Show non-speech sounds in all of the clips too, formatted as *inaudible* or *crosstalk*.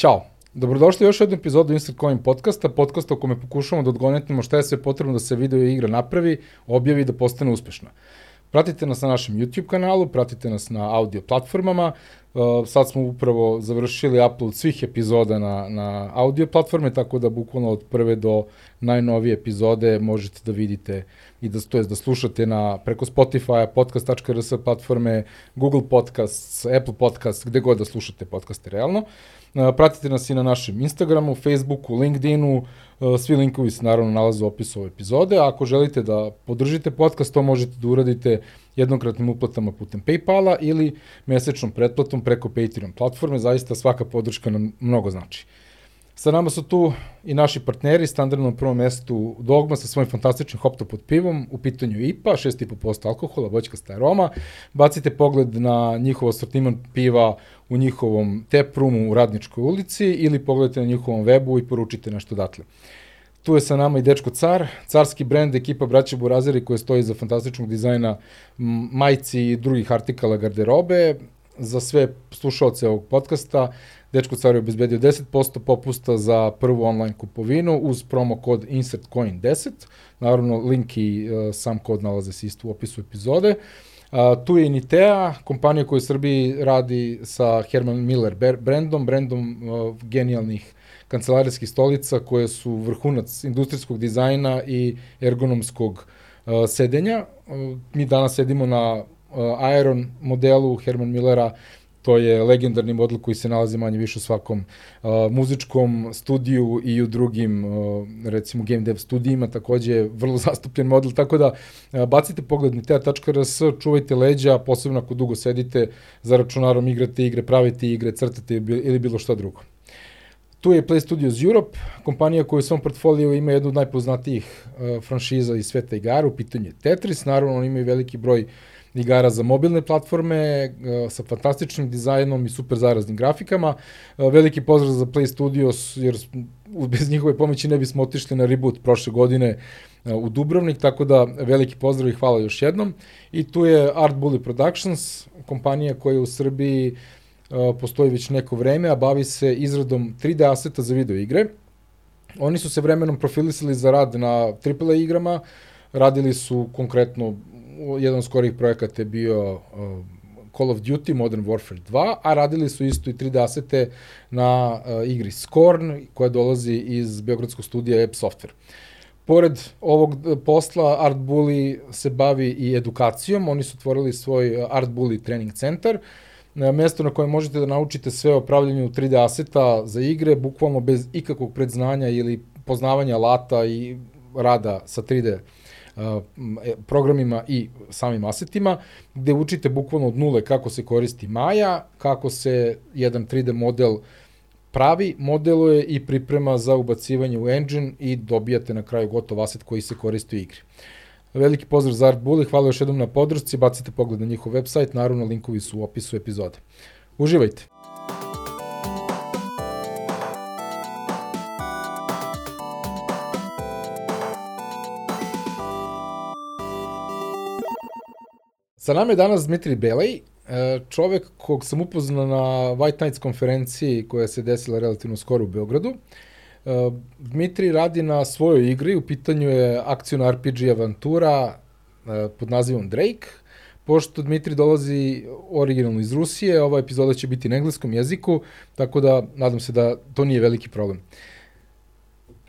Ćao! Dobrodošli u još jednu epizodu Insert Coin podcasta, podcasta u kome pokušamo da odgonetimo šta je sve potrebno da se video igra napravi, objavi i da postane uspešna. Pratite nas na našem YouTube kanalu, pratite nas na audio platformama. Uh, sad smo upravo završili upload svih epizoda na, na audio platforme, tako da bukvalno od prve do najnovije epizode možete da vidite i da, to je da slušate na, preko Spotify, podcast.rs platforme, Google Podcasts, Apple Podcasts, gde god da slušate podcaste realno. Uh, Pratite nas i na našem Instagramu, Facebooku, LinkedInu, svi linkovi se naravno nalaze u opisu ove epizode, ako želite da podržite podcast, to možete da uradite jednokratnim uplatama putem Paypala ili mesečnom pretplatom preko Patreon platforme, zaista svaka podrška nam mnogo znači. Sa nama su tu i naši partneri, standardno na prvom mestu Dogma sa svojim fantastičnim hoptopod pivom, u pitanju IPA, 6,5% alkohola, voćkasta aroma. Bacite pogled na njihov asortiman piva u njihovom tap roomu u Radničkoj ulici ili pogledajte na njihovom webu i poručite nešto datle. Tu je sa nama i Dečko Car, carski brend ekipa braća Burazeri koja stoji za fantastičnog dizajna majci i drugih artikala garderobe. Za sve slušalce ovog podcasta Dečko Car je obezbedio 10% popusta za prvu online kupovinu uz promo kod InsertCoin10. Naravno, link i uh, sam kod nalaze se isto u opisu epizode. Uh, tu je Nitea, kompanija koja u Srbiji radi sa Herman Miller brandom, brandom uh, genijalnih kancelarijskih stolica koje su vrhunac industrijskog dizajna i ergonomskog uh, sedenja. Uh, mi danas sedimo na uh, Aeron modelu Herman Millera To je legendarni model koji se nalazi manje više u svakom uh, muzičkom studiju i u drugim, uh, recimo, game dev studijima, takođe je vrlo *laughs* zastupljen model, tako da uh, bacite pogled na tea.rs, čuvajte leđa, posebno ako dugo sedite za računarom, igrate igre, pravite igre, crtate ili bilo šta drugo. Tu je Play Studios Europe, kompanija koja u svom portfoliju ima jednu od najpoznatijih uh, franšiza iz sveta igara, u pitanju je Tetris, naravno oni imaju veliki broj uh, igara za mobilne platforme e, sa fantastičnim dizajnom i super zaraznim grafikama. E, veliki pozdrav za Play Studios, jer bez njihove pomoći ne bismo otišli na reboot prošle godine e, u Dubrovnik, tako da veliki pozdrav i hvala još jednom. I tu je Art Bully Productions, kompanija koja u Srbiji postoji već neko vreme, a bavi se izradom 3D aseta za video igre. Oni su se vremenom profilisali za rad na AAA igrama, radili su konkretno jedan skorih projekata je bio uh, Call of Duty Modern Warfare 2, a radili su isto i 3D asete na uh, igri Scorn, koja dolazi iz Beogradskog studija App Software. Pored ovog uh, posla, Art Bully se bavi i edukacijom. Oni su otvorili svoj uh, Art Bully trening centar, uh, mesto na kojem možete da naučite sve o pravljanju 3D aseta za igre, bukvalno bez ikakvog predznanja ili poznavanja alata i rada sa 3D E, programima i samim asetima, gde učite bukvalno od nule kako se koristi Maja, kako se jedan 3D model pravi, modeluje i priprema za ubacivanje u engine i dobijate na kraju gotov aset koji se koristi u igri. Veliki pozdrav za Art Bully, hvala još jednom na podršci, bacite pogled na njihov website, naravno linkovi su u opisu epizode. Uživajte! Sa nama je danas Dmitri Belej, e, čovek kog sam upoznao na White Nights konferenciji koja se desila relativno skoro u Beogradu. E, Dmitri radi na svojoj igri, u pitanju je akcijna RPG avantura e, pod nazivom Drake. Pošto Dmitri dolazi originalno iz Rusije, ova epizoda će biti na engleskom jeziku, tako da nadam se da to nije veliki problem.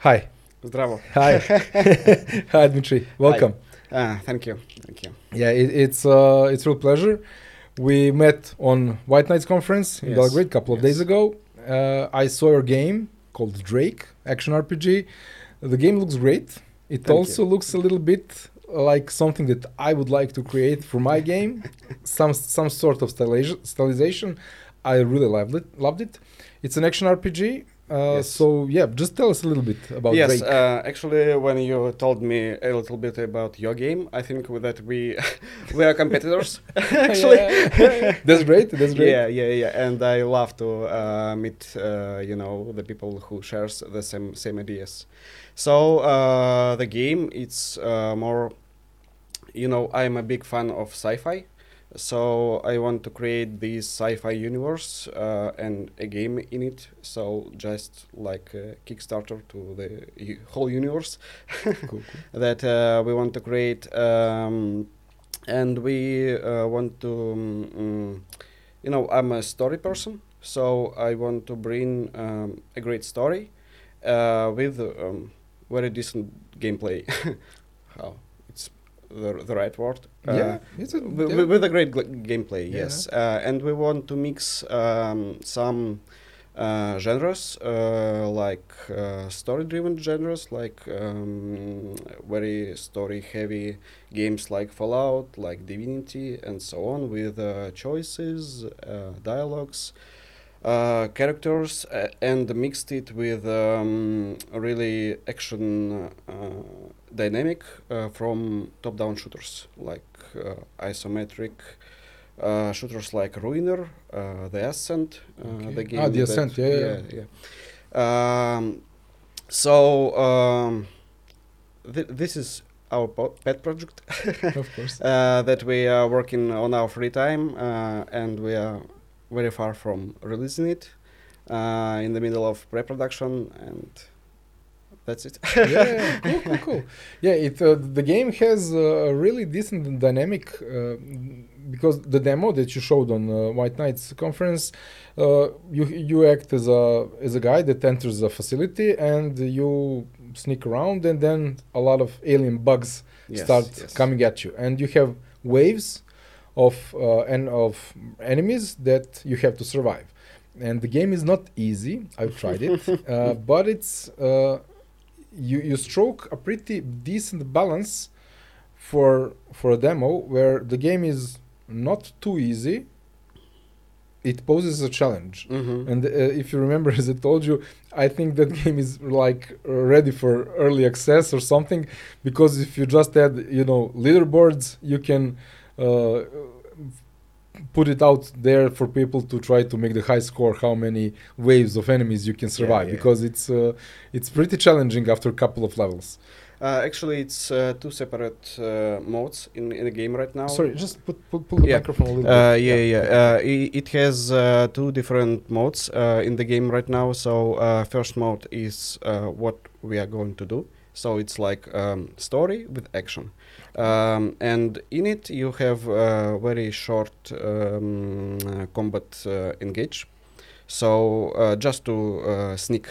Hi. Zdravo. Hi. *laughs* *laughs* Hi, Dmitri. Welcome. Hi. Ah, thank you, thank you. Yeah, it, it's uh, it's real pleasure. We met on White Nights conference in yes. Belgrade a couple of yes. days ago. Uh, I saw your game called Drake Action RPG. The game looks great. It thank also you. looks a little bit like something that I would like to create for my game. *laughs* some some sort of stylization. I really loved it. Loved it. It's an action RPG uh, yes. So yeah, just tell us a little bit about yes, uh, actually, when you told me a little bit about your game, I think that we *laughs* we are competitors. *laughs* actually, *laughs* that's great. That's great. Yeah, yeah, yeah. And I love to uh, meet uh, you know the people who shares the same same ideas. So the game it's more, you know, I'm a big fan of sci-fi So I want to create this sci-fi universe uh, and a game in it. So just like a Kickstarter to the whole universe Cool, cool. *laughs* that uh, we want to create, um, and we uh, want to, um, mm, you know, I'm a story person, so I want to bring um, a great story uh, with um, very decent gameplay. *laughs* How the, the right word? Uh, yeah, it's a, with, yeah. with a great gl- gameplay, yes. Uh, and we want to mix um, some uh, genres, uh, like uh, story-driven genres, like um, very story-heavy games like Fallout, like Divinity, and so on, with uh, choices, uh, dialogues, uh, characters, and mixed it with um, really action dynamic uh, from top-down shooters like uh, isometric uh, shooters like Ruiner, uh, The Ascent, uh, Okay. the game. Ah, The that- Ascent, yeah, yeah, yeah. yeah. Um, so um, th- this is our pet project *laughs* of course. uh, that we are working on our free time, uh, and we are very far from releasing it. Uh, in the middle of pre-production, and that's it. yeah, *laughs* cool, cool, cool. Yeah, it uh, the game has a really decent dynamic uh, because the demo that you showed on uh, White Nights conference, uh, you you act as a as a guy that enters a facility and you sneak around, and then a lot of alien bugs Yes, start yes. coming at you, and you have waves of uh, and of enemies that you have to survive. And the game is not easy. I've tried it, *laughs* uh, but it's uh, you you stroke a pretty decent balance for for a demo where the game is not too easy. It poses a challenge. Mhm. And uh, if you remember, *laughs* as I told you, I think that game is like ready for early access or something, because if you just add, you know, leaderboards, you can uh, put it out there for people to try to make the high score. How many waves of enemies you can survive? yeah. Because it's uh, it's pretty challenging after a couple of levels. Uh, actually, it's uh, two separate uh, modes in, in the game right now. Sorry, just put, put pull the Yeah. microphone a little Uh, bit. yeah, yeah. Uh, i- it has uh, two different modes uh, in the game right now. So uh, first mode is uh, what we are going to do. So it's like um, story with action, um, and in it you have uh, very short um, uh, combat uh, engage. So uh, just to uh, sneak,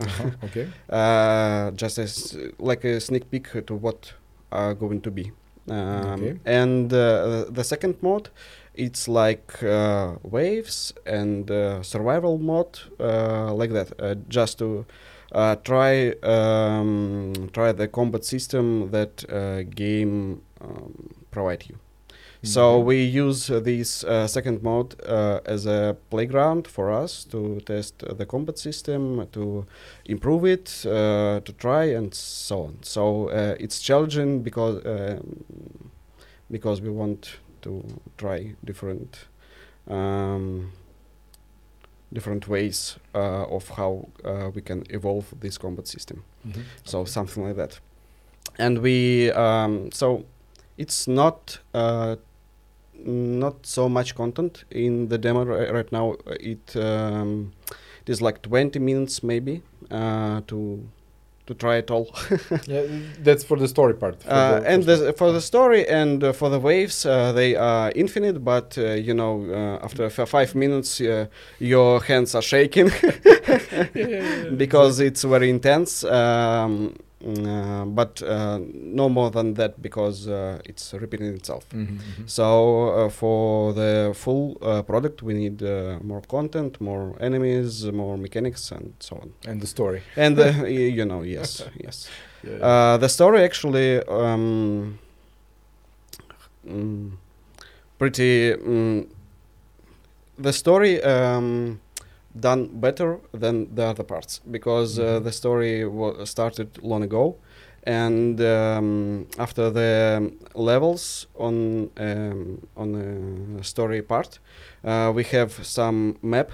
Uh-huh, *laughs* okay. uh, just as like a sneak peek to what are going to be. Um, Okay. And uh, the second mode, it's like uh, waves and uh, survival mode, uh, like that, uh, just to uh, try um, try the combat system that uh, game um, provide you. So Mhm. we use uh, this uh, second mode uh, as a playground for us to test uh, the combat system, to improve it, uh, to try, and so on. So uh, it's challenging because um, because we want to try different um, different ways uh, of how uh, we can evolve this combat system Mhm. so Okay. something like that and we um, so it's not uh, not so much content in the demo ri- right now it um, it is like 20 minutes maybe uh, to to try it all. *laughs* Yeah, that's for the story part. for uh, the and the, for the story and uh, for the waves uh, they are infinite but uh, you know uh, after five minutes uh, your hands are shaking. *laughs* *laughs* Yeah, yeah, yeah, because it's very intense. Um, uh, but uh, no more than that because uh, it's repeating itself Mhm, mhm. so uh, for the full uh, product we need uh, more content more enemies more mechanics and so on And the story. and the, *laughs* you know yes *laughs* yes Yeah, uh, the story actually um, mm, pretty mm, the story um, done better than the other parts because uh, Mhm. the story wa- started long ago and um, after the levels on um, on the story part uh, we have some map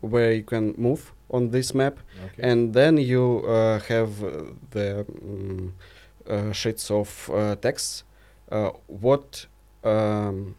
where you can move on this map okay. and then you uh, have the mm, uh, sheets of uh, text uh, what um,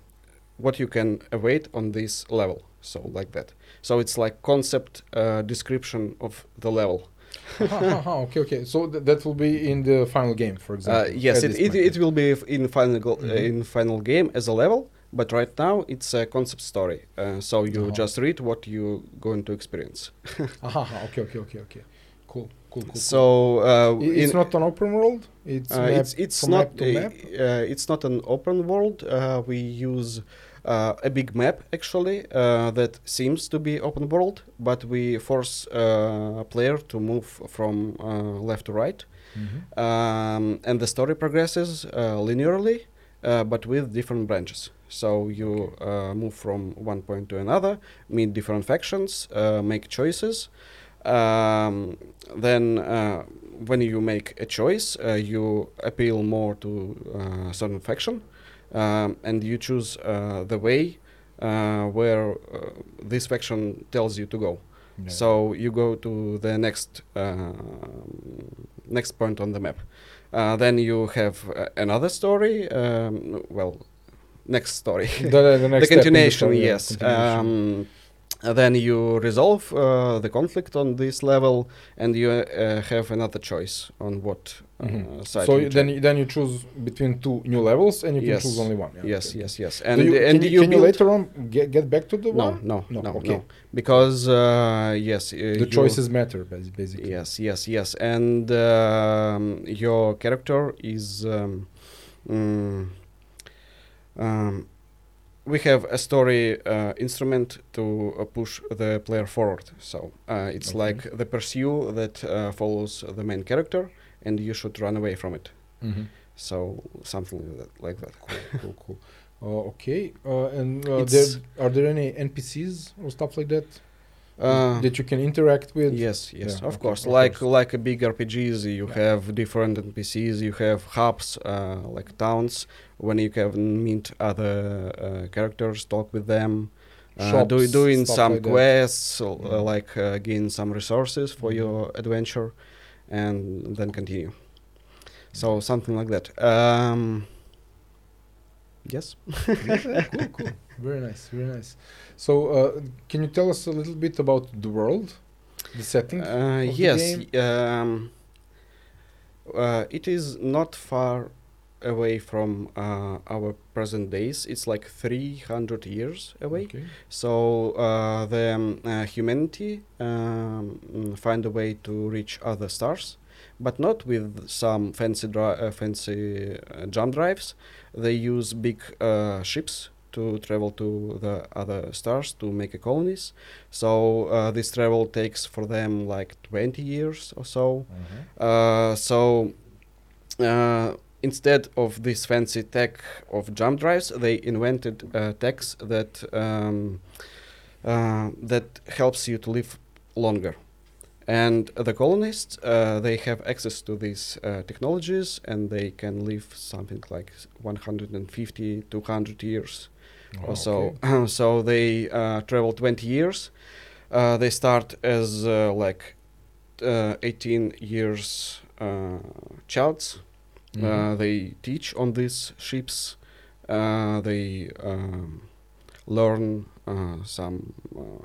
what you can await on this level. So like that. So it's like concept uh, description of the level. *laughs* okay, okay. So th- that will be in the final game, for Uh, example. yes, it, it, it will be in final go- uh, Mhm. in final game as a level, but right now it's a concept story. Uh, so you Uh-huh. just read what you're going to experience. *laughs* Aha, okay, okay, okay, okay. Cool, cool, cool. So uh, cool. I- it's not an open world. It's uh, map it's it's not map uh, map. uh, it's not an open world. Uh, we use uh, a big map actually uh, that seems to be open world, but we force uh, a player to move from uh, left to right, Mhm. um, and the story progresses uh, linearly, uh, but with different branches. So you uh, move from one point to another, meet different factions, uh, make choices. Um, then, uh, when you make a choice, uh, you appeal more to uh, certain faction, um, and you choose uh, the way uh, where uh, this faction tells you to go. Yeah. So you go to the next uh, next point on the map. Uh, then you have uh, another story. Um, well, next story. the, *laughs* the, the next the continuation, yeah, yes. continuation. Um, then you resolve uh, the conflict on this level, and you uh, have another choice on what uh, Mhm. side. so you then you, then you choose between two new levels and you Yes. can choose only one. yeah, yes, okay. yes, yes. And you, and can you, can you later on get, get back to the no, one? no, No, no, okay. no, because uh, yes, uh, The choices matter, basically. Yes, yes, yes, and um, your character is. Um, mm, um, we have a story uh, instrument to uh, push the player forward. So uh, it's Okay. like the pursue that uh, follows the main character, and you should run away from it. Mm-hmm. So something like that. Like that. Cool, cool, cool. Uh, okay, uh, and uh, there, are there any NPCs or stuff like that Uh, that you can interact with? Yes, yes, Yeah, of okay, course. of like course. like a big RPGs, you Yeah. have different NPCs. You have hubs, uh, like towns, when you can meet other uh, characters, talk with them, uh, do, Shops, doing some like quests, uh, Mhm. like uh, gain some resources for Mhm. your adventure, and then continue. So something like that. Um, yes. Yeah, *laughs* cool, cool. Very nice, very nice. So, uh, can you tell us a little bit about the world, the setting? Uh, yes, um, uh, it is not far away from uh, our present days. It's like 300 years away. Okay. So uh, the um, uh, humanity um, find a way to reach other stars, but not with some fancy dri- uh, fancy uh, jump drives. They use big uh, ships to travel to the other stars to make a colonies. So uh, this travel takes for them like 20 years or so. Uh, so uh, instead of this fancy tech of jump drives, they invented uh, techs that um, uh, that helps you to live longer. And the colonists, uh, they have access to these uh, technologies, and they can live something like 150, 200 years Oh, or so. okay. *laughs* so they uh, travel 20 years. Uh, they start as uh, like uh, 18 years uh, childs. Uh, Mhm. they teach on these ships. Uh, they um, learn uh, some uh,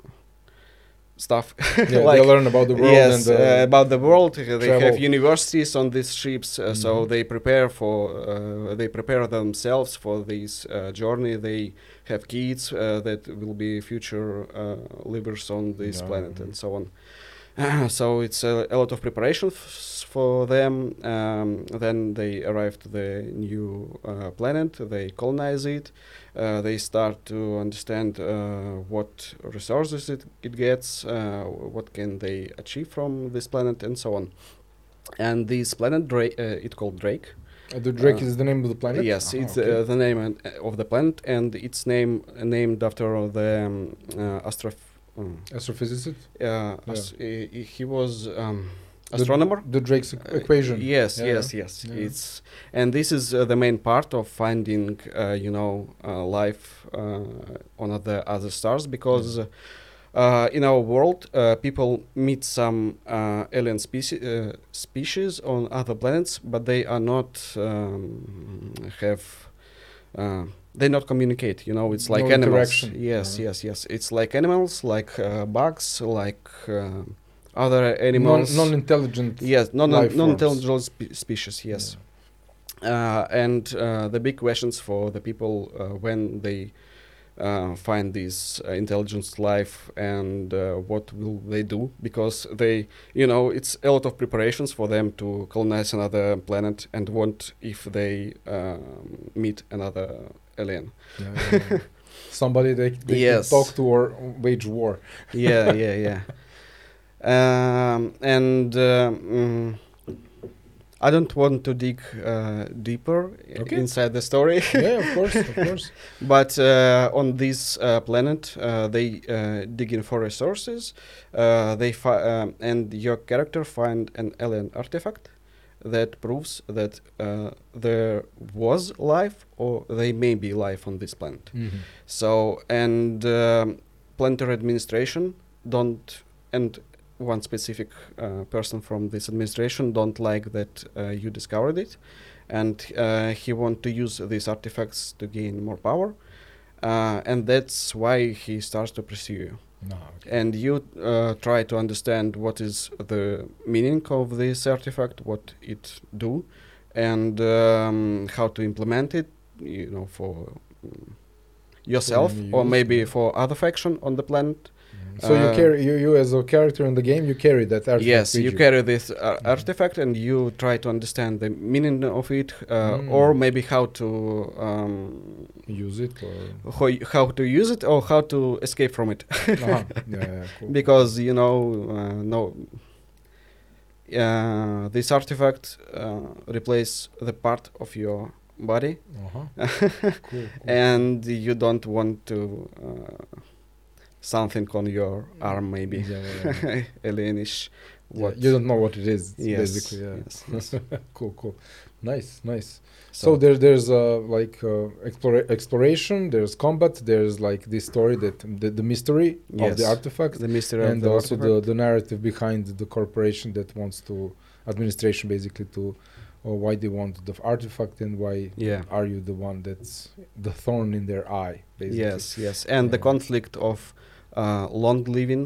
stuff. yeah, *laughs* like- they learn about the world yes, and the, uh, about the world. Uh, They travel. have universities on these ships, uh, so Mhm. they prepare for uh, they prepare themselves for this uh, journey. They have kids uh, that will be future uh, livers on this Yeah, planet and so on. *clears throat* so it's a, a lot of preparation f- for them. Um, then they arrive to the new uh, planet. They colonize it. Uh, they start to understand uh, what resources it, it gets, uh, what can they achieve from this planet, and so on. And this planet, Drake, uh, it called Drake. uh, the Drake is the name of the planet. Yes, Aha, it's okay. uh, the name of the planet, and it's name named after the um, uh, astroph. Um, astrophysicist. uh, ast- he, he was um, astronomer. The, Drake's e- Uh, equation. yes, Yeah, yes, yes. yeah. It's and this is uh, the main part of finding, uh, you know, uh, life uh, on other other stars because. Uh, uh, in our world, uh, people meet some uh, alien speci- uh, species on other planets, but they are not um, have uh, they not communicate. You know, it's like No animals. Yes, Yeah. yes, yes. It's like animals, like uh, bugs, like uh, other animals. non-intelligent. yes, non, non intelligent spe- species. Yes. Uh, and uh, the big questions for the people uh, when they uh, find this uh, intelligence life and uh, what will they do because they you know it's a lot of preparations for them to colonize another planet and want if they um, meet another alien Yeah, yeah. Somebody they, they Yes. can talk to or wage war. yeah yeah yeah um, and um, I don't want to dig uh, deeper Okay. inside the story yeah, of course, of *laughs* course. But uh, on this uh, planet, uh, they uh, dig in for resources. Uh, they fi- um, and your character find an alien artifact that proves that uh, there was life, or they may be life on this planet. Mhm. So and um, planetary administration don't and one specific uh, person from this administration don't like that uh, you discovered it and uh, he want to use these artifacts to gain more power uh, and that's why he starts to pursue you No, okay. and you uh, try to understand what is the meaning of this artifact what it do and um, how to implement it you know for mm, yourself or maybe for other faction on the planet So you uh, carry you, you as a character in the game, you carry that artifact. yes with you carry this uh, Mhm. artifact and you try to understand the meaning of it uh, Mm. or maybe how to um, use it or how, how to use it or how to escape from it uh-huh. yeah, yeah, *laughs* cool. because you know uh, no uh, this artifact uh, replace the part of your body uh-huh. *laughs* cool, cool. and you don't want to uh, something on your arm maybe. Yeah, yeah, yeah. *laughs* alienish Yeah, what you don't know what it is yes, basically yeah. yes, *laughs* yes. cool cool. Nice nice. So, there there's uh, like uh, explora- exploration there's combat there's like this story that the, the mystery of the artifact the mystery and of the also the, artifact. the narrative behind the corporation that wants to administration basically to or why they want the artifact and why yeah. are you the one that's the thorn in their eye basically. Yes yes. And the conflict of uh, long living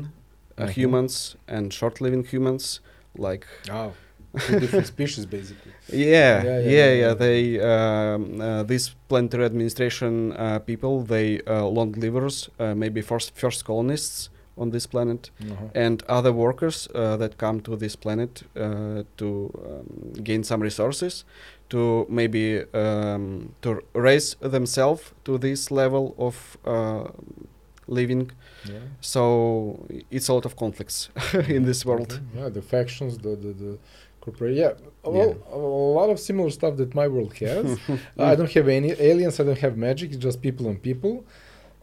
uh, Mhm. humans and short living humans like oh *laughs* two different species basically yeah Yeah, yeah yeah, yeah, they um, uh, these planetary administration uh, people they uh, long livers uh, maybe first first colonists on this planet uh-huh. and other workers uh, that come to this planet uh, to um, gain some resources to maybe um, to raise themselves to this level of uh, living yeah so it's a lot of conflicts *laughs* in this world. Yeah, the factions, the the, the corporate. Yeah, well, a lot of similar stuff that my world has. *laughs* I don't have any aliens. I don't have magic. It's just people and people.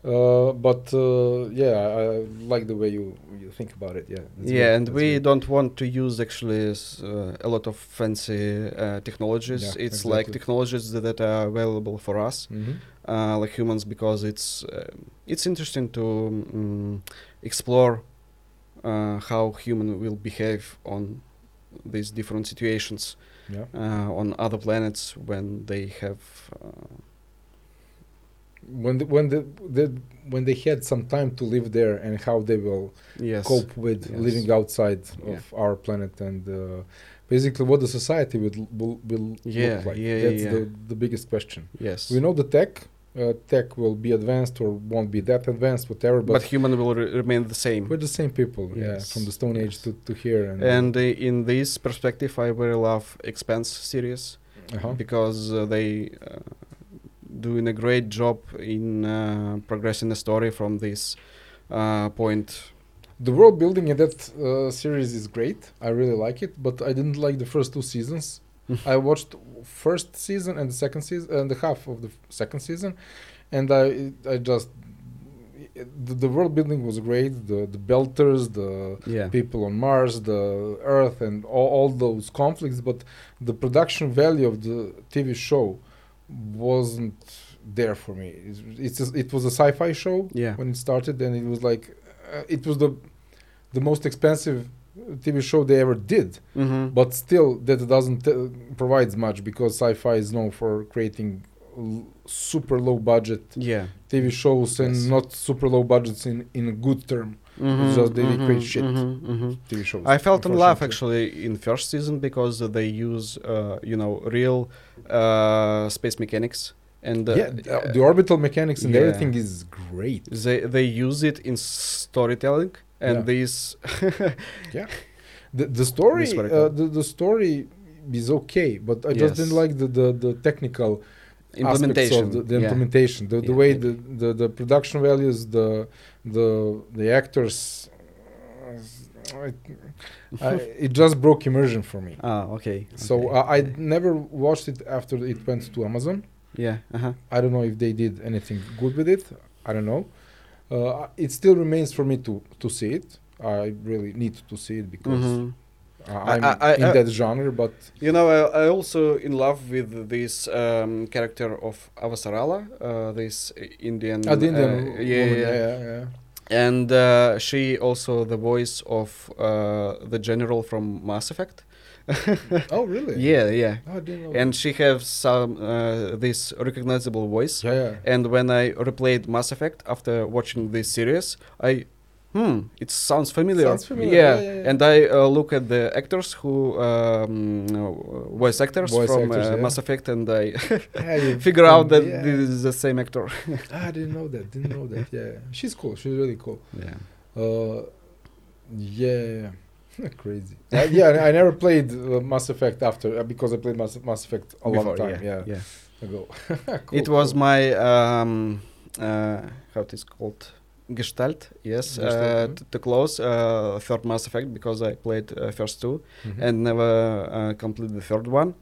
Uh, but uh, yeah, I, I like the way you you think about it. Yeah. yeah good, and that's we good. don't want to use actually uh, a lot of fancy uh, technologies Yeah, it's like technologies that are available for us Mhm. uh, like humans because it's it's interesting to um, explore uh, how human will behave on these different situations Yeah. uh, on other planets when they have uh, When the, when the, the when they had some time to live there and how they will yes cope with Yes. living outside Yeah. of our planet and uh, basically what the society will will, will Yeah, look like. yeah, That's yeah. the the biggest question. yes We know the tech. Uh, tech will be advanced or won't be that advanced, whatever. But, but, human will re- remain the same we're the same people, yeah, from the Stone Age yes. to, to here. And, and uh, in this perspective i very love Expanse series uh-huh. because uh, they uh, doing a great job in uh, progressing the story from this uh, point. the world building in that uh, series is great. I really like it, but I didn't like the first two seasons. *laughs* I watched first season and the second season and the half of the second season, and I I just the, the world building was great. The the Belters, the Yeah. people on Mars, the Earth, and all, all those conflicts. But the production value of the TV show wasn't there for me. It's, it's a- it was a sci-fi show Yeah. when it started, and it was like uh, it was the the most expensive TV show they ever did. Mm-hmm. But still, that doesn't uh, provides much because sci-fi is known for creating l- super low budget Yeah. TV shows and Yes. not super low budgets in in a good term Mhm, just they mhm, create shit. mhm, mhm. TV shows. I felt in love actually in first season because they use uh, you know real uh, space mechanics and uh, yeah, the, the orbital mechanics and yeah. everything is great. they they use it in storytelling and Yeah. this *laughs* The the story uh, the, the story is okay, but I just didn't like the the, the technical aspects implementation the, the implementation, the, the way the, the the production values, the the the actors. uh, I, I, it just broke immersion for me. *laughs* ah okay So okay. uh, I never watched it after it went to Amazon. yeah uh-huh. I don't know if they did anything good with it. I don't know. Uh, it still remains for me to to see it. I really need to see it because Mhm. I'm I- I- in that genre. But You know, I, I also in love with this um, character of Avasarala, uh, this Indian. uh, the Indian uh, yeah, yeah, yeah, yeah. And uh, she also the voice of uh, the general from Mass Effect. *laughs* Oh, really? Yeah, yeah. Oh, I didn't know. And she has some uh, this recognizable voice. yeah, yeah. And when I replayed Mass Effect after watching this series, I hmm, it sounds familiar. Sounds familiar, Yeah, yeah, yeah, yeah. and I uh, look at the actors who um, uh, voice actors Voice from actors, uh, yeah. Mass Effect, and I *laughs* Yeah, *laughs* figure out that yeah. this is the same actor. *laughs* Ah, I didn't know that. Didn't know that. Yeah, she's cool. She's really cool. Yeah. Uh, yeah, crazy. Uh, yeah, I I never played uh, Mass Effect after uh, because I played Mass, Mass Effect a long time. Yeah, yeah. ago. it was cool. my um, uh, how it is called gestalt. Yes, Gestalt, uh, mhm. t- to close uh, third Mass Effect because I played uh, first two Mhm. and never uh, completed the third one.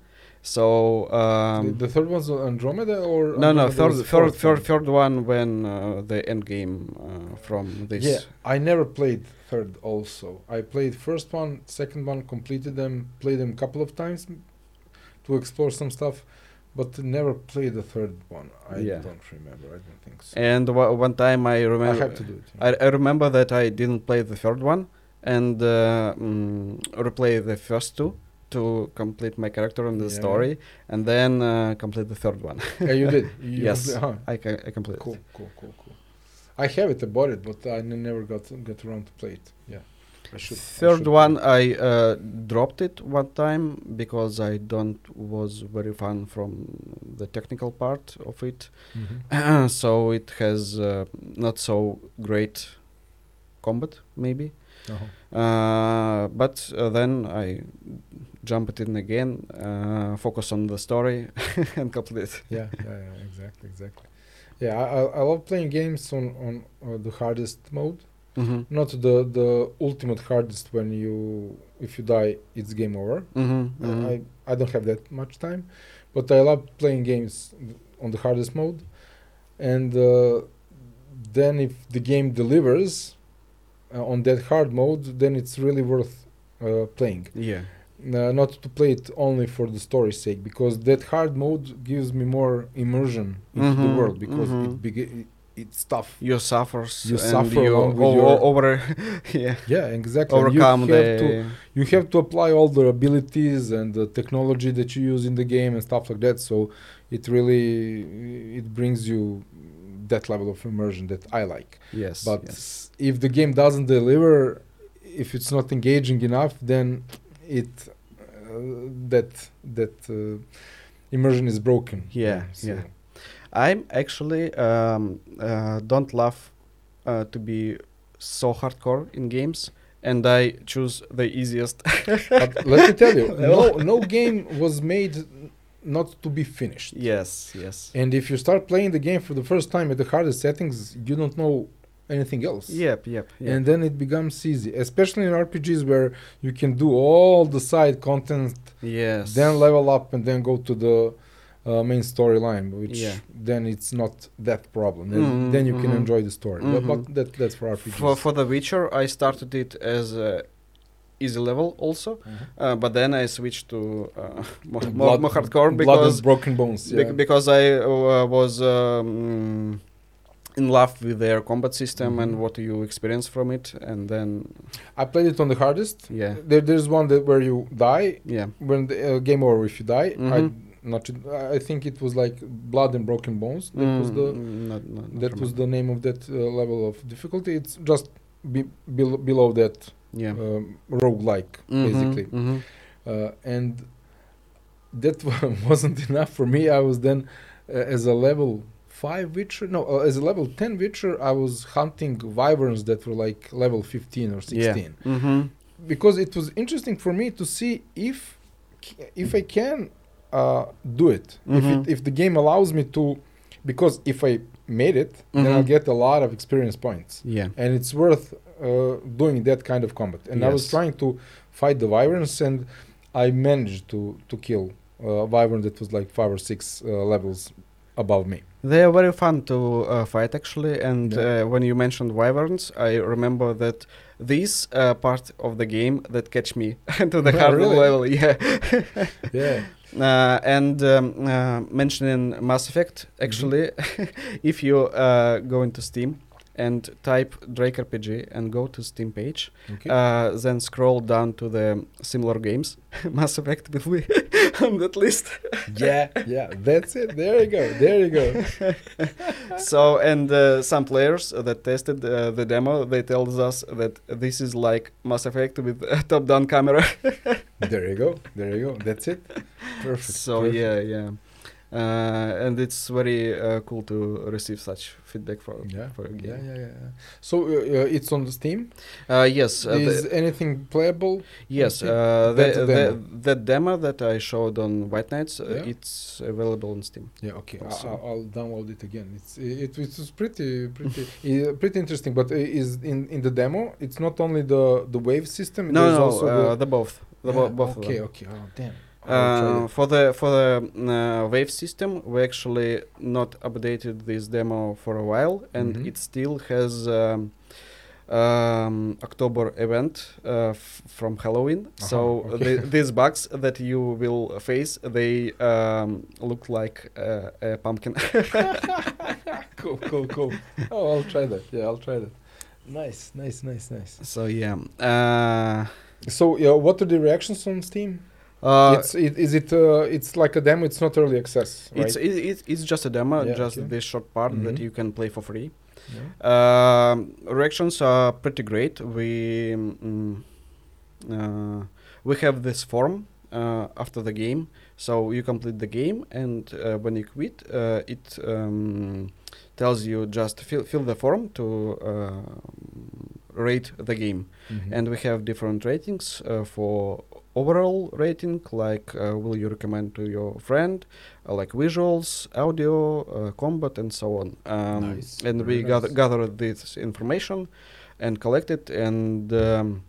So um, the, the third one's Andromeda or no, no, third, third, third, one? third one when uh, the end game uh, from this. Yeah, I never played third. Also, I played first one, second one, completed them, played them a couple of times to explore some stuff, but never played the third one. I Yeah. don't remember. I don't think so. And one time I remember. I remember, have to do it. yeah. I, I remember that I didn't play the third one and uh, mm, replay the first two to complete my character and the Yeah. story, and then uh, complete the third one. yeah, you did. *laughs* You Yes. *laughs* huh. I, ca- I completed. Cool, cool, cool, cool. I have it. I bought it, but I n- never got got around to play it. Yeah, I should. I Third should one. I uh, dropped it one time because I don't was very fun from the technical part of it. Mhm. *clears throat* so it has uh, not so great combat, maybe. Uh-huh. Uh, but uh, then I jumped in again, uh, focus on the story, *laughs* and complete. it. Yeah, yeah, yeah, exactly, exactly. Yeah, I, I, I love playing games on on uh, the hardest mode, Mm-hmm. not the the ultimate hardest when you if you die it's game over. Mm-hmm. Uh, I I don't have that much time, but I love playing games on the hardest mode, and uh, then if the game delivers uh, on that hard mode, then it's really worth uh, playing. yeah. Uh, not to play it only for the story's sake, because that hard mode gives me more immersion into the Mhm, world because it it, it's tough. You suffer. You suffer you your- over. *laughs* yeah. Yeah, exactly. and Overcome you have to the. you have to apply all the abilities and the technology that you use in the game and stuff like that so it really it brings you that level of immersion that i like Yes. but yes. if the game doesn't deliver if it's not engaging enough then it uh, that that uh, immersion is broken Yeah, yeah. I'm actually um, uh, don't love uh, to be so hardcore in games, and I choose the easiest. *laughs* let me tell you *laughs* no no game was made not to be finished yes, yes. And if you start playing the game for the first time at the hardest settings, you don't know anything else. Yep, yep, yep. And then it becomes easy, especially in RPGs where you can do all the side content, yes. then level up, and then go to the uh, main storyline, which Yeah. then it's not that problem. Then, Mhm, then you can mhm. enjoy the story. But, Mhm. but that, that's for RPGs. For for The Witcher, I started it as a easy level also, Mhm. uh, but then I switched to uh, more, To more, more hardcore blood because and broken bones. Yeah. bec- because I uh, was um, in love with their combat system and Mhm. what you experience from it, and then I played it on the hardest. yeah, There, there's one that where you die yeah. when the uh, game over if you die. I Mhm. Znači, I think it was like Blood and Broken Bones. That was the Mm, not, not, not that was the name of that uh, level of difficulty. It's just be, bel below that yeah. um, roguelike, Mhm, basically. mhm. Uh, and that *laughs* wasn't enough for me. I was then, uh, as a level five Witcher, no, uh, as a level ten Witcher, I was hunting wyverns that were like level fifteen or sixteen. Yeah. Mhm. Because it was interesting for me to see if if I can uh, do it, if Mhm. it, if the game allows me to, because if I made it, then I'll Mhm. get a lot of experience points Yeah. and it's worth uh, doing that kind of combat. And I was trying to fight the wyverns, and I managed to to kill a wyvern that was like five or six uh, levels above me. They are very fun to uh, fight actually, and Yeah. uh, when you mentioned wyverns, I remember that this uh, part of the game that catch me *laughs* to the *laughs* hard really? level. Yeah. *laughs* Yeah, Uh, and um, uh, mentioning Mass Effect, actually, *laughs* if you uh, go into Steam and type Drake RPG and go to Steam page, okay. uh, then scroll down to the similar games, *laughs* Mass Effect will be *laughs* on that list. yeah, yeah, that's it. There you go. There you go. *laughs* so and uh, some players that tested uh, the demo they tells us that this is like mass effect with a top down camera There you go. There you go. That's it. Perfect. so perfect. yeah yeah uh, and it's very uh, cool to receive such feedback for Yeah, for a game yeah, yeah, yeah. So uh, uh, it's on the Steam. Uh, yes uh, Is anything playable? yes uh, the, a the, demo. the demo that i showed on white nights uh, Yeah. it's available on steam Yeah, okay. I- Also. I'll, I'll download it again. It's it, it was pretty pretty *laughs* uh, pretty interesting. But uh, is in in the demo? It's not only the the wave system. no no also the, the both the Yeah, bo- both of Okay, them. okay. Oh damn. Uh, for the for the uh, wave system, we actually not updated this demo for a while, and Mhm. it still has um, um, October event uh, f- from Halloween. so Uh-huh, okay. the, these bugs that you will face, they um, look like uh, a pumpkin. *laughs* cool, cool, cool. Oh, I'll try that. Yeah, I'll try that. Nice, nice, nice, nice. so yeah. Uh, So, yeah, what are the reactions on Steam? Uh, it's it, is it uh, it's like a demo. It's not early access, right? it's it, it, it's just a demo, Yeah, just okay. this short part that Mhm. you can play for free. Yeah. Um, reactions are pretty great. We mm, uh, we have this form uh, after the game, so you complete the game, and uh, when you quit, uh, it um, tells you just fill fill the form to uh, rate the game, Mhm. and we have different ratings uh, for overall rating like uh, will you recommend to your friend uh, like visuals audio uh, combat and so on um, Nice, and very we gather, nice. gather this information and collect it and um,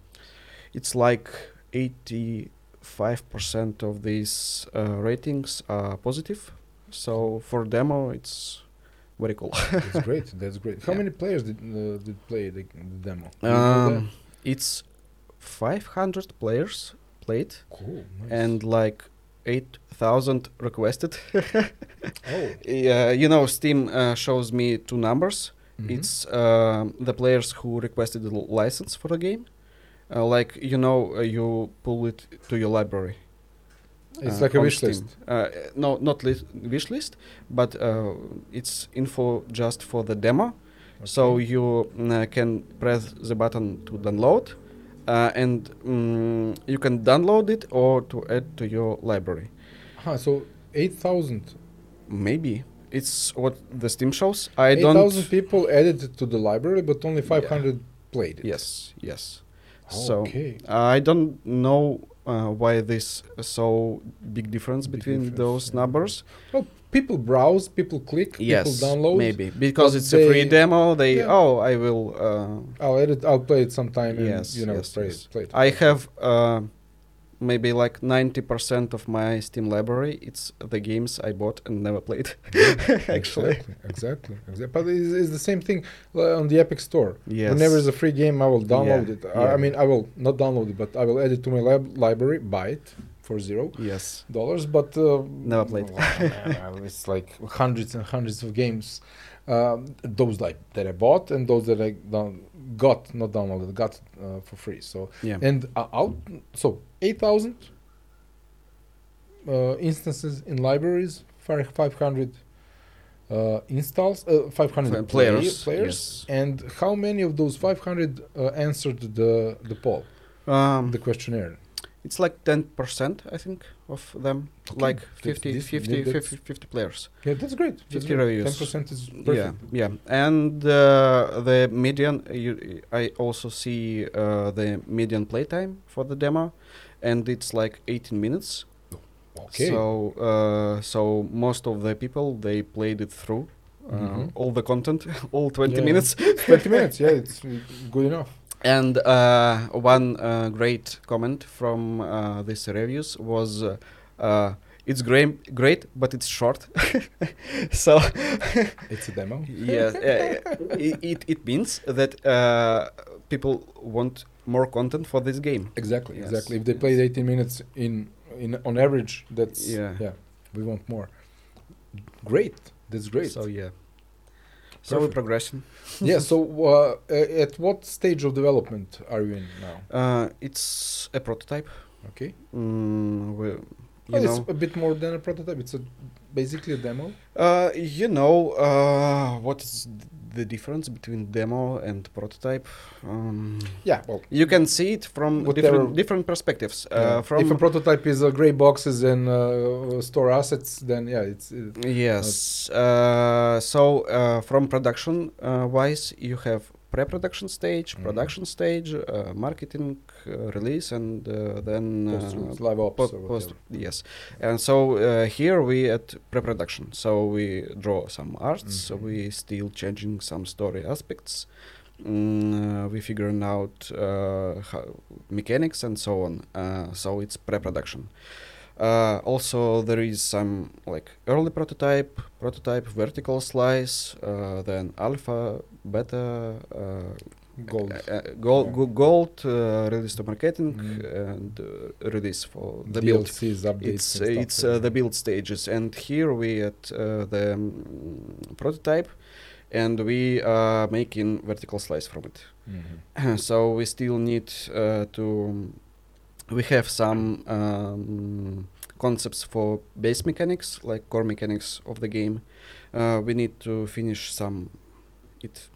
it's like 85% of these uh, ratings are positive so for demo it's very cool That's *laughs* great. That's great. How Yeah. many players did uh, did play the, the demo? Do you know that? um, it's 500 players Cool. Nice. and like 8000 requested *laughs* oh, yeah you know steam uh, shows me two numbers mhm. it's um, the players who requested the license for the game uh, like you know uh, you pull it to your library It's uh, like a wish Steam. list. uh, no not li- wish list but uh, it's info just for the demo so you can press the button to download uh, and mm, you can download it or to add to your library Huh, so eight thousand. maybe it's what the steam shows i Eight don't thousand people added it to the library, but only five hundred played it. yes yes so okay. i don't know uh, why this so big difference Big between difference, those yeah. numbers People browse, people click, yes people download. maybe because it's a free demo they yeah. oh i will uh, I'll edit. I'll play it sometime. Yes, you know, yes, play, yes. Play it. I have uh, maybe like 90% of my Steam library. It's the games I bought and never played. *laughs* *laughs* Actually. exactly, exactly, exactly. But it's, it's the same thing uh, on the Epic Store. Yes. Whenever there's a free game, I will download Yeah, it. I, I mean, I will not download it, but I will add it to my lab- library, buy it for zero Yes. dollars. But uh, Never played. *laughs* well, it's like hundreds and hundreds of games. Um, those like that I bought and those that I down, got not downloaded, got uh, for free. So Yeah. and uh, out so eight thousand uh, instances in libraries, fi- 500 uh, installs, uh, 500 Fa- play- players, players, and how many of those 500 uh, answered the the poll, Um, the questionnaire? It's like 10%, I think, of them. Okay, Like that's 50, decent. 50, Yeah, that's- 50, 50 players. Yeah, that's great. 50 great. reviews. 10% is Yeah, perfect. yeah. yeah And uh, the median, you, I also see uh, the median playtime for the demo, and it's like 18 minutes. Okay. So, uh, so most of the people they played it through, uh, Mhm. all the content, *laughs* all 20 Yeah. minutes. 20 minutes, yeah, it's good enough. And uh, one uh, great comment from uh, these reviews was, uh, uh, "It's great, great, but it's short." *laughs* so, *laughs* It's a demo. yes, it, it it means that uh, people want more content for this game. Exactly, Yes, exactly. If they yes. played 18 minutes in in on average, that's Yeah. yeah. We want more. Great. That's great. So yeah. So we're Perfect. progressing. *laughs* yeah. So uh, uh, at what stage of development are you in now? Uh, it's a prototype. Okay. Mm, we, you Oh, know, it's a bit more than a prototype. It's a basically a demo. Uh, you know, uh, what is the difference between demo and prototype? Um, Yeah. Well, you can see it from different different perspectives. Uh, from if a prototype is uh, gray boxes and uh, store assets, then yeah, it's uh, yes. Uh, so uh, from production uh, wise, you have pre-production stage, Mhm. production stage, uh, marketing, uh, release, and uh, then uh, live ops. Po- post, yes and so uh, here we at pre-production so we draw some arts Mhm. we still changing some story aspects mm, uh, we figuring out uh, mechanics and so on so it's pre-production uh, also there is some like early prototype prototype vertical slice uh, then alpha beta uh, Gold. uh, uh, gold, Yeah. gold uh, release to marketing Mhm. and uh, release for the build. DLCs, updates. It's it's like uh, the build stages, and here we at uh, the mm, prototype, and we are making vertical slice from it. Mhm. *clears throat* so we still need uh, to. We have some um, concepts for base mechanics, like core mechanics of the game. Uh, we need to finish some it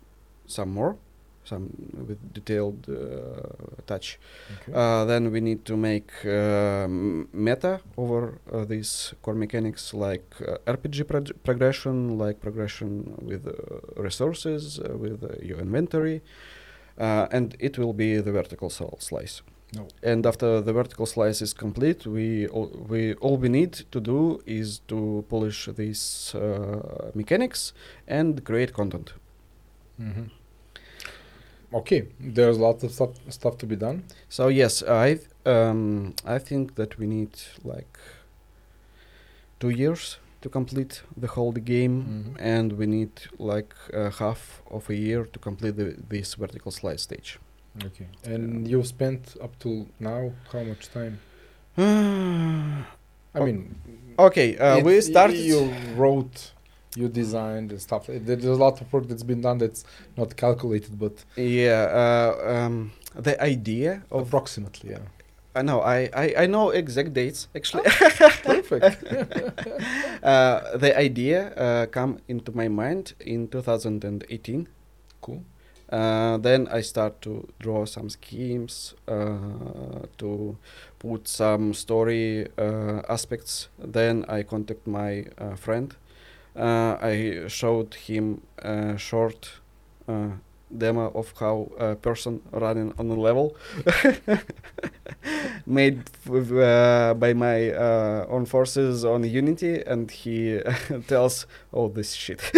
some more, some with detailed uh, touch. Okay. Uh, then we need to make um, meta over uh, these core mechanics like uh, RPG prog- progression, like progression with uh, resources, uh, with uh, your inventory, uh, and it will be the vertical slice. No. And after the vertical slice is complete, we all, we all we need to do is to polish these uh, mechanics and create content. hmm Okay, there's lots of stuff, stuff to be done. So yes, I um, I think that we need like two years to complete the whole game, Mhm. and we need like uh, half of a year to complete the, this vertical slice stage. Okay, and you've spent up to now how much time? *sighs* I Oh, mean, okay, uh, we started. You wrote, you designed and stuff. There's a lot of work that's been done that's not calculated, but yeah, uh, um, the idea of approximately, yeah. I know I, I I know exact dates actually. Perfect. *laughs* uh, the idea uh, come into my mind in 2018. cool. Uh, then I start to draw some schemes uh, to put some story uh, aspects. Then I contact my uh, friend. Uh, I showed him a short uh, demo of how a person running on a level *laughs* made uh, by my uh, own forces on Unity, and he *laughs* tells, "Oh, this shit." *laughs*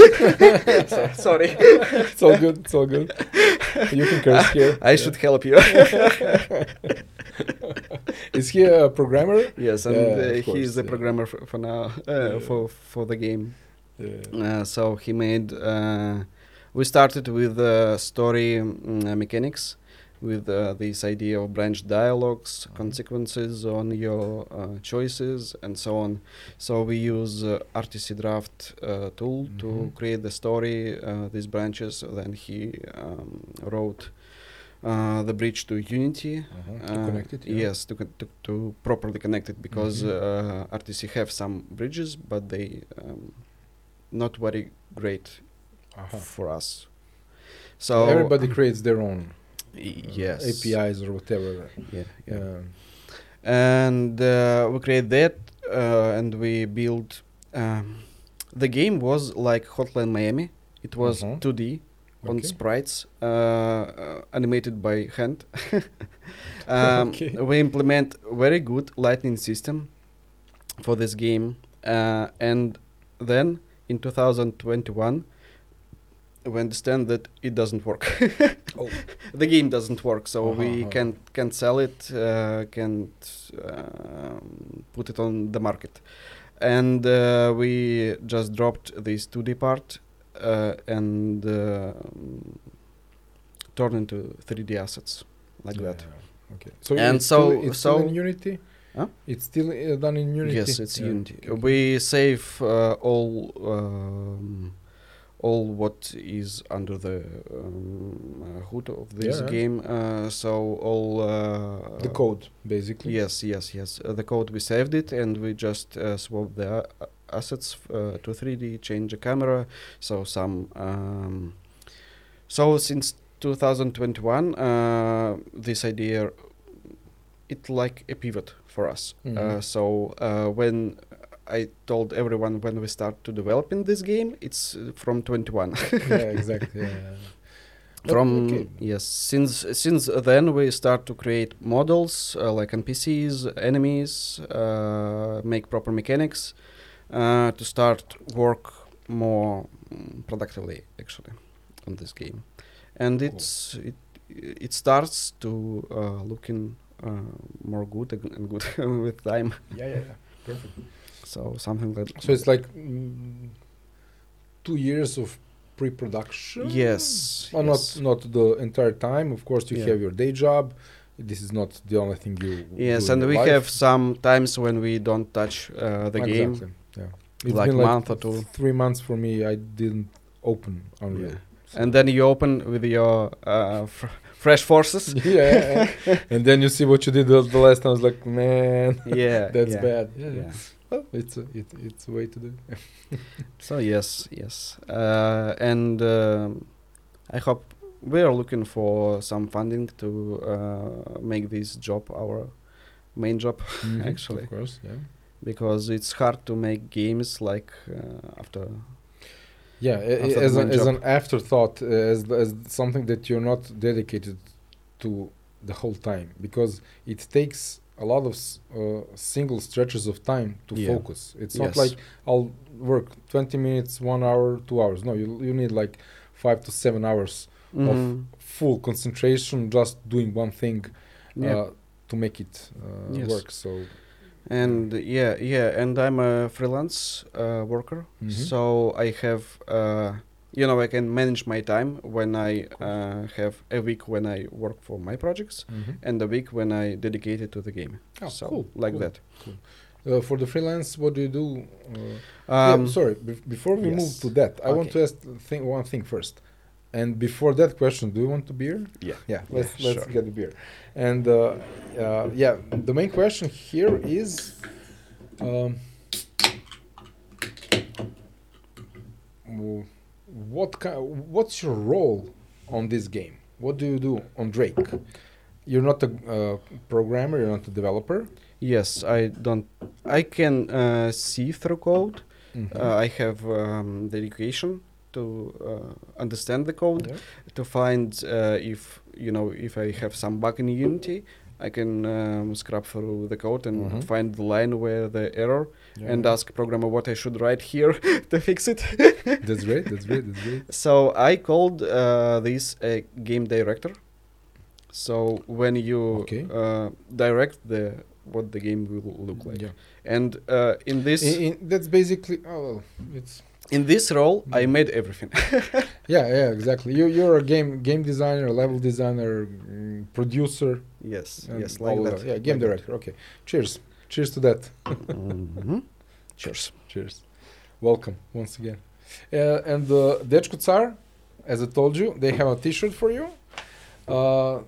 So- sorry. It's all good. It's all good. You can curse here. I Yeah. should help you. Is he a programmer? yes, and Yeah, uh, of he is the yeah. programmer for, for now uh, for for the game. Uh, so he made. We started with uh, story mm, mechanics, with uh, this idea of branch dialogues, Mhm. consequences on your uh, choices, and so on. So we use uh, Articy Draft uh, tool to Mhm. create the story, uh, these branches. Then he um, wrote uh, the bridge to Unity. Uh-huh. To connect it, yeah. Yes, to, con- to to properly connect it because Mhm. uh, Articy have some bridges, but they um, not very great Uh-huh. for us. So everybody creates their own yes APIs or whatever. Yeah, yeah. Um, and uh, we create that uh, and we build um, the game was like hotline miami it was Mhm. 2d on Okay. sprites uh, uh, animated by hand *laughs* *laughs* um, Okay. we implement very good lightning system for this game uh, and then in 2021 we understand that it doesn't work *laughs* Oh. *laughs* the game doesn't work so we Uh-huh, can't can't sell it uh, can't um, put it on the market and uh, we just dropped this 2d part uh, and uh, turned into 3d assets like yeah, that. Okay. So And it's still, so- still in Unity. Huh? It's still uh, done in Unity. Yes, it's Yeah. Unity. Okay, okay. We save uh, all um, all what is under the um, uh, hood of this Yeah, game. Uh, so all uh, the code basically. Yes, yes, yes. Uh, the code we saved it, and we just uh, swapped the uh, assets uh, to 3D, change the camera. So some. Um, so since 2021, uh, this idea, it like a pivot for us. Mhm. Uh, so uh, when I told everyone when we start to develop in this game, it's uh, from 21. yeah, *laughs* exactly. Yeah. From okay. yes since since then we start to create models uh, like npcs enemies uh, make proper mechanics uh, to start work more mm, productively actually on this game and Cool. it's it it starts to uh, looking uh, more good and and good *laughs* with time yeah, yeah, yeah. Perfect. So something like So it's like mm, two years of pre-production. yes, Well, yes. not not the entire time. Of course, you Yeah. have your day job. This is not the only thing you. yes do and we life. have some times when we don't touch uh, the game Exactly, Yeah. It's like been month or two. Three months for me. I didn't open Unreal. Yeah. and then you open with your uh, fr- fresh forces. *laughs* yeah, and then you see what you did the, the last time. I was like, man, yeah, *laughs* that's yeah, bad. Yeah. Well, *laughs* it's a it, it's a way to do. *laughs* So yes, yes, uh, and um, I hope we are looking for some funding to uh, make this job our main job Mhm, *laughs* Actually. of course, yeah. because it's hard to make games like uh, after. Yeah, as, a, main as an afterthought, uh, as as something that you're not dedicated to the whole time, because it takes a lot of uh, single stretches of time to Yeah. focus. It's not Yes. like I'll work 20 minutes, one hour, two hours. No, you you need like five to seven hours Mhm. full concentration, just doing one thing Yeah. uh, to make it uh, Yes. work. So and yeah yeah and i'm a freelance uh, worker Mhm. so i have uh, you know i can manage my time when i uh, have a week when i work for my projects and a week when i dedicate it to the game Oh, so cool, like cool. that uh, for the freelance, what do you do? Uh, um, yeah, sorry, bef- before we move to that, I want to ask thing, one thing first. And before that question, do you want a beer? yeah Yeah, let's Yeah, let's sure. get the beer. And uh, uh, yeah, the main question here is, um, w- what what's your role on this game? What do you do on Drake? You're not a uh, programmer. You're not a developer. yes i don't i can uh, see through code Mhm. uh, i have um, dedication to uh, understand the code Yeah. to find uh, if you know if I have some bug in Unity, I can um, scrub through the code and Mhm. find the line where the error Yeah. and ask programmer what I should write here *laughs* to fix it. *laughs* That's great. That's great. That's great. *laughs* So I called uh, this a game director. So when you Okay. uh, direct the what the game will look like, Yeah. and uh, in this In, in, that's basically oh well, it's in this role I Mm. made everything. *laughs* yeah yeah exactly. You you're a game game designer, level designer, mm, producer. yes, yes, all like of that. Yeah, game like that. director. Okay. Cheers. Cheers to that. Mhm. *laughs* Cheers. Cheers. Welcome once again. Uh, and uh, Dečko Car, as I told you, they have a T-shirt for you. Uh,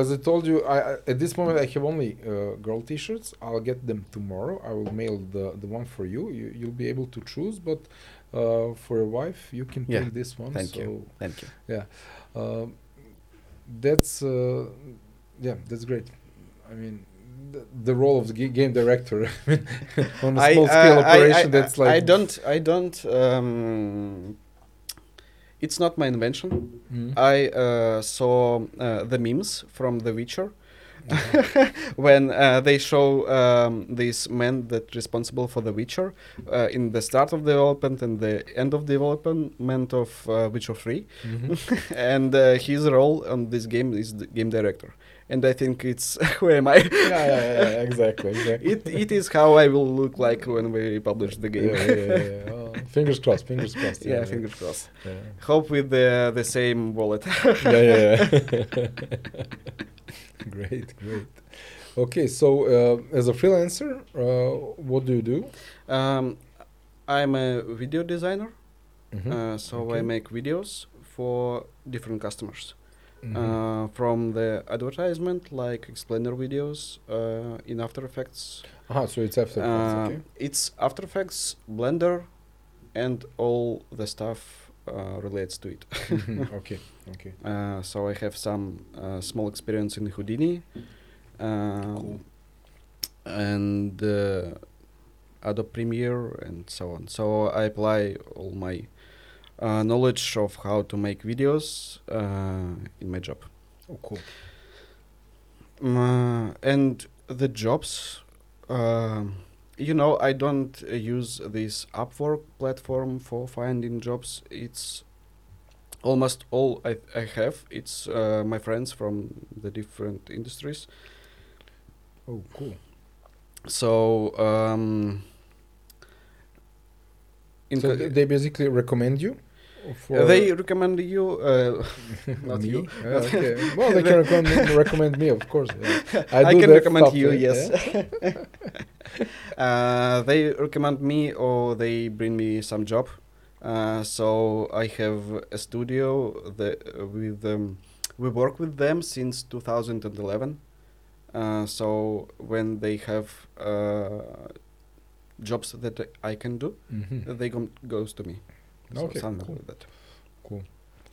as I told you, I, I- at this moment I have only uh, girl T-shirts. I'll get them tomorrow. I will mail the the one for you. you you'll be able to choose, but uh, for your wife, you can Yeah. take this one. Thank so you. Thank you. um, that's uh, yeah, that's great. I mean, the, the role of the ga- game director *laughs* on a I- small scale uh, I- operation. I, that's like I don't. I don't. Um, it's not my invention. Mhm. I uh, saw uh, the memes from The Witcher. *laughs* when uh, they show um, this man that responsible for The Witcher uh, in the start of development and the end of development of uh, Witcher 3, Mhm. *laughs* and uh, his role on this game is the game director. And I think it's *laughs* who am I? yeah, yeah, yeah, yeah, exactly, exactly. it it is how I will look like when we publish the game. Yeah, yeah, yeah, yeah. Oh, fingers crossed. Fingers crossed. Yeah, fingers crossed. Yeah, Hope with the the same wallet. yeah, yeah. yeah. *laughs* great, great. Okay, so uh, as a freelancer, uh, what do you do? um, I'm a video designer, Mhm. uh, so I make videos for different customers. Mhm. Uh, from the advertisement, like explainer videos uh, in After Effects. Aha, so it's After Effects, okay. It's After Effects, Blender, and all the stuff uh, relates to it. Mhm, *laughs* okay, okay. Uh, so I have some uh, small experience in Houdini, um, Cool. and uh, Adobe Premiere and so on. So I apply all my uh, knowledge of how to make videos uh, in my job. Oh, cool. Mm, and the jobs, um you know, I don't uh, use this Upwork platform for finding jobs. It's almost all I, I have. It's uh, my friends from the different industries. Oh, cool. So, um, so th- they basically recommend you for uh, they recommend you. Uh, *laughs* not *laughs* me? you. Yeah, okay. *laughs* Well, they can recommend, recommend me, of course. yeah. I, do can recommend you. yeah, Yes. uh, they recommend me, or they bring me some job. Uh, so I have a studio that uh, with um, we work with them since 2011. Uh, so when they have uh, jobs that I can do, Mhm. they com- goes to me. So Okay, something cool. like that.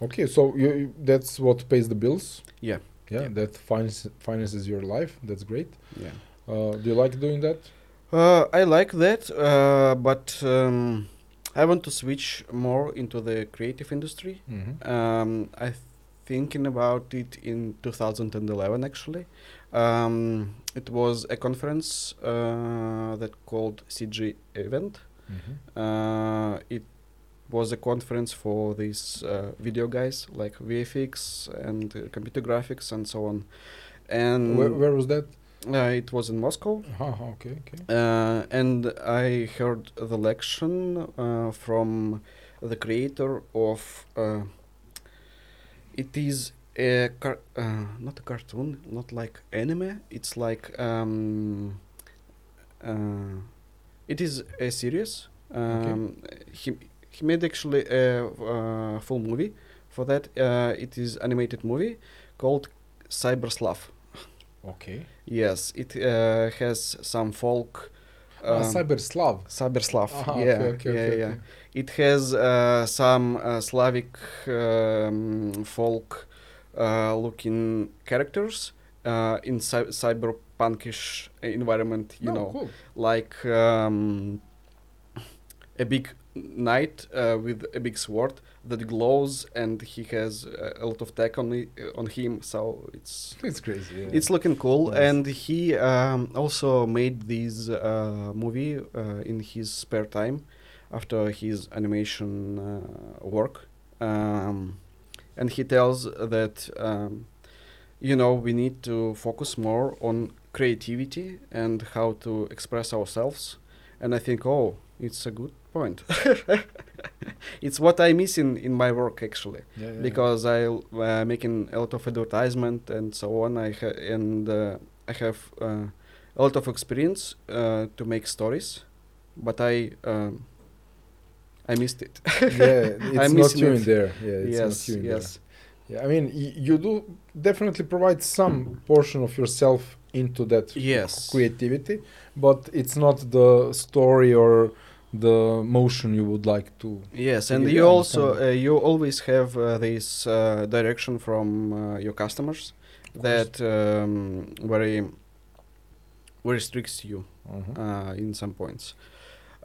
Okay, so you, you that's what pays the bills. Yeah. Yeah, Yeah. that finance, finances your life. That's great. Yeah. Uh, do you like doing that? Uh, I like that, uh, but um, I want to switch more into the creative industry. Mm-hmm. Um, I thinking about it in 2011 actually. Um, it was a conference uh, that called CG Event. Mm-hmm. Uh, it was a conference for these uh, video guys like VFX and uh, computer graphics and so on. And where, where was that? uh, it was in Moscow. Uh-huh, okay, okay. Uh, and I heard the lecture uh, from the creator of. Uh, it is a car- uh, not a cartoon, not like anime. It's like um, uh, it is a series. Um, He he made actually a uh, full movie for that. Uh, it is animated movie called Cyber Slav. Okay. Yes, it uh, has some folk. Uh, um, Cyber Slav. Cyberslav. Aha, yeah, okay, okay, yeah, okay, yeah. It has uh, some uh, Slavic um, folk uh, looking characters uh, in cy- cyberpunkish environment. You no, know, cool. like um, a big knight uh, with a big sword that glows, and he has uh, a lot of tech on it, on him. So it's It's crazy. Yeah. it's looking cool, Nice. and he um, also made this uh, movie uh, in his spare time after his animation uh, work. Um, and he tells that um, you know we need to focus more on creativity and how to express ourselves. And I think, oh, it's a good point. *laughs* it's what I miss in, in my work actually yeah, yeah, because I uh, making a lot of advertisement and so on. I ha- and uh, I have uh, a lot of experience uh, to make stories, but I um, I missed it. *laughs* *laughs* yeah, it's not you it. in there. Yeah, it's yes, not you in yes. Yeah, I mean, y- you do definitely provide some portion of yourself into that Yes. creativity, but it's not the story or the motion you would like to. Yes, and you also uh, you always have uh, this uh, direction from uh, your customers that um, very restricts you Mhm. uh, in some points.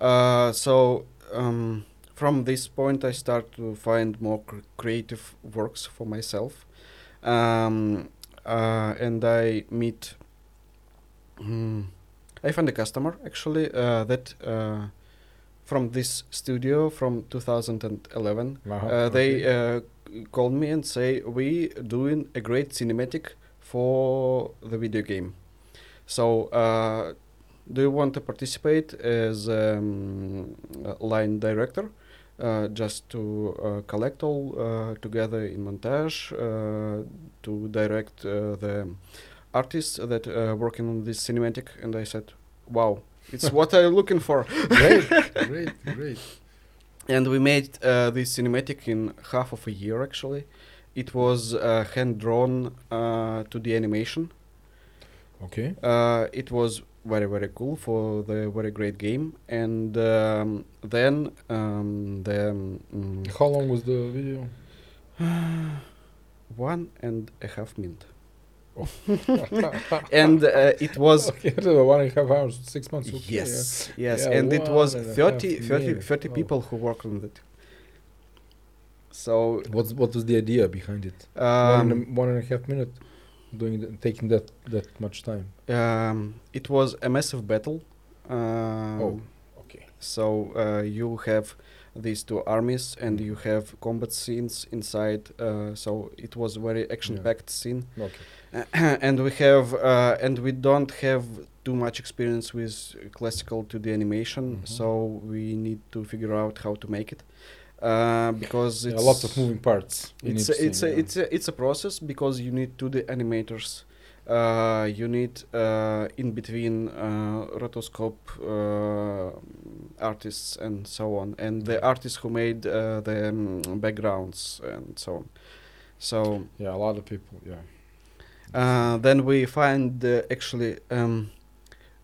Uh, so um, from this point, I start to find more cr- creative works for myself, um, uh, and I meet. Mm, I find a customer actually uh, that uh, from this studio from 2011. Uh-huh, Uh, they okay. uh, called me and say we doing a great cinematic for the video game. So uh, do you want to participate as um, line director? Uh, just to uh, collect all uh, together in montage, uh, to direct uh, the artists that uh, working on this cinematic, and I said, "Wow, it's what I'm looking for." great, *laughs* great, great. and we made uh, this cinematic in half of a year actually it was uh, hand drawn uh, to the animation Okay. uh, it was very very cool for the very great game and um, then um, the mm, How long was the video? *sighs* one and a half minute okay, *laughs* and uh, it was *laughs* so one and a half hours, six months. Okay, yes yes Yeah, and it was one and a 30 30, minute. 30 Oh. people who worked on it so yeah. What's what was the idea behind it? one, um, and a, one and a half minute, doing the, taking that that much time. Um, it was a massive battle. Um, Oh, okay. So uh, you have these two armies, and you have combat scenes inside. Uh, so it was very action-packed scene, Okay. *clears throat* and we have uh, and we don't have too much experience with classical 2D animation. Mhm. So we need to figure out how to make it. Uh, because Yeah, it's lots of moving parts. it's a, it's a, it's a, it's a process because you need 2D animators. Uh, you need uh, in between uh, rotoscope uh, artists and so on, and the artists who made uh, the um, backgrounds and so on. So yeah, a lot of people. Yeah. uh, then we find uh, actually um,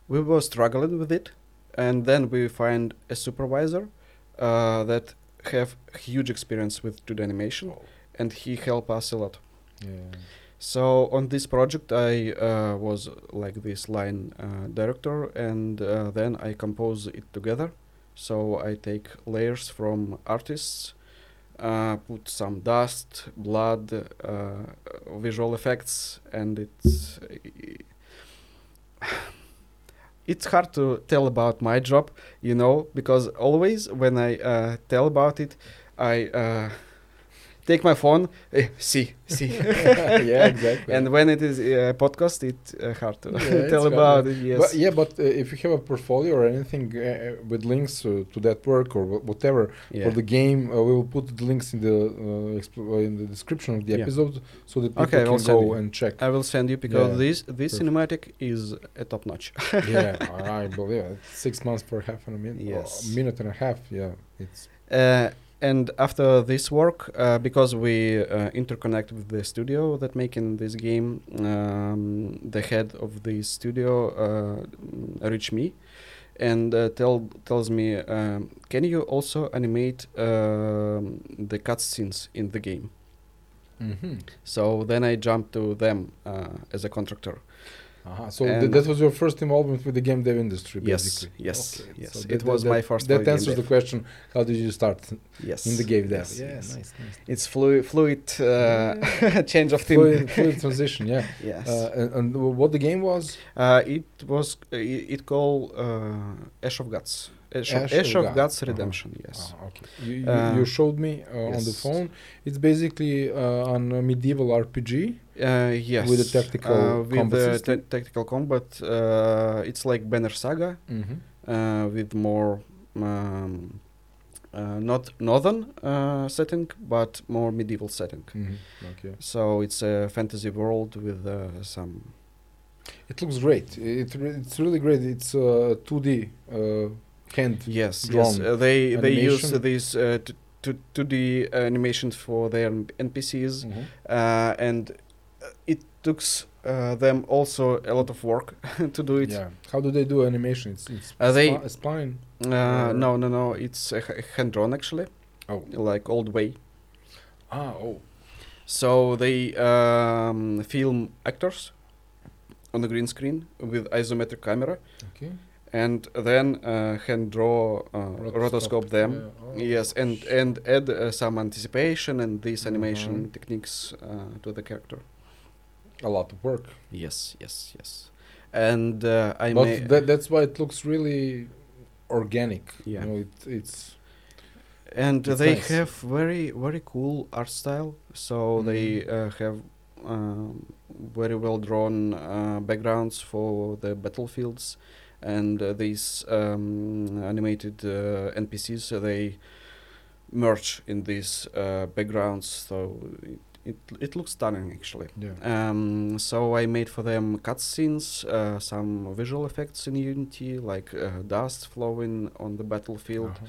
we were struggling with it, and then we find a supervisor uh, that have huge experience with 2D animation, Oh. and he helped us a lot. Yeah. So on this project, I uh, was like this line uh, director, and uh, then I compose it together. So I take layers from artists, uh, put some dust, blood, uh, visual effects, and it's *sighs* it's hard to tell about my job, you know, because always when I uh, tell about it, I take my phone, eh, see, see. *laughs* yeah, exactly. And when it is a podcast, it's uh, hard to Yeah, *laughs* tell about it. Yes. But yeah, but uh, if you have a portfolio or anything with links uh, to that work or whatever yeah. for the game, uh, we will put the links in the in the description of the Yeah. episode so that people Okay, can go you. and check. I will send you because this this perfect. cinematic is a top notch. *laughs* yeah, I believe it. Six months for half a minute. Yes. a minute and a half. Yeah, it's Uh, and after this work, uh, because we uh, interconnect with the studio that making this game, um, the head of the studio uh, reached me and uh, tell tells me, um, can you also animate um, the cutscenes in the game? mm-hmm. So then I jumped to them uh, as a contractor. Uh-huh. so th- that was your first involvement with the game dev industry, Yes, basically. yes, Okay, yes. so It that- was that- my first That answers the question: How did you start Yes. in the game dev? Yes, yes. nice, nice. It's fluid, fluid uh, Yeah. *laughs* change of theme. Fluid, fluid transition. Yeah. *laughs* yes. Uh, and, and what the game was? Uh, it was uh, it, it called uh, Ash of Gods. Ash, of, Ash Ash of God. Gods Uh-huh. Redemption. Yes. Ah, okay. You, you, Uh, you showed me uh, on the yes. phone. It's basically uh, an uh, medieval RPG. Uh, yes. With the tactical uh, with combat the system? ta- tactical combat. Uh, it's like Banner Saga Mm-hmm. uh, with more. Um, uh, not northern uh, setting, but more medieval setting. Mm-hmm. Okay. So it's a fantasy world with uh, some It looks great. It, re- it's really great. It's uh, 2D uh, hand. Yes, yes. drawn Uh, they they use uh, these t- to to the animations for their NPCs, Mhm. uh, and it took uh, them also a lot of work *laughs* to do it. Yeah. How do they do animation? It's it's Uh, they- spline. Uh, no, no, no. It's hand drawn actually, Oh. like old way. Ah. Oh. So they um, film actors on the green screen with isometric camera, Okay. and then uh, hand draw, uh, rotoscope them. Yeah. Oh. Yes, and and add uh, some anticipation and these animation Mhm. techniques uh, to the character. A lot of work. Yes, yes, yes. And uh, I but may that, that's why it looks really organic. Yeah. You know, it, it's and it's they nice. have very very cool art style. So they Mhm. uh, have um, very well drawn uh, backgrounds for the battlefields, and uh, these um, animated uh, NPCs uh, they merge in these uh, backgrounds. So it, it looks stunning actually. yeah. Um, so I made for them cutscenes, uh, some visual effects in Unity, like uh, dust flowing on the battlefield Uh-huh.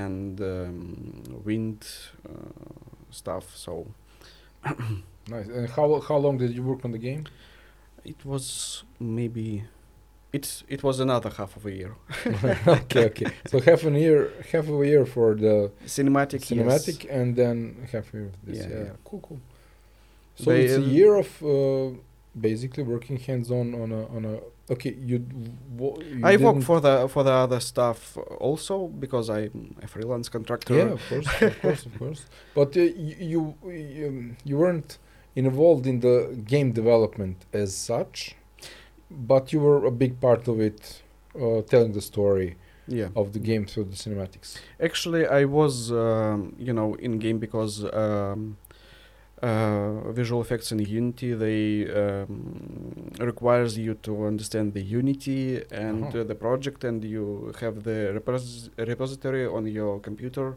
and um, wind uh, stuff. So *coughs* Nice. And how how long did you work on the game? it was maybe it it was another half of a year. *laughs* *laughs* okay, okay. So half a year, half of a year for the Cinematic, cinematic, yes. and then half a year this. Yeah, Yeah, yeah. cool, cool. So They, it's a uh, year of uh, basically working hands-on on a on a. Okay, you. You I work for the for the other stuff also because I'm a freelance contractor. Yeah, of course, of course, of course. *laughs* But uh, you, you you you weren't involved in the game development as such, but you were a big part of it, uh, telling the story Yeah. of the game through the cinematics. Actually, I was, um, you know, in game because um, uh, visual effects in Unity they um, requires you to understand the Unity and Uh-huh. uh, the project, and you have the repos- repository on your computer.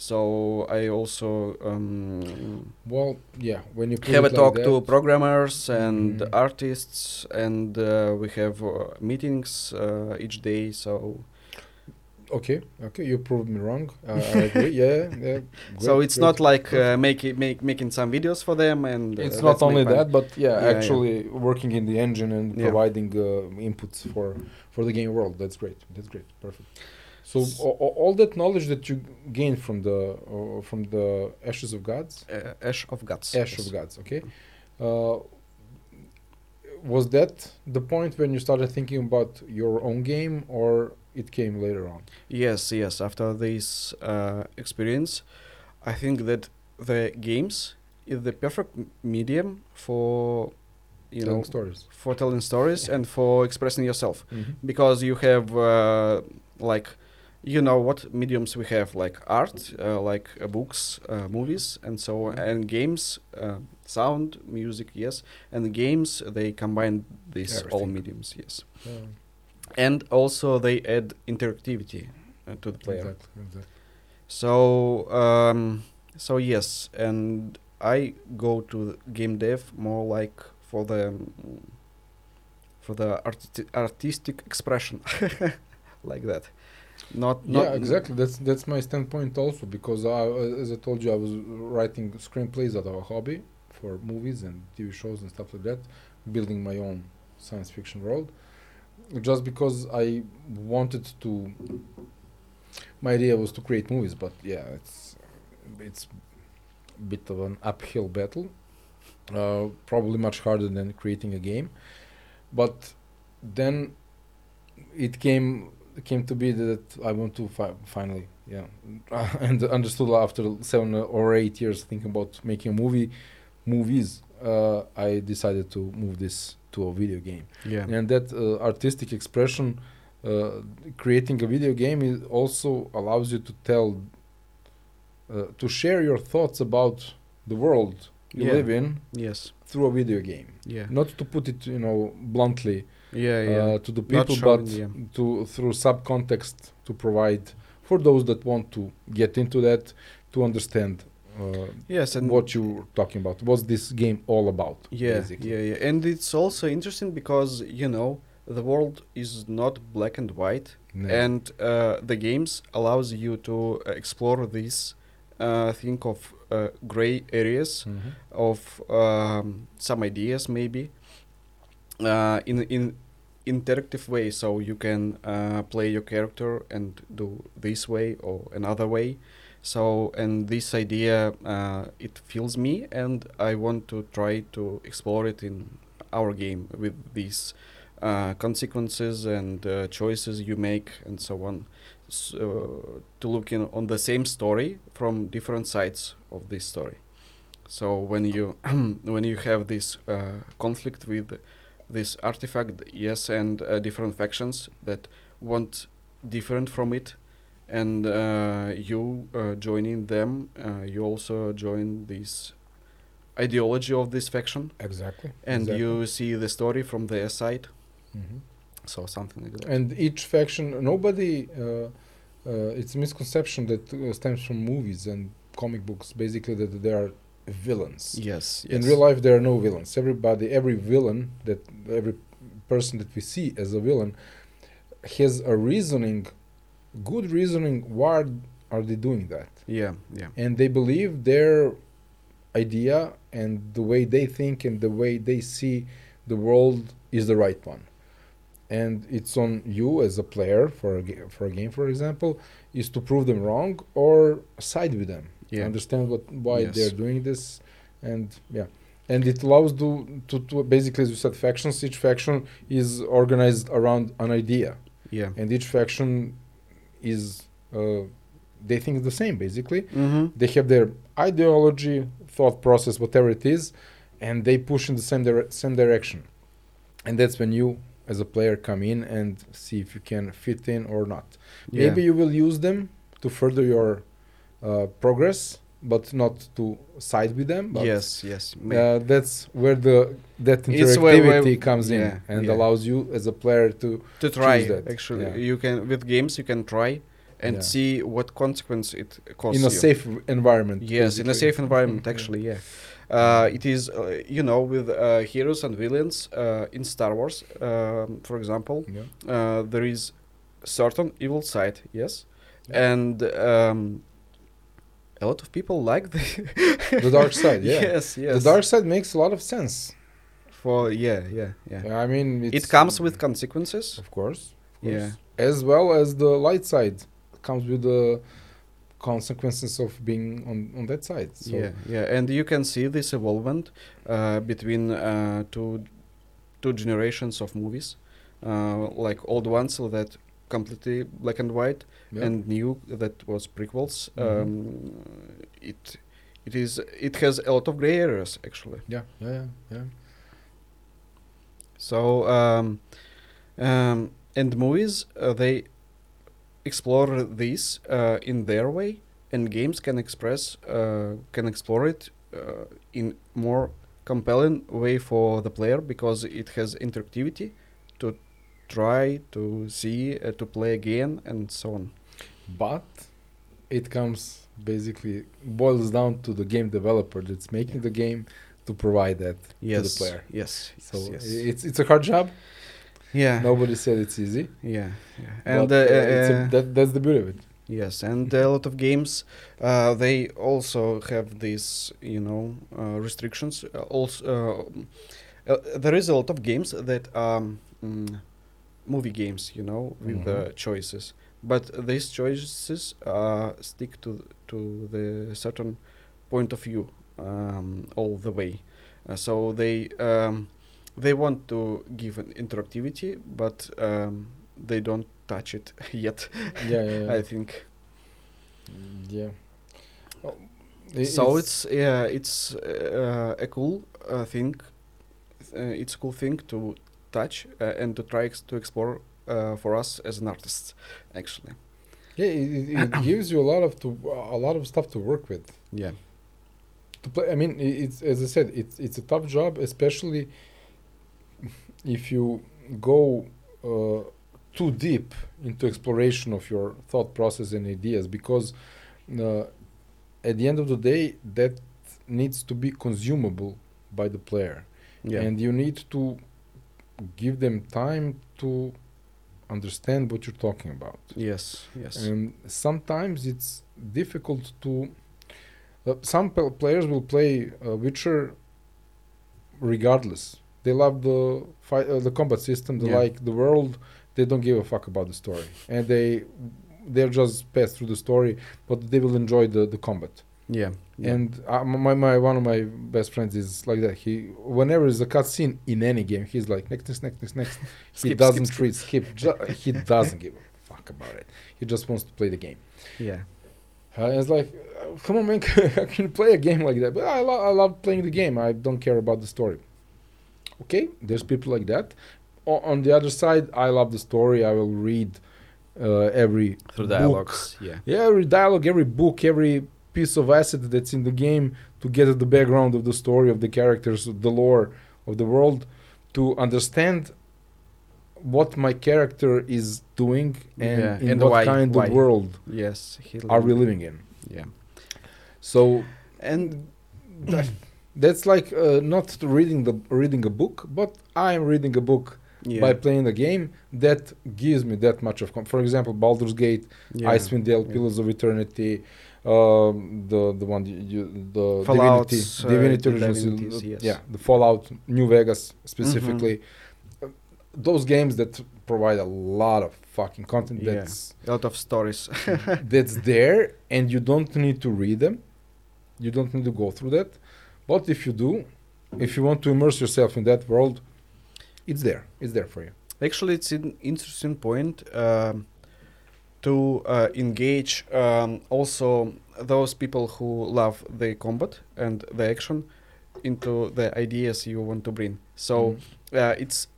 So I also um, Well, yeah, when you have a like talk to programmers and Mhm. artists, and uh, we have uh, meetings uh, each day. So Okay, okay, you proved me wrong. Uh, I agree. *laughs* Yeah, yeah. so it's great. not like uh, make, make making some videos for them and uh, it's not only that, but yeah, Yeah, yeah. actually working in the engine and Yeah. providing uh, inputs for for the game world. That's great. That's great. Perfect. So S- a- a- all that knowledge that you gained from the uh, from the ashes of gods, uh, Ash of Guts. ash yes. of gods. Okay. Uh, was that the point when you started thinking about your own game, or it came later on? Yes, yes. After this uh, experience, I think that the games is the perfect medium for you Telling know stories. for telling stories and for expressing yourself Mhm. because you have uh, like you know what mediums we have like art uh, like uh, books uh, movies and so on Mhm. and games uh, sound music yes and games they combine these all mediums yes Yeah, and also they add interactivity uh, to the player exactly. Exactly. so um, so yes and i go to game dev more like for the mm, for the arti- artistic expression *laughs* like that not not yeah, exactly. That's that's my standpoint also because I, as I told you, I was writing screenplays out of a hobby for movies and TV shows and stuff like that, building my own science fiction world. Just because I wanted to, my idea was to create movies, but yeah, it's it's a bit of an uphill battle. Uh, probably much harder than creating a game, but then it came came to be that I want to fi- finally, yeah, *laughs* and understood after seven or eight years thinking about making a movie, movies. Uh, I decided to move this to a video game, yeah and that uh, artistic expression, uh, creating a video game, is also allows you to tell, uh, to share your thoughts about the world you Yeah. live in yes through a video game. yeah Not to put it, you know, bluntly yeah yeah uh, to the people, showing, but yeah. to through subcontext to provide for those that want to get into that to understand uh, yes and what you're talking about. What's this game all about? yeah basically. yeah yeah and it's also interesting because you know the world is not black and white No. and uh, the games allows you to explore this uh, think of uh, gray areas Mhm. of um, some ideas maybe uh, in in interactive way so you can uh, play your character and do this way or another way. So and this idea uh, it fills me and i want to try to explore it in our game with these uh, consequences and uh, choices you make and so on. So to look in on the same story from different sides of this story. So when you *clears throat* when you have this uh, conflict with this artifact yes and uh, different factions that want different from it and uh, you uh, joining them uh, you also join this ideology of this faction Exactly. and exactly. you see the story from their side Mhm. so something like that And each faction, nobody. Uh, uh, it's a misconception that uh, stems from movies and comic books, basically that they are villains. yes, yes In real life, there are no villains. Everybody, every villain that every person that we see as a villain has a reasoning, good reasoning. Why are they doing that? yeah yeah And they believe their idea and the way they think and the way they see the world is the right one. And it's on you as a player for a for a game, for example, is to prove them wrong or side with them yeah. understand what why Yes. they're doing this and yeah. And it allows to, to to basically as you said factions. Each faction is organized around an idea. Yeah. And each faction is uh, they think the same basically. Mm-hmm. they have their ideology thought process whatever it is and they push in the same dire- same direction. And that's when you as a player come in and see if you can fit in or not. Yeah. maybe you will use them to further your uh, progress but not to side with them but yes yes uh, that's where the that interactivity where- comes in and yeah. allows you as a player to to try that, actually yeah. you can with games you can try and Yeah. see what consequence it causes in a you. safe environment yes in a safe environment actually yeah uh, it is uh, you know with uh, heroes and villains uh, in star wars um, for example yeah. uh, there is certain evil side yes Yeah. and um, a lot of people like the the dark side *laughs* yeah. Yes yes. The dark side makes a lot of sense. For yeah yeah yeah. I mean it comes with consequences. Of course, of Yeah. as well as the light side comes with the consequences of being on on that side so. Yeah yeah. And you can see this evolvement uh, between uh, two two generations of movies uh, like old ones so that completely black and white yeah. and new that was prequels Mhm. um, it it is it has a lot of gray areas actually yeah yeah yeah yeah so um, um, and movies uh, they explore this uh, in their way and games can express uh, can explore it uh, in more compelling way for the player because it has interactivity to try to see uh, to play again and so on. But it comes basically boils down to the game developer that's making the game to provide that yes to the player. yes so yes, it's it's a hard job. Yeah. Nobody said it's easy. Yeah yeah. And uh, uh, it's a, uh, that, that's the beauty of it. Yes, and a lot of games uh, they also have these, you know, uh, restrictions. Uh, also, uh, uh, there is a lot of games that are mm, movie games, you know, with the Mhm. choices. But these choices uh, stick to to the certain point of view um, all the way. Uh, so they um, they want to give an interactivity, but um, they don't touch it *laughs* yet. yeah yeah, yeah. *laughs* I think. yeah Well, i- so it's yeah it's uh, a cool uh, thing uh, it's a cool thing to touch uh, and to try ex- to explore uh, for us as an artist actually. Yeah it, it, it *clears throat* gives you a lot of to a lot of stuff to work with. Yeah. To play i mean it's as i said it's it's a tough job especially if you go uh, too deep into exploration of your thought process and ideas because uh, at the end of the day that needs to be consumable by the player. Yeah. And you need to give them time to understand what you're talking about yes yes and sometimes it's difficult to uh, some pl- players will play uh, Witcher regardless. They love the fight, uh, the combat system. They Yeah. like the world. They don't give a fuck about the story, and they they'll just pass through the story, but they will enjoy the the combat. Yeah. yeah. And uh, my, my one of my best friends is like that. He whenever there's a cutscene in any game, he's like next, next, next, next, next. *laughs* he doesn't skip, treat skip. *laughs* Ju- he doesn't give a fuck about it. He just wants to play the game. yeah. Uh, it's like, uh, come on, man, *laughs* how can play a game like that? But I, lo- I love playing the game. I don't care about the story. Okay, there's people like that. O- on the other side, I love the story. I will read uh, every Through book. dialogues. Yeah. Yeah, every dialogue, every book, every piece of asset that's in the game to get at the background of the story of the characters, the lore of the world, to understand what my character is doing and Yeah, in and what why- kind why. of world Yes. Are we living in. Yeah. So And that, that's like uh, not reading the reading a book, but I'm reading a book yeah. by playing the game that gives me that much of. Com- For example, Baldur's Gate, yeah. Icewind Dale, yeah. Pillars of Eternity, um, the the one you, the Fallout's, Divinity, uh, Divinity Sin- Divinities, yes. yeah, the Fallout, New Vegas specifically. Mm-hmm. Uh, those games that provide a lot of fucking content Yeah. that's a lot of stories. *laughs* that's there and you don't need to read them you don't need to go through that but if you do if you want to immerse yourself in that world it's there it's there for you Actually, it's an interesting point um, to uh, engage um, also those people who love the combat and the action into the ideas you want to bring. So uh, it's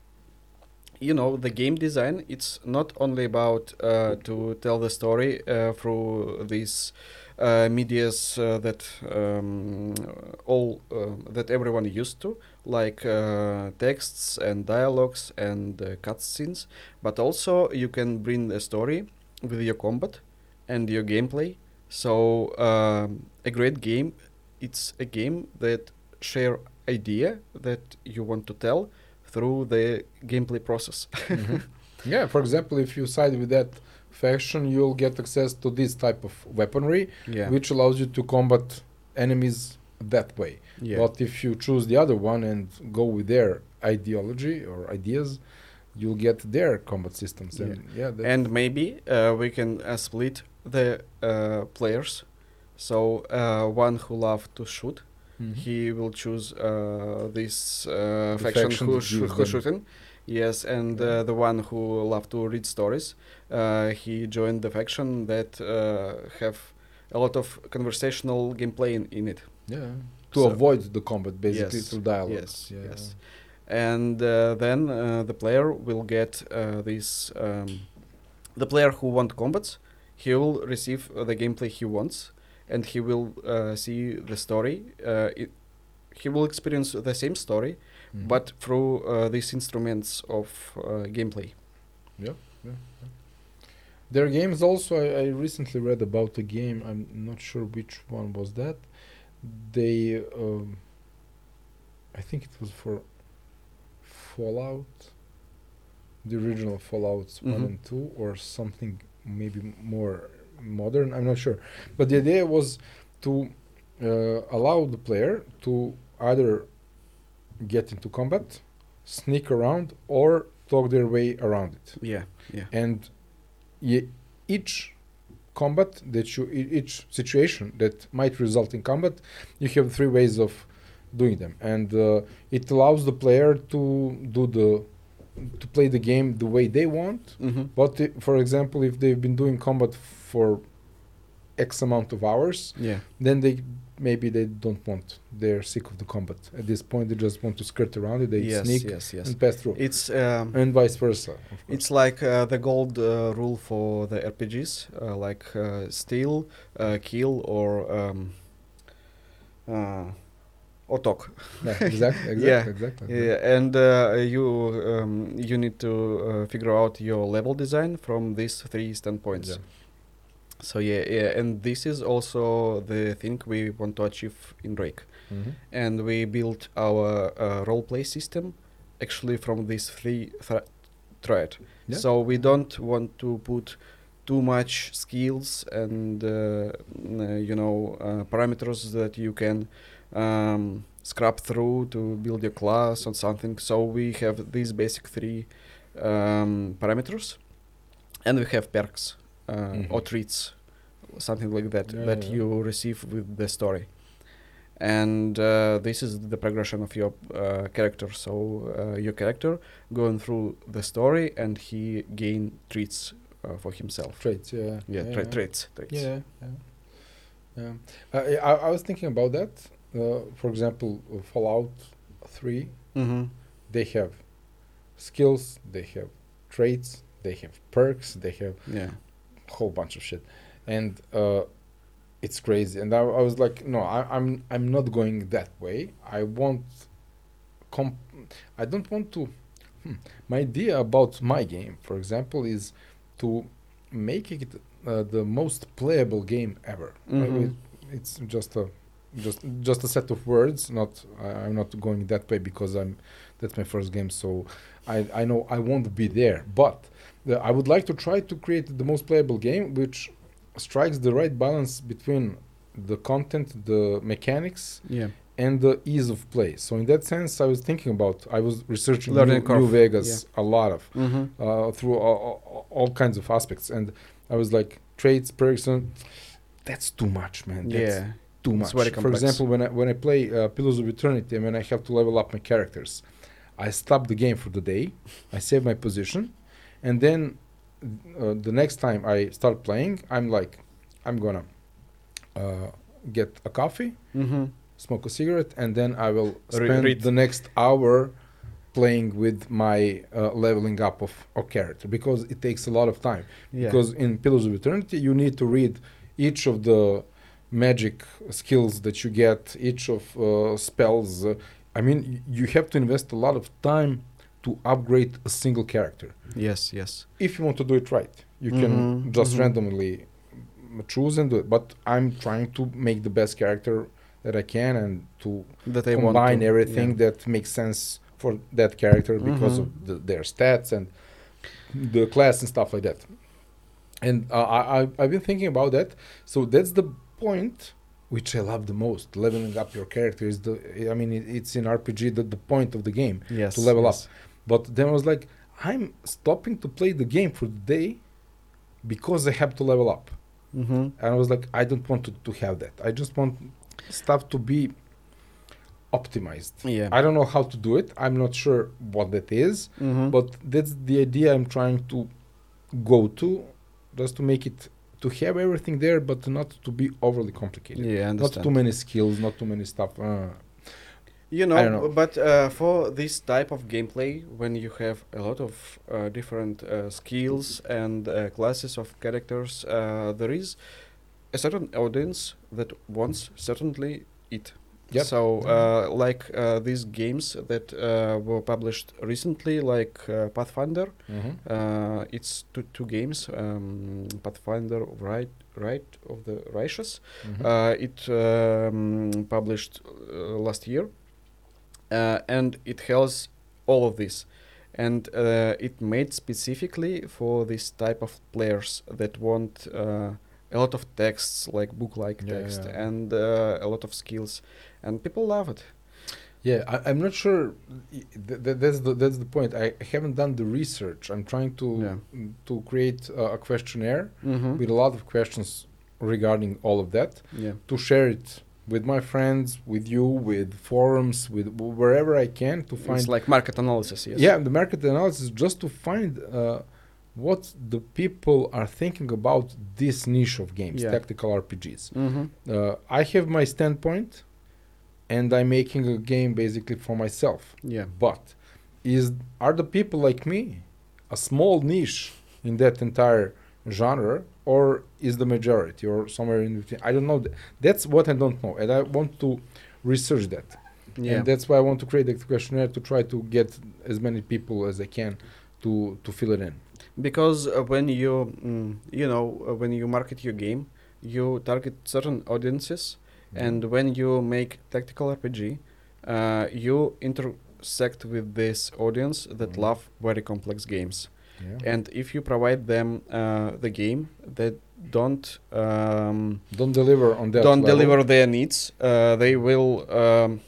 you know the game design. It's not only about uh, to tell the story uh, through these uh, medias uh, that um, all uh, that everyone used to, like uh, texts and dialogues and uh, cutscenes, but also you can bring a story with your combat and your gameplay. So um, a great game, it's a game that share idea that you want to tell through the gameplay process. Mhm. *laughs* yeah for example if you side with that faction you'll get access to this type of weaponry yeah. which allows you to combat enemies that way yeah. but if you choose the other one and go with their ideology or ideas you'll get their combat systems and yeah, and maybe uh, we can uh, split the uh, players. So uh, one who love to shoot, Mhm. he will choose uh, this uh, faction faction who, sh- who shooting. Yes, and uh, the one who love to read stories, uh, he joined the faction that uh, have a lot of conversational gameplay in, in it. yeah to So- avoid the combat basically Yes, through dialogue yes, yeah, yes. And uh, then uh, the player will get uh, this um, the player who wants combats he will receive uh, the gameplay he wants and he will uh, see the story uh, it, he will experience the same story Mhm. but through uh, these instruments of uh, gameplay There are games also. I, I recently read about a game. I'm not sure which one was that. They, um, I think it was for Fallout, the original Fallout's one Mhm. and two, or something maybe more modern. I'm not sure, but the idea was to uh, allow the player to either get into combat, sneak around, or talk their way around it yeah yeah and ye- each combat that you each situation that might result in combat you have three ways of doing them. And uh, it allows the player to do the to play the game the way they want. Mm-hmm. but i- for example if they've been doing combat for x amount of hours yeah. then they maybe they don't want they're sick of the combat. At this point they just want to skirt around it they yes sneak yes yes. and pass through. It's um, and vice versa. It's like uh, the gold uh, rule for the RPGs, uh, like uh, steal, uh, kill, or um, uh, or talk. *laughs* yeah, exactly exactly Yeah. exactly Yeah, and uh, you um, you need to uh, figure out your level design from these three standpoints. Yeah. So yeah, yeah, and this is also the thing we want to achieve in Drake. Mhm. And we built our uh, role play system actually from these three thre- thread. Yeah. So we don't want to put too much skills and uh, uh, you know uh, parameters that you can um, scrap through to build your class or something. So we have these basic three um, parameters, and we have perks uh, or Mhm. treats, something like that Yeah, that yeah. you receive with the story. And uh, this is the progression of your uh, character. So uh, your character going through the story, and he gain treats uh, for himself. Traits, yeah. Yeah, tra- traits. traits. Yeah, yeah. yeah. I, I, I was thinking about that. Uh, for example, Fallout 3, Mm-hmm. they have skills, they have traits, they have perks, they have Yeah. a whole bunch of shit. And uh, it's crazy. And I, I was like, no, I, I'm I'm not going that way. I want comp- I don't want to hmm. my idea about my game, for example, is to make it uh, the most playable game ever. Mhm. it- it's just a just just a set of words. Not I, I'm not going that way because I'm that's my first game. So I I know I won't be there, but the, I would like to try to create the most playable game, which strikes the right balance between the content, the mechanics, Yeah. and the ease of play. So in that sense, I was thinking about I was researching Learning New, New Vegas a lot of Mm-hmm. uh, through all, all, kinds of aspects, and I was like traits, perks, and that's too much, man. That's Yeah. Too much. For example, when I when I play uh, Pillars of Eternity and when I have to level up my characters, I stop the game for the day, I save my position, and then uh, the next time I start playing, I'm like, I'm gonna uh, get a coffee, Mm-hmm. smoke a cigarette, and then I will spend read. the next hour playing with my uh, leveling up of, a character because it takes a lot of time Yeah. because in Pillars of Eternity you need to read each of the magic skills that you get, each of uh, spells. Uh, I mean, you have to invest a lot of time to upgrade a single character. yes. Yes. If you want to do it right, you can Mhm, just mhm. randomly choose and do it. But I'm trying to make the best character that I can and to That I want combine to- everything yeah. that makes sense for that character because Mhm. of the, their stats and the class and stuff like that. And uh, I, I I've been thinking about that. So that's the point which I love the most. Leveling up your character is the. I mean, it, it's in RPG the, the point of the game. Yes. to level yes. But then I was like, I'm stopping to play the game for the day because I have to level up. Mm-hmm. And I was like, I don't want to, to have that. I just want stuff to be optimized. Yeah. I don't know how to do it. I'm not sure what that is, mm-hmm. but that's the idea I'm trying to go to, just to make it to have everything there, but not to be overly complicated. yeah, I Not too many skills, not too many stuff. Uh, You know, know. but uh, for this type of gameplay, when you have a lot of uh, different uh, skills and uh, classes of characters, uh, there is a certain audience that wants certainly it. Yep. So, uh, like uh, these games that uh, were published recently, like uh, Pathfinder, mhm. uh, it's two, two games, um, Pathfinder Right, Wrath of the Righteous, Mhm. uh, it um, published uh, last year, uh, and it has all of this, and uh, it made specifically for this type of players that want uh, a lot of texts, like book-like Yeah, text, yeah. and uh, a lot of skills, and people love it. Yeah, I, I'm not sure. Th- th- that's the that's the point. I haven't done the research. I'm trying to Yeah. mm, to create uh, a questionnaire Mm-hmm. with a lot of questions regarding all of that Yeah. to share it with my friends, with you, with forums, with wherever I can to find It's like market analysis. Yes. yeah the market analysis just to find uh, what the people are thinking about this niche of games, Yeah. tactical RPGs. Mm-hmm. Uh, I have my standpoint, and I'm making a game basically for myself. Yeah. But is are the people like me a small niche in that entire genre, or is the majority, or somewhere in between? I don't know. That's what I don't know, and I want to research that. Yeah. And that's why I want to create the questionnaire to try to get as many people as I can to to fill it in. because uh, when you mm, you know uh, when you market your game you target certain audiences and when you make tactical rpg uh, you intersect with this audience that Mhm. love very complex games Yeah. and if you provide them uh, the game that don't um, don't deliver on that. don't level. deliver their needs, uh, they will um,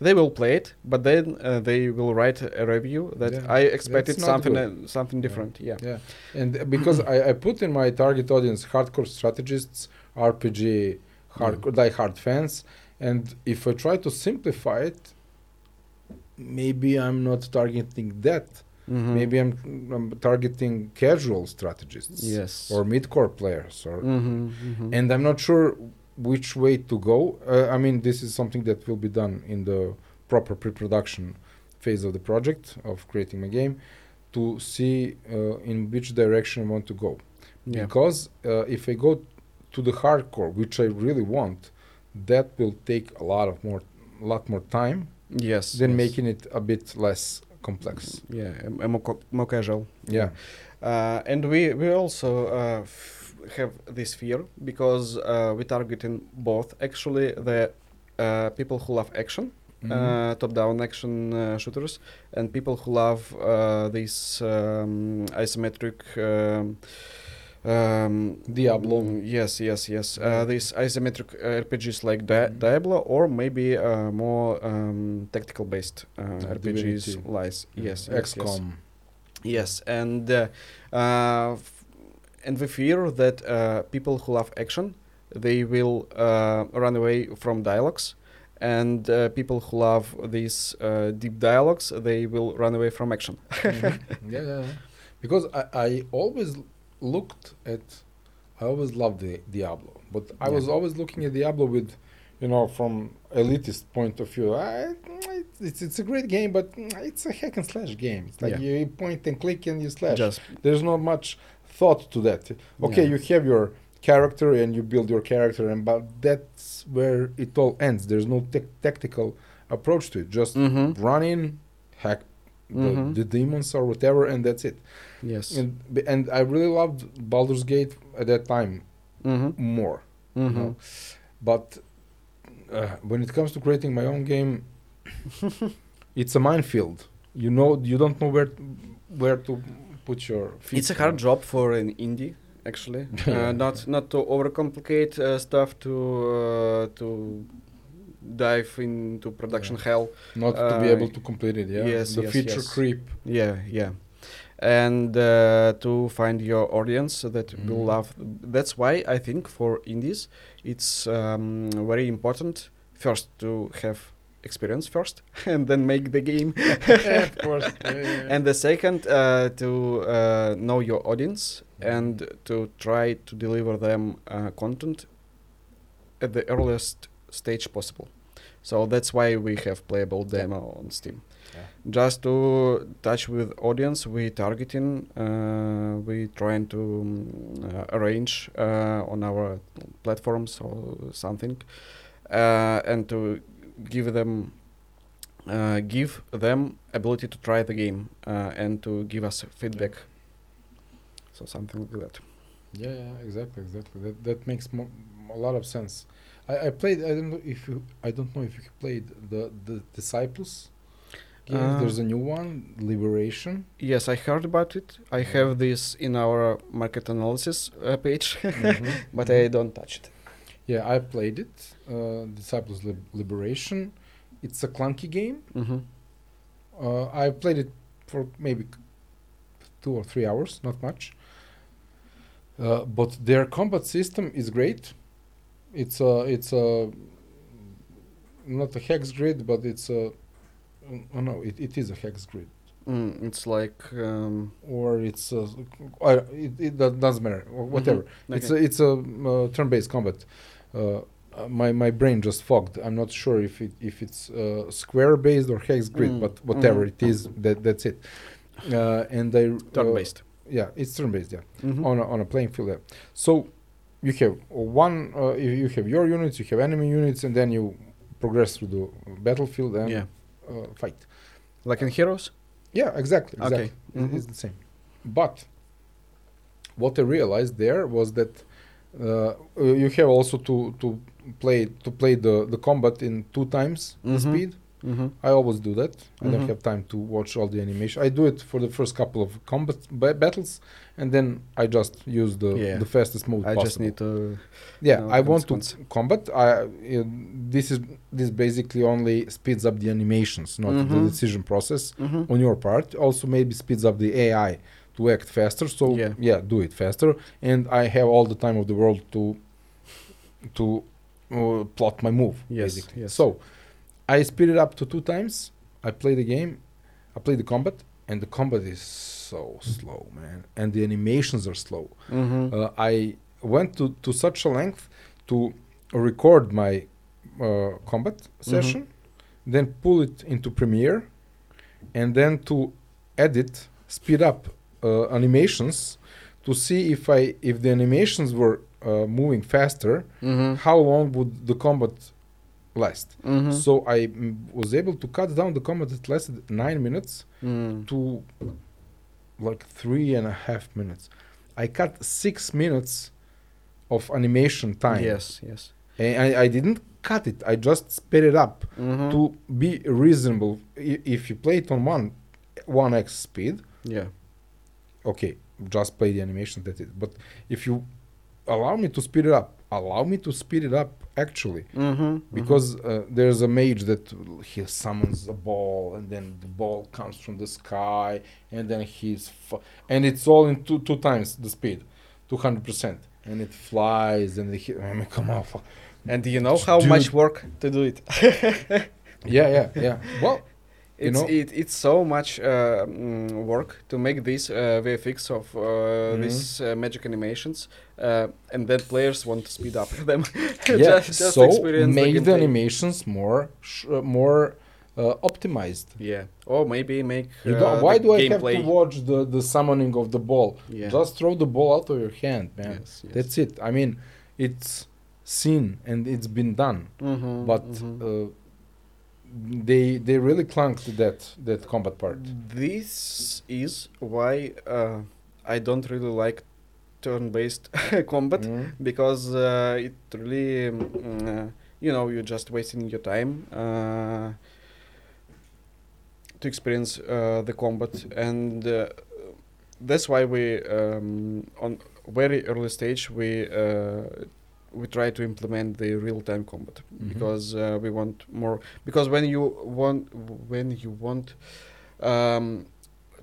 they will play it, but then uh, they will write a review that Yeah, I expected something uh, something different. Yeah. Yeah, and uh, because I, I put in my target audience hardcore strategists, RPG, hardcore die-hard fans, and if I try to simplify it, maybe I'm not targeting that. Mhm. Maybe I'm, I'm targeting casual strategists yes. or mid-core players, or Mhm, mhm. and I'm not sure which way to go. Uh, I mean, this is something that will be done in the proper pre-production phase of the project of creating my game to see uh, in which direction I want to go. yeah. Because uh, if I go to the hardcore, which I really want, that will take a lot of more, a lot more time yes. than yes. making it a bit less complex. yeah a, a more, co- more casual. Yeah. Uh, and we we also uh, f- have this fear because uh, we targeting both actually the uh, people who love action, Mhm. uh, top-down action uh, shooters, and people who love uh, these um, isometric. Um, um, Diablo. Yes, yes, yes. Uh, these isometric uh, RPGs like Di- Mhm. Diablo, or maybe uh, more um, tactical-based uh, RPGs. Lies. Yes, yes, yes. XCOM. Yes, and uh, uh, f- and we fear that uh, people who love action they will uh, run away from dialogues, and uh, people who love these uh, deep dialogues they will run away from action. Mhm. *laughs* yeah, yeah, yeah. Because I, I always looked at, I always loved the Diablo, but I Yeah. was always looking at Diablo with, you know, from elitist point of view. I, it's it's a great game, but it's a hack and slash game. It's like Yeah. you point and click and you slash. Just There's not much thought to that. Okay, Yeah. you have your character and you build your character, and but that's where it all ends. There's no tec- tactical approach to it. Just Mhm. run in, hack the, Mhm. the demons or whatever, and that's it. Yes. And and I really loved Baldur's Gate at that time mm-hmm. more. Mm-hmm. know. But uh, when it comes to creating my own game, *laughs* it's a minefield. You know, you don't know where where to put your feet. It's a hard job for an indie, actually. *laughs* Uh, not not to overcomplicate uh, stuff to uh, to dive into production Yeah. hell. Not to be uh, able to complete it. Yeah. yes, the yes, feature yes. creep. Yeah, yeah. And uh, to find your audience that will Mhm. love. That's why I think for indies, it's um, very important first to have experience first, *laughs* and then make the game. yeah, *laughs* of course. Yeah, yeah, and the second uh, to uh, know your audience and to try to deliver them uh, content at the earliest stage possible so that's why we have playable demo on steam Just to touch with audience we targeting uh, we trying to um, uh, arrange uh, on our platforms or something uh, and to give them uh, give them ability to try the game uh, and to give us feedback. So something like that. Yeah, yeah, exactly, exactly. That that makes mo- a lot of sense. I, I played. I don't know if you. I don't know if you played the the Disciples. Game. Uh, There's a new one, Liberation. Yes, I heard about it. I have this in our market analysis uh, page, *laughs* Mhm, but mhm. I don't touch it. Yeah, I played it. Uh, Disciples Lib- Liberation. It's a clunky game. Mm-hmm. Uh, I played it for maybe two or three hours, not much. Uh, but their combat system is great. It's a it's a not a hex grid, but it's a oh no, it, it is a hex grid, Mm, it's like um, or it's a, uh, it, it doesn't matter, whatever. It's a, okay. it's a uh, turn-based combat. Uh, uh, my my brain just fogged. I'm not sure if it if it's uh, square-based or hex grid, Mm, but whatever mhm. it is, that that's it. Uh, and I uh, turn-based. yeah, it's turn-based. Yeah, Mhm. on a, on a playing field. Yeah. So you have one. Uh, you you have your units, you have enemy units, and then you progress through the battlefield and yeah, fight. like in Heroes. Yeah, exactly. exactly. Okay. Mhm. It's the same. But what I realized there was that uh, uh, you have also to to play to play the the combat in two times the Mhm. speed, Mm-hmm. I always do that. I don't have time to watch all the animation. I do it for the first couple of combat ba- battles, and then I just use the Yeah. the fastest move I possible. just need to. yeah, I want to combat. I uh, this is this basically only speeds up the animations, not the Mhm. decision process Mm-hmm. on your part. Also, maybe speeds up the AI to act faster. So Yeah. yeah, do it faster. And I have all the time of the world to to uh, plot my move. Yes, basically. yes. So I speed it up to two times. I play the game. I play the combat, and the combat is so slow, man. And the animations are slow. Mm-hmm. Uh, I went to, to such a length to record my uh, combat session, then pull it into Premiere, and then to edit, speed up uh, animations to see if I if the animations were uh, moving faster, mm-hmm. how long would the combat last. Mm-hmm. So I was able to cut down the combat that lasted nine minutes mm. to like three and a half minutes. I cut six minutes of animation time. Yes, yes. And I, I didn't cut it. I just sped it up Mm-hmm. to be reasonable. I- If you play it on one one x speed, yeah. okay, just play the animation. That's it. But if you allow me to speed it up, allow me to speed it up actually Mm-hmm. because uh, there's a mage that he summons a ball and then the ball comes from the sky and then he's and it's all in two two times the speed 200% and it flies and he, I mean come on And do you know how Dude. much work to do it? *laughs* yeah yeah yeah well You It's know? it, it's so much uh, mm, work to make this uh, VFX of uh, Mhm. these uh, magic animations, uh, and then players want to speed up *laughs* them. yeah *laughs* just, just so experience make the, gameplay. animations more sh- uh, more uh, optimized Yeah, or maybe make. you why do I have to watch the, the summoning of the ball Yeah. just throw the ball out of your hand man yes, yes. That's it. I mean, it's seen and it's been done, Mhm, but mhm. They they really clung to that that combat part. This is why uh, I don't really like turn-based *laughs* combat Mm. because uh, it really, um, uh, you know, you're just wasting your time uh, to experience uh, the combat, and uh, that's why we, um, on very early stage, we uh, we try to implement the real-time combat Mhm. because uh, we want more. Because when you want, when you want um,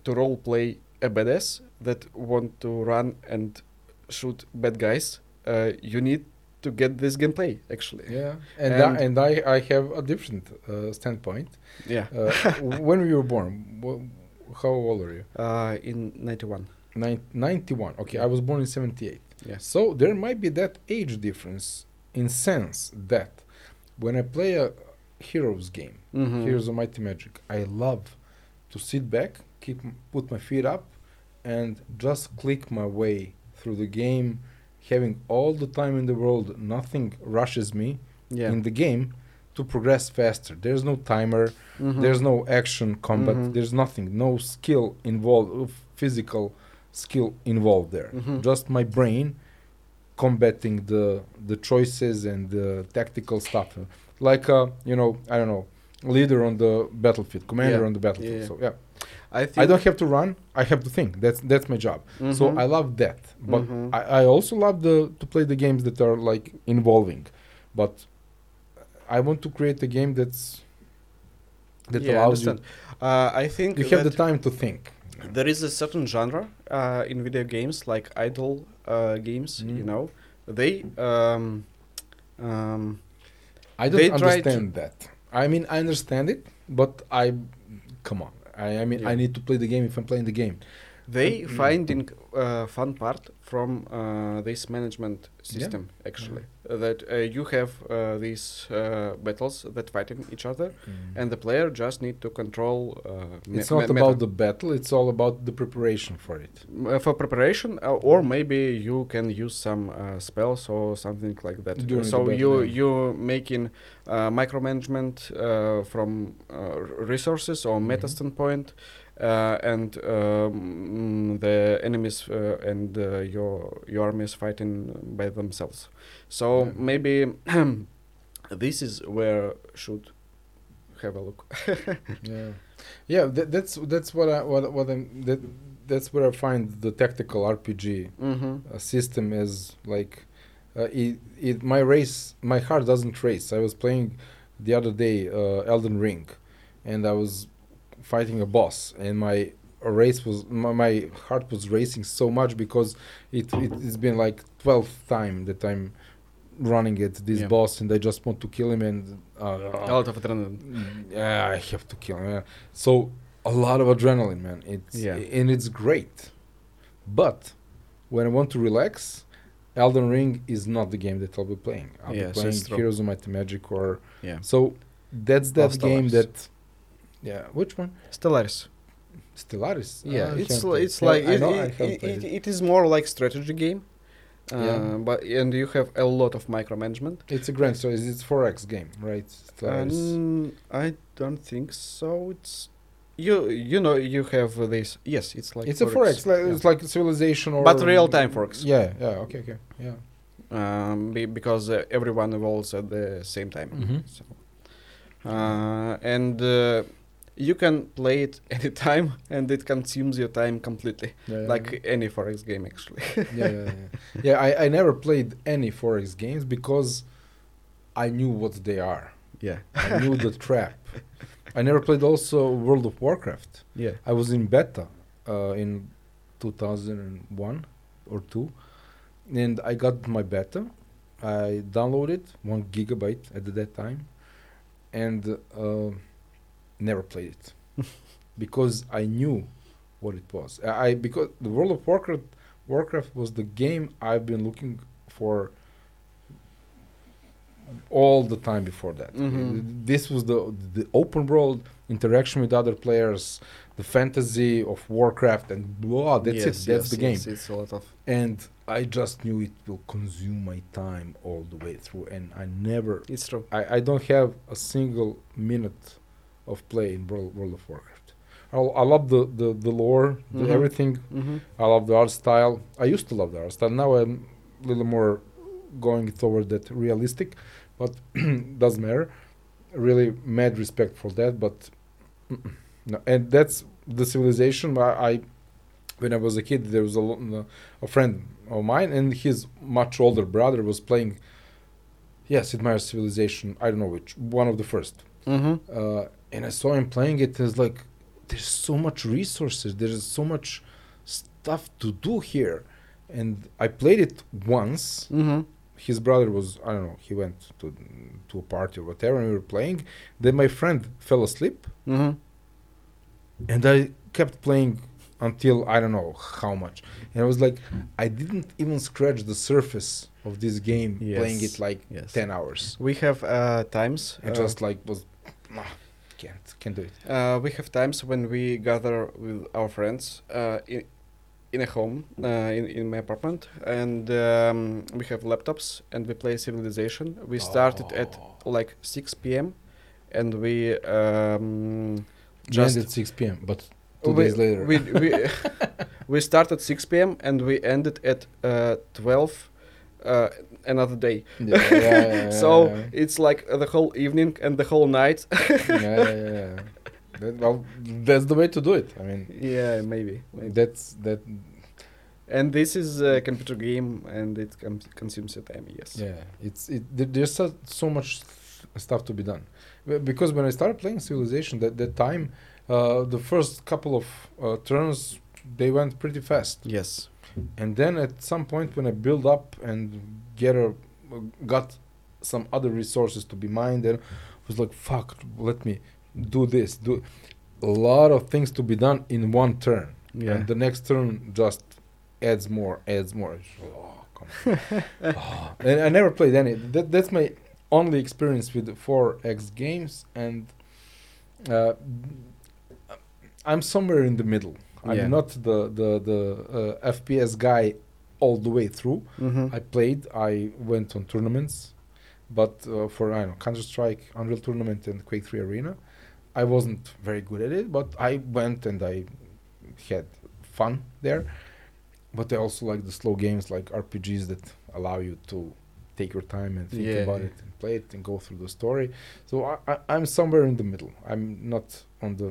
to role play a badass that want to run and shoot bad guys, uh, you need to get this gameplay actually. Yeah, and And- I, and I I have a different uh, standpoint. Yeah. Uh, *laughs* when were you born? How old are you? Uh, in '91. Nin- 91. Okay, I was born in 78. Yes. So there might be that age difference in sense that when I play a heroes game, Mhm. Heroes of Might and Magic. I love to sit back, keep put my feet up, and just click my way through the game, having all the time in the world. Nothing rushes me Yeah. in the game to progress faster. There's no timer. Mhm. There's no action combat. Mhm. There's nothing. No skill involved. Physical skill involved there. Mhm. Just my brain combating the the choices and the tactical stuff. Like uh, you know, I don't know, leader on the battlefield, commander Yeah. on the battlefield. Yeah. So yeah, I think I don't have to run. I have to think. That's that's my job. So Mhm. I love that. But Mhm. I, I also love the to play the games that are like involving. But I want to create a game that's that yeah, I allows you. Uh, I think You have the time to think. there is a certain genre uh, in video games like idle uh, games. Mm. You know, they um, um, I don't They try to- understand that. I mean, I understand it, but I, come on. I, I mean, I need to play the game if I'm playing the game. they Mm. finding uh, fun part from uh, this management system actually Uh, that uh, you have uh, these uh, battles that fighting each other and the player just need to control uh, it's not about the battle. It's all about the preparation for it. M- uh, for preparation uh, or maybe you can use some uh, spells or something like that During so you yeah. you making uh, micromanagement uh, from uh, resources or meta Mhm. standpoint uh, and um, the enemies uh, and uh, your your armies fighting by themselves so Yeah. maybe *clears throat* this is where should have a look. *laughs* yeah, yeah. That, that's that's what I what what I'm that that's where I find the tactical RPG mm-hmm. uh, system is like uh, it, it my race my heart doesn't race. I was playing the other day uh, Elden Ring, and I was fighting a boss, and my race was my, my heart was racing so much because it, it it's been like 12th time that I'm running at this Yeah. boss and I just want to kill him and uh, a lot of adrenaline. yeah, I have to kill him. yeah. So a lot of adrenaline, man. It's Yeah. and it's great. But when I want to relax, Elden Ring is not the game that I'll be playing. I'll Yes, be playing true. Heroes of Might and Magic or Yeah. so that's that game that yeah, which one? Stellaris. Stellaris. Yeah, Ah, it's haven't li- it's Yeah, like I it, know it, haven't it, it, it. it is more like strategy game. Uh, Yeah. but and you have a lot of micromanagement. It's a grand story. It's 4X game, right? Stellaris. Um, I don't think so. It's you you know you have this. Yes, it's like it's a 4X. Like, yeah. It's like Civilization or But real-time 4X. Yeah, yeah, okay, okay. Yeah. um, be, because uh, everyone evolves at the same time. mm-hmm. So, uh, and uh, you can play it *laughs* anytime, and it consumes your time completely, yeah, yeah, like any 4X game actually. yeah, yeah, yeah. *laughs* yeah I, I never played any 4X games because i knew what they are. Yeah, i knew the *laughs* trap. I never played also world of warcraft. Yeah. i was in beta uh, in 2001 or 2 and i got my beta. I downloaded one gigabyte at that time and uh, never played it *laughs* because i knew what it was i because the world of warcraft warcraft was the game i've been looking for all the time before that Mhm. this was the the open world interaction with other players the fantasy of warcraft and blah that's Yes, it that's yes, the game It's, it's a lot of. and i just knew it will consume my time all the way through and i never It's true. I, I don't have a single minute of play in World, World of Warcraft. I, I love the, the, the lore, the Mhm. everything. Mm-hmm. I love the art style. I used to love the art style. Now I'm a little more going toward that realistic, but *clears throat* doesn't matter. Really mad respect for that, but no. And that's the civilization. I, I when I was a kid, there was a, a friend of mine, and his much older brother was playing. Yes, Meier's Civilization. I don't know which one of the first Mm-hmm. uh, and I saw him playing it. It's like there's so much resources. There's so much stuff to do here, and I played it once. Mm-hmm. His brother was I don't know. He went to to a party or whatever, and we were playing. Then my friend fell asleep, Mm-hmm. and I kept playing until I don't know how much. And I was like, I didn't even scratch the surface of this game playing it like Yes. ten hours. We have uh, times. It uh, just like was, nah, can't can't do it. Uh, we have times when we gather with our friends uh, in in a home uh, in in my apartment, and um, we have laptops and we play Civilization. We started at Oh. like 6 p.m. and we um, just ended 6 p.m. But two we, days later. we we, *laughs* *laughs* we started 6 p.m. and we ended at uh, 12 uh, another day. yeah, yeah, yeah, *laughs* so yeah. it's like the whole evening and the whole night. yeah, yeah, yeah, yeah. *laughs* That, well, that's the way to do it. I mean, yeah, maybe. maybe. that's that. And this is a computer game, and it com- consumes your time. Yes. Yeah, it's it. There's so, so much stuff to be done. Because when I started playing Civilization, that that time, uh, the first couple of uh, turns they went pretty fast, Yes. and then at some point when I build up and get a got some other resources to be mined, and was like, fuck, let me do this, do a lot of things to be done in one turn. Yeah. And the next turn just adds more, adds more. Oh, come on. *laughs* Oh, And I never played any. That, that's my only experience with 4X games, and uh, I'm somewhere in the middle. I'm Yeah. not the the the uh, FPS guy all the way through. mm-hmm. I played. I went on tournaments, but uh, for I don't know Counter Strike, Unreal Tournament, and Quake Three Arena, I wasn't very good at it. But I went and I had fun there. But I also like the slow games like RPGs that allow you to take your time and think Yeah, about yeah. it and play it and go through the story. So I, I, I'm somewhere in the middle. I'm not on the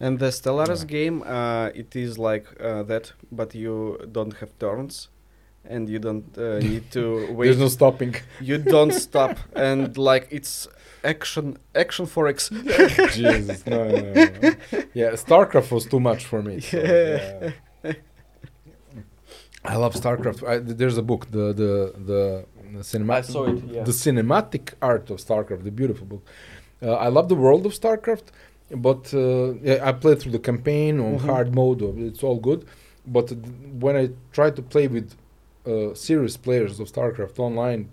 And the Stellaris Yeah. game, uh, it is like uh, that, but you don't have turns, and you don't uh, need to *laughs* wait. There's no stopping. you don't stop, and like it's action, action for X. *laughs* Jesus, no, no, no, no. Yeah, StarCraft was too much for me. so, Yeah. yeah. I love StarCraft. I, there's a book, the the the, the cinematic. it. Yeah. the cinematic art of StarCraft, the beautiful book. Uh, I love the world of StarCraft, but uh, yeah, I played through the campaign on Mhm. hard mode. uh, It's all good, but th- when I try to play with uh, serious players of StarCraft online,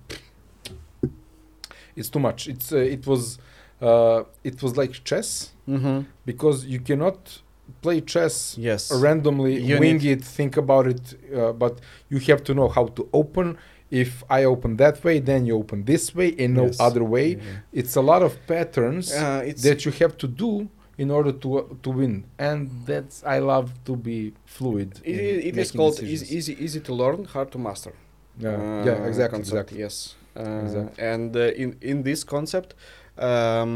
it's too much. It's uh, it was uh, it was like chess mm-hmm. because you cannot play chess Yes. randomly You wing it think about it uh, but you have to know how to open if i open that way then you open this way and no Yes. other way Yeah. it's a lot of patterns Uh, that you have to do in order to uh, to win and that's i love to be fluid it, it, is called decisions. easy, easy easy to learn, hard to master. yeah, uh, yeah exactly concept, exactly Yes. Uh, Exactly. And uh, in in this concept, um,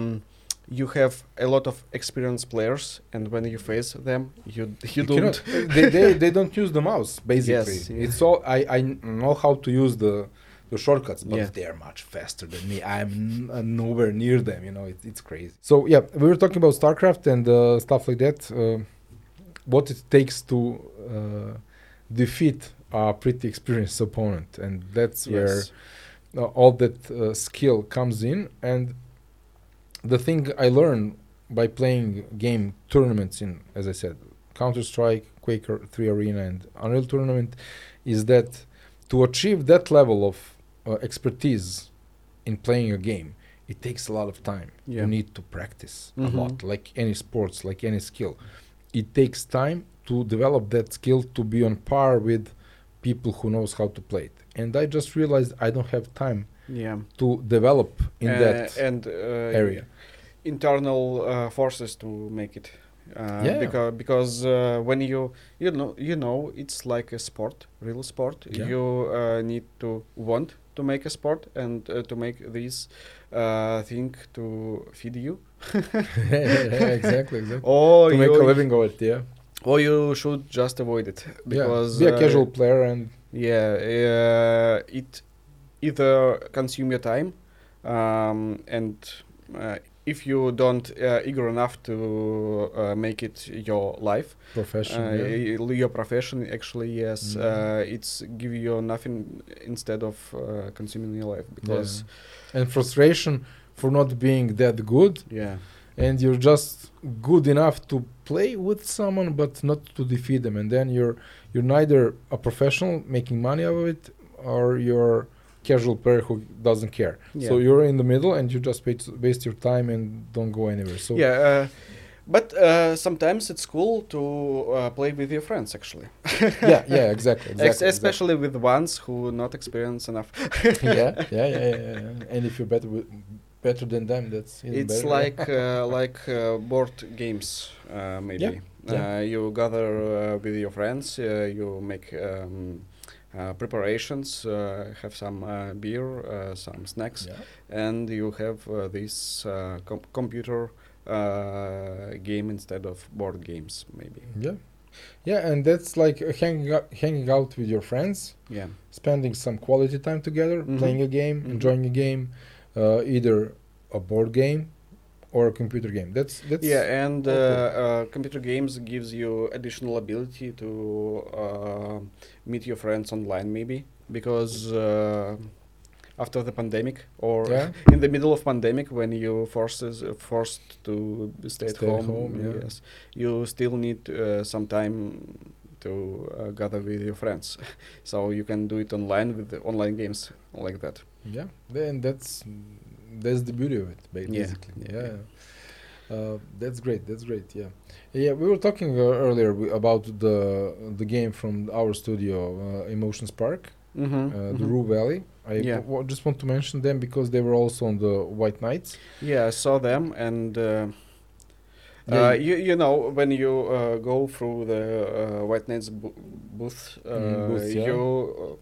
you have a lot of experienced players, and when you face them, you *laughs* you, You don't. they, they, they don't use the mouse *laughs* basically Yes, yeah. it's all I, I know how to use the the shortcuts but Yeah. they're much faster than me i'm n- nowhere near them you know it, it's crazy so yeah we were talking about starcraft and uh, stuff like that uh, what it takes to uh, defeat a pretty experienced opponent and that's where Yes. uh, all that uh, skill comes in and the thing i learned by playing game tournaments in as i said counter strike Quake 3 arena and unreal tournament is that to achieve that level of uh, expertise in playing a game it takes a lot of time Yeah. you need to practice Mhm. a lot like any sports like any skill it takes time to develop that skill to be on par with people who knows how to play it and i just realized i don't have time Yeah. to develop in Uh, that and uh, area internal uh, forces to make it. Uh, Yeah. Because because uh, when you you know you know it's like a sport, real sport. Yeah. You uh, need to want to make a sport and uh, to make this uh, thing to feed you. *laughs* *laughs* exactly, exactly. *laughs* Or to make a living of it, yeah. or you should just avoid it because yeah. be a uh, casual player and Yeah, uh, it either consume your time, um, and uh, if you don't uh, eager enough to uh, make it your life, profession. uh, yeah. your profession actually yes, uh, it's give you nothing instead of uh, consuming your life because and frustration for not being that good yeah, and you're just good enough to play with someone but not to defeat them and then you're you're neither a professional making money out of it or you're casual player who doesn't care yeah. so you're in the middle and you just waste, waste your time and don't go anywhere so yeah. Uh, but uh, sometimes it's cool to uh, play with your friends actually, *laughs* yeah yeah exactly, Ex- exactly especially with ones who not experienced enough. *laughs* yeah, yeah yeah yeah yeah *laughs* and if you're better with, better than them that's it's better. like uh, like uh, board games uh, maybe Yeah, yeah. Uh, you gather uh, with your friends uh, you make um, preparations uh, have some uh, beer uh, some snacks yeah. and you have uh, this uh, com- computer uh, game instead of board games maybe Yeah, yeah, and that's like uh, hanging out, hanging out with your friends, yeah spending some quality time together, Mhm. playing a game, Mhm. enjoying a game, uh, either a board game or a computer game. That's that's yeah and uh, uh, computer games gives you additional ability to uh, meet your friends online maybe because uh, after the pandemic or Yeah. *laughs* in the middle of pandemic when you forces forced to stay, at Stay at home, home, yeah. yes you still need uh, some time to uh, gather with your friends *laughs* so you can do it online with the online games like that yeah. Then that's that's the beauty of it, basically. yeah, Yeah. Uh, that's great. That's great. Yeah, yeah. We were talking uh, earlier w- about the the game from our studio, uh, Emotion Spark, mm-hmm. uh, the Rue Valley. I Yeah. w- just want to mention them because they were also on the White Nights. Yeah, I saw them, and uh, Yeah, uh, you you know when you uh, go through the uh, White Nights bo- booth, uh, Mm, booth, yeah. you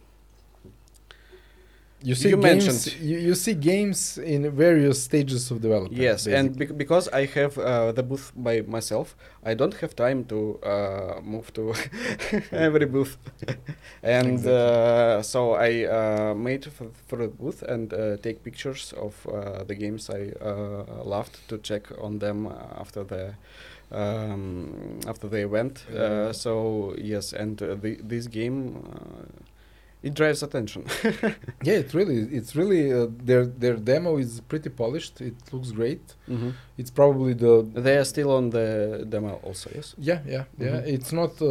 you see you games, mentioned- you, you see games in various stages of development. Yes, and basically. bec- because I have uh, the booth by myself, I don't have time to uh, move to *laughs* every booth, *laughs* and Exactly. uh, so I uh, made for, for the booth and uh, take pictures of uh, the games I uh, loved to check on them after the. Um, after the event, Yeah. uh, so yes, and uh, the, this game uh, it drives attention. *laughs* yeah, it really, it's really uh, their their demo is pretty polished. It looks great. hmm It's probably the They are still on the demo, also. Yes. yeah yeah yeah. Mhm. It's not uh,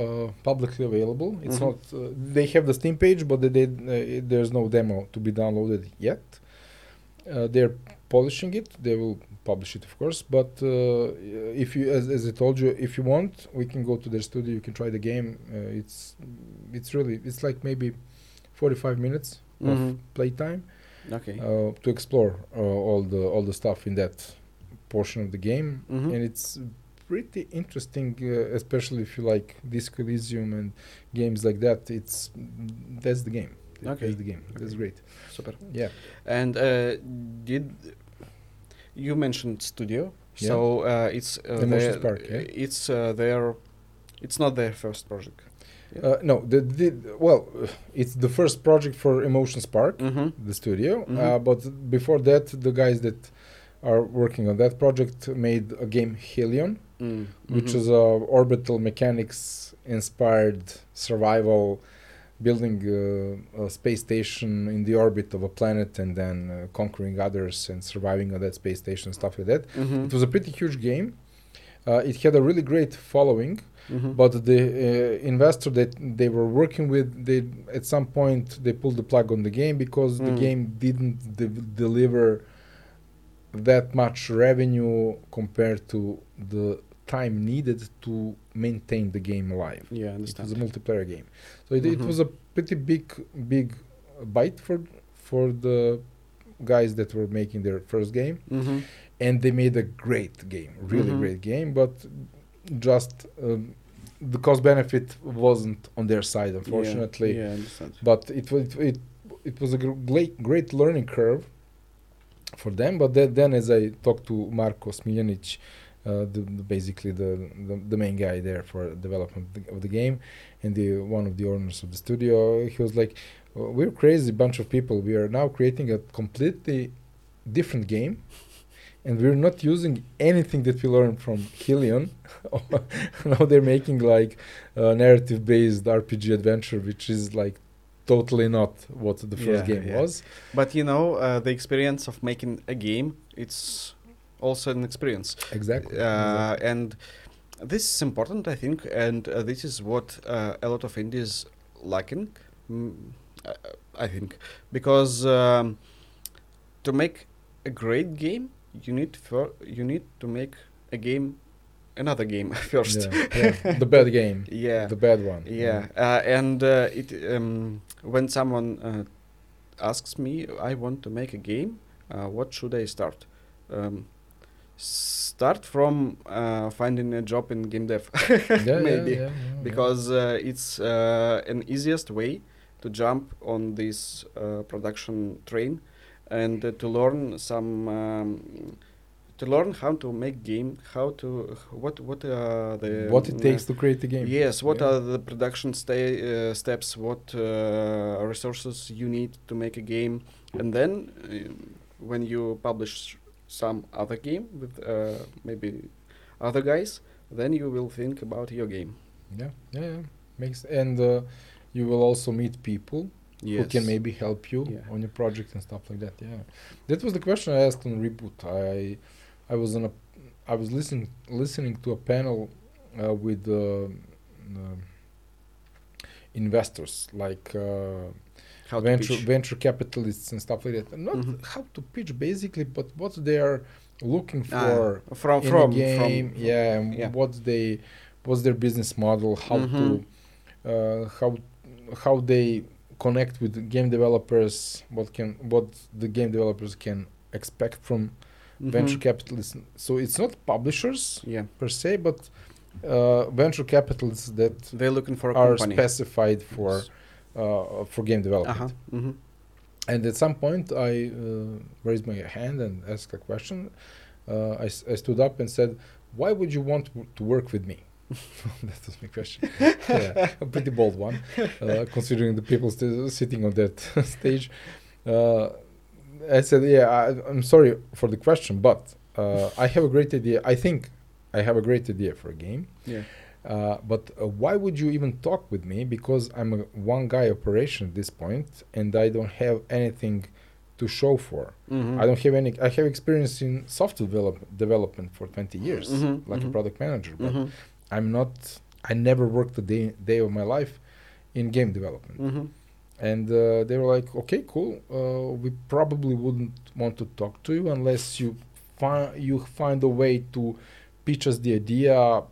uh, publicly available. It's Mhm. not. Uh, they have the Steam page, but they, they, uh, there's no demo to be downloaded yet. Uh, they're polishing it. They will publish it, of course. But uh, if you, as, as I told you, if you want, we can go to their studio. You can try the game. Uh, it's it's really it's like maybe 45 minutes of Mhm. playtime Okay. uh, to explore uh, all the all the stuff in that portion of the game, Mhm. and it's pretty interesting, uh, especially if you like Disco Elysium and games like that. It's that's the game. Okay. That's the game. That's great. Super. Yeah. And uh, did you mentioned studio? Yeah. So uh, it's uh, Emotions their- Park, yeah. It's uh, their. It's not their first project. Uh, no, the, the well, uh, it's the first project for Emotion Spark, Mm-hmm. the studio. Mhm. Uh, but before that, the guys that are working on that project made a game Hellion, Mm. which mhm. is a orbital mechanics inspired survival building uh, a space station in the orbit of a planet and then uh, conquering others and surviving on that space station and stuff like that Mhm. it was a pretty huge game uh, it had a really great following Mhm. but the uh, investor that they were working with they at some point they pulled the plug on the game because the Mm. game didn't de- deliver that much revenue compared to the time needed to maintain the game alive yeah, I it was a multiplayer game so it, it Mhm. was a pretty big big bite for for the guys that were making their first game mm-hmm. and they made a great game really Mhm. great game but just um, the cost benefit wasn't on their side unfortunately Yeah, I understand. but it was it, it was a great great learning curve for them but then, then as i talked to marko smiljanic uh, the, the basically the, the the main guy there for development of the, of the game and the one of the owners of the studio he was like "Uh, we're crazy bunch of people we are now creating a completely different game and we're not using anything that we learned from Hellion. *laughs* now they're making like a narrative based RPG adventure, which is like totally not what the first Yeah, game yeah. was. But you know, uh, the experience of making a game, it's also an experience. Exactly. uh, and this is important i think and uh, this is what uh, a lot of indies lacking mm, I, think because um, to make a great game you need for you need to make a game another game *laughs* first Yeah, yeah. the bad game, *laughs* yeah the bad one. yeah uh, and uh, it um, when someone uh, asks me i want to make a game uh, what should i start um, start from uh, finding a job in game dev *laughs* Yeah, maybe yeah, yeah, because uh, it's uh, an easiest way to jump on this uh, production train and uh, to learn some um, to learn how to make game how to what what are the what it takes to create the game. Yes, what are the production sta- uh, steps? What uh, resources you need to make a game, and then when you publish some other game with uh, maybe other guys, then you will think about your game. Yeah, yeah, yeah. Makes and uh, you will also meet people who can maybe help you Yeah. on your project and stuff like that. Yeah, that was the question I asked on reboot. I I was on a I was listening listening to a panel uh, with uh, um, investors like uh, how to venture pitch. venture capitalists and stuff like that. Not Mhm. how to pitch basically, but what they are looking Ah, for from in from game. from yeah, and yeah. what they what's their business model, how Mhm. to uh, how how they connect with game developers, what can what the game developers can expect from venture Mhm. capitalists. So it's not publishers Yeah, per se, but uh, venture capitalists that they're looking for a are company. specified for Yes. Uh, for game development. Uh-huh. mhm. and at some point, I uh, raised my hand and asked a question. Uh, I, I stood up and said, "Why would you want to work with me?" *laughs* that was my question. *laughs* yeah, a pretty bold one, uh, considering the people still sitting on that *laughs* stage. Uh, I said, "Yeah, I, I'm sorry for the question, but uh, I have a great idea. I think I have a great idea for a game." Yeah. Uh, but uh, why would you even talk with me? Because I'm a one guy operation at this point, and I don't have anything to show for. Mhm. I don't have any. I have experience in software develop, development for 20 years, Mhm, like a mhm. product manager. But Mhm. I'm not. I never worked a day day of my life in game development. Mhm. And uh, they were like, "Okay, cool. Uh, we probably wouldn't want to talk to you unless you find you find a way to pitch us the idea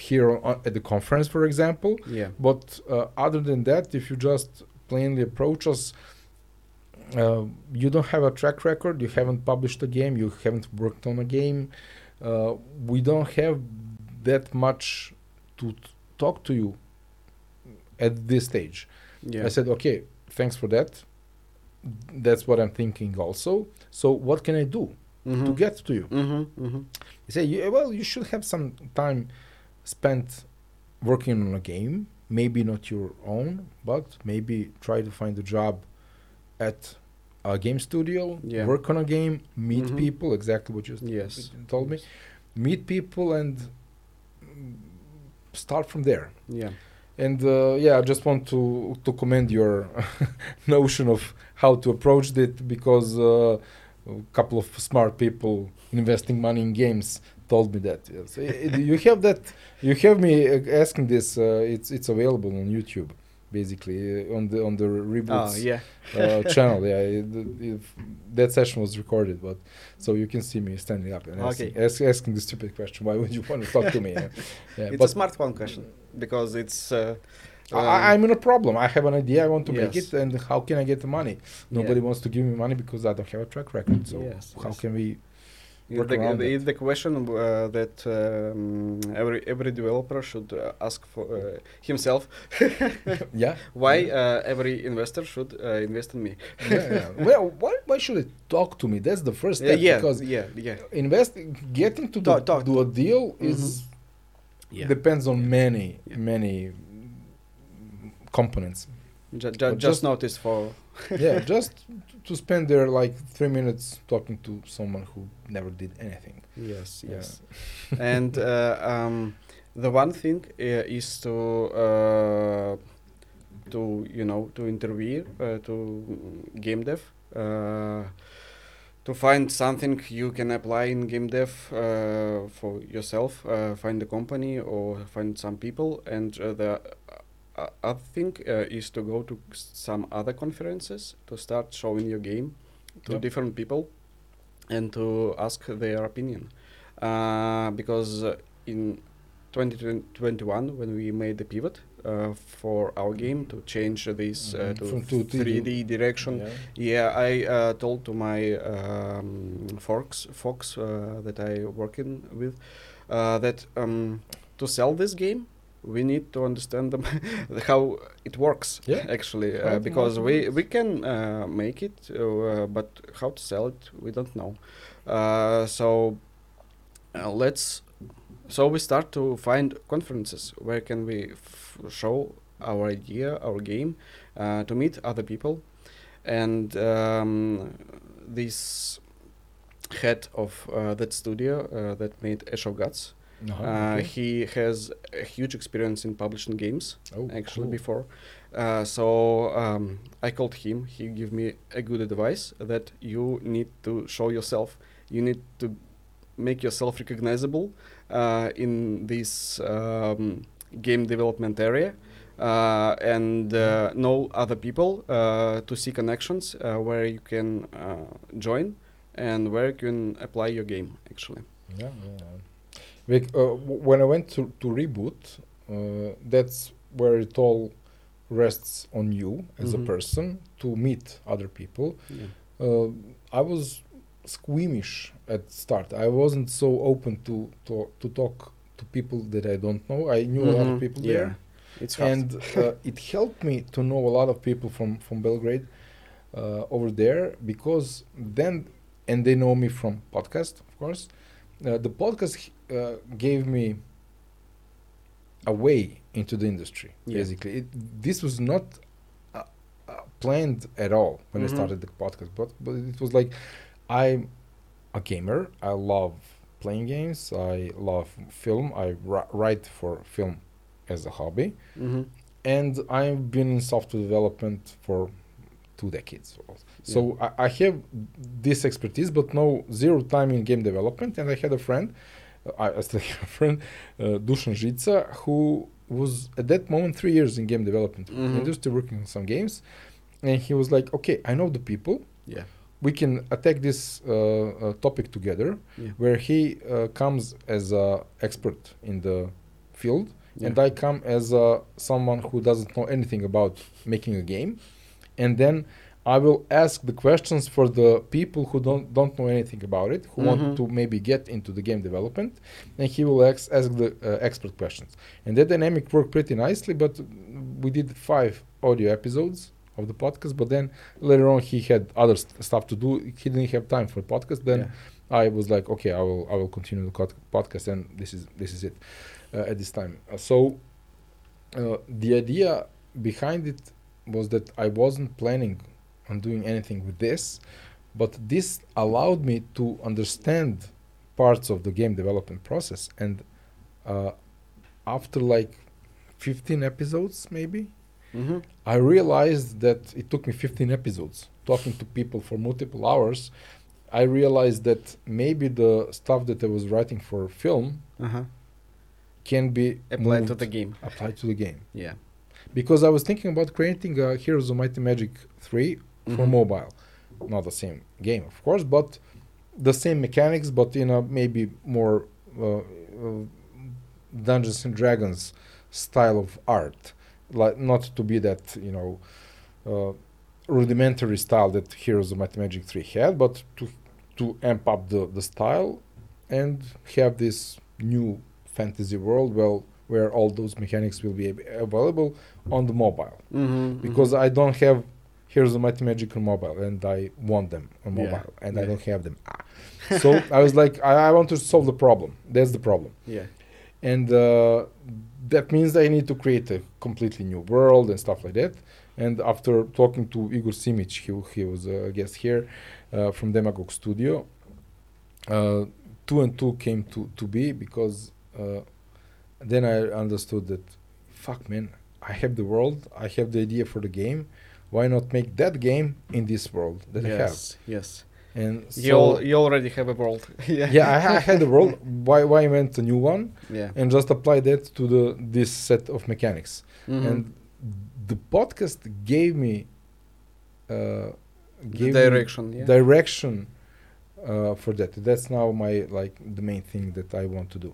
here on, at the conference, for example. Yeah. But uh, other than that, if you just plainly approach us, uh, you don't have a track record, you haven't published a game, you haven't worked on a game, uh, we don't have that much to talk to you at this stage. Yeah. I said, okay, thanks for that. That's what I'm thinking also. So, what can I do to Mhm. get to you? Mhm. Mhm. He said, well, you should have some time spent working on a game, maybe not your own, but maybe try to find a job at a game studio, Yeah. work on a game, meet Mhm. people, exactly what you Yes. told me, meet people and start from there. Yeah. And uh, yeah, I just want to to commend your *laughs* notion of how to approach it because uh, a couple of smart people investing money in games told me that. Yes. You have that. You have me uh, asking this. Uh, it's it's available on YouTube, basically uh, on the on the Oh reboots yeah. uh, channel. Yeah, it, it, that session was recorded, but so you can see me standing up and asking, ask, asking the stupid question. Why would you want to talk to me? *laughs* Yeah, yeah, It's a smart one question because it's. Uh, I, I'm in a problem. I have an idea. I want to make it, and how can I get the money? Nobody Yeah. wants to give me money because I don't have a track record. So Yes, how yes. can we? It's the, the, the question uh, that um, every every developer should uh, ask for uh, himself. *laughs* Yeah. Why uh, every investor should uh, invest in me? yeah, yeah. *laughs* Well, why, why should it talk to me? That's the first step. yeah, Because yeah, yeah, invest, getting to Talk- the, talk. do a deal is yeah. depends on many many components. Ju- ju- just, just- notice for *laughs* yeah, just to spend there like three minutes talking to someone who never did anything. yes, Yeah. yes. *laughs* and uh, um, the one thing uh, is to uh, to you know to interview uh, to game dev uh, to find something you can apply in game dev uh, for yourself uh, find a company or find some people and uh, the other thing uh, is to go to some other conferences to start showing your game to Yep. different people and to ask their opinion uh, because uh, in 2021 when we made the pivot uh, for our game to change this uh, Mhm. to From 3D direction Yeah. yeah, I uh, told to my um, Fox, Fox uh, that I working with uh, that um, to sell this game, we need to understand them *laughs* how it works. Yeah. actually, uh, because we we can uh, make it, uh, but how to sell it, we don't know. Uh, so uh, let's. So we start to find conferences where can we f- show our idea, our game, uh, to meet other people, and um, this head of uh, that studio uh, that made Ash of Gods, Uh-huh, uh, okay. he has a huge experience in publishing games oh, actually cool. before. Uh, so um, I called him. He gave me a good advice that you need to show yourself. You need to make yourself recognizable uh, in this um, game development area. Uh, and uh, know other people uh, to see connections uh, where you can uh, join and where you can apply your game actually. Yeah, yeah. Like, uh, when I went to, to reboot, uh, that's where it all rests on you as Mhm. a person to meet other people. Yeah. Uh, I was squeamish at start. I wasn't so open to, to to talk to people that I don't know. I knew a lot of Mhm. people yeah. there, It's and uh, *laughs* it helped me to know a lot of people from from Belgrade. uh, over there because then, and they know me from podcast, of course. Uh, the podcast uh, gave me a way into the industry. Yeah. Basically, it, this was not uh, uh, planned at all when Mhm. I started the podcast, but but it was like I'm a gamer. I love playing games. I love film. I ri- write for film as a hobby, Mm-hmm. and I've been in software development for two decades. So I, I have this expertise, but no zero time in game development. And I had a friend, I, I still have a friend, uh, Dusan Žica, who was at that moment three years in game development Mhm. industry, working on some games. And he was like, "Okay, I know the people. Yeah. We can attack this uh, uh, topic together." Yeah. Where he uh, comes as a expert in the field, and I come as uh, someone who doesn't know anything about making a game, and then I will ask the questions for the people who don't don't know anything about it, who want Mhm. to maybe get into the game development, and he will ask, ask the uh, expert questions. And that dynamic worked pretty nicely. But we did five audio episodes of the podcast. But then later on, he had other st- stuff to do. He didn't have time for podcast. Then Yeah. I was like, okay, I will I will continue the cod- podcast, and this is this is it uh, at this time. Uh, so uh, the idea behind it was that I wasn't planning on doing anything with this, but this allowed me to understand parts of the game development process. And uh, after like 15 episodes, maybe, Mm-hmm. I realized that it took me 15 episodes talking to people for multiple hours. I realized that maybe the stuff that I was writing for film Uh-huh. can be Applied to the game. applied to the game. Yeah. Because I was thinking about creating a Heroes of Might and Magic 3 for Mhm. mobile. Not the same game, of course, but the same mechanics, but in a maybe more uh, uh, Dungeons and Dragons style of art. Like not to be that you know uh, rudimentary style that Heroes of Might and Magic 3 had, but to to amp up the, the style and have this new fantasy world well where all those mechanics will be available on the mobile Mm-hmm. because I don't have Heroes of Might and Magic on mobile and I want them on Yeah, mobile and I don't have them. Ah. *laughs* so I was like, I, I want to solve the problem. That's the problem. yeah. And uh, that means I need to create a completely new world and stuff like that. And after talking to Igor Simic, he, he was a guest here uh, from Demagog Studio, uh, two and two came to, to be because uh, then I understood that, fuck man, I have the world, I have the idea for the game. Why not make that game in this world that yes. Yes. I have? And you, so, al- you already have a world. *laughs* yeah. yeah, I, ha- I had a world. *laughs* Why why invent a new one? Yeah. and just apply that to the this set of mechanics. Mhm. And the podcast gave me uh, The gave me direction. Yeah. direction uh, for that. That's now my like the main thing that I want to do.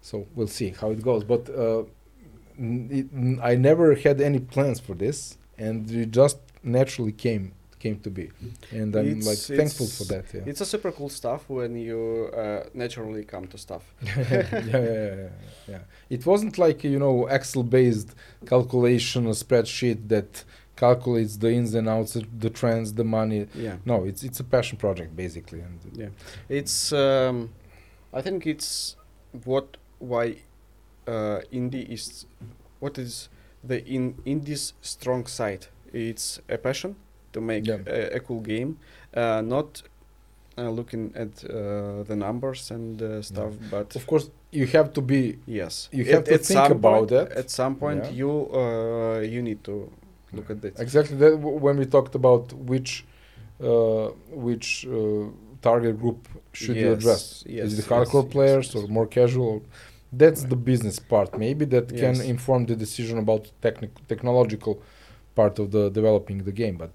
So we'll see how it goes. But uh, n- it, n- I never had any plans for this, and it just naturally came came to be. And I'm It's- like thankful for that. Yeah. It's a super cool stuff when you uh, naturally come to stuff. *laughs* yeah, yeah, yeah, yeah. It wasn't like you know Excel-based calculation, a spreadsheet that calculates the ins and outs, the trends, the money. Yeah. No, it's it's a passion project basically, and Yeah. It's. Um, I think it's what why uh, indie is. What is the in indie's strong side? It's a passion to make Yeah. a, a cool game, uh, not uh, looking at uh, the numbers and uh, stuff, but of course you have to be. yes, You have to think about point, that. At some point, Yeah. you uh, you need to look at that. Exactly that w- when we talked about which uh, which uh, target group should you address? yes, Is it hardcore yes, players yes. or more casual? That's the business part, maybe that can inform the decision about technic- technological part of the developing the game. But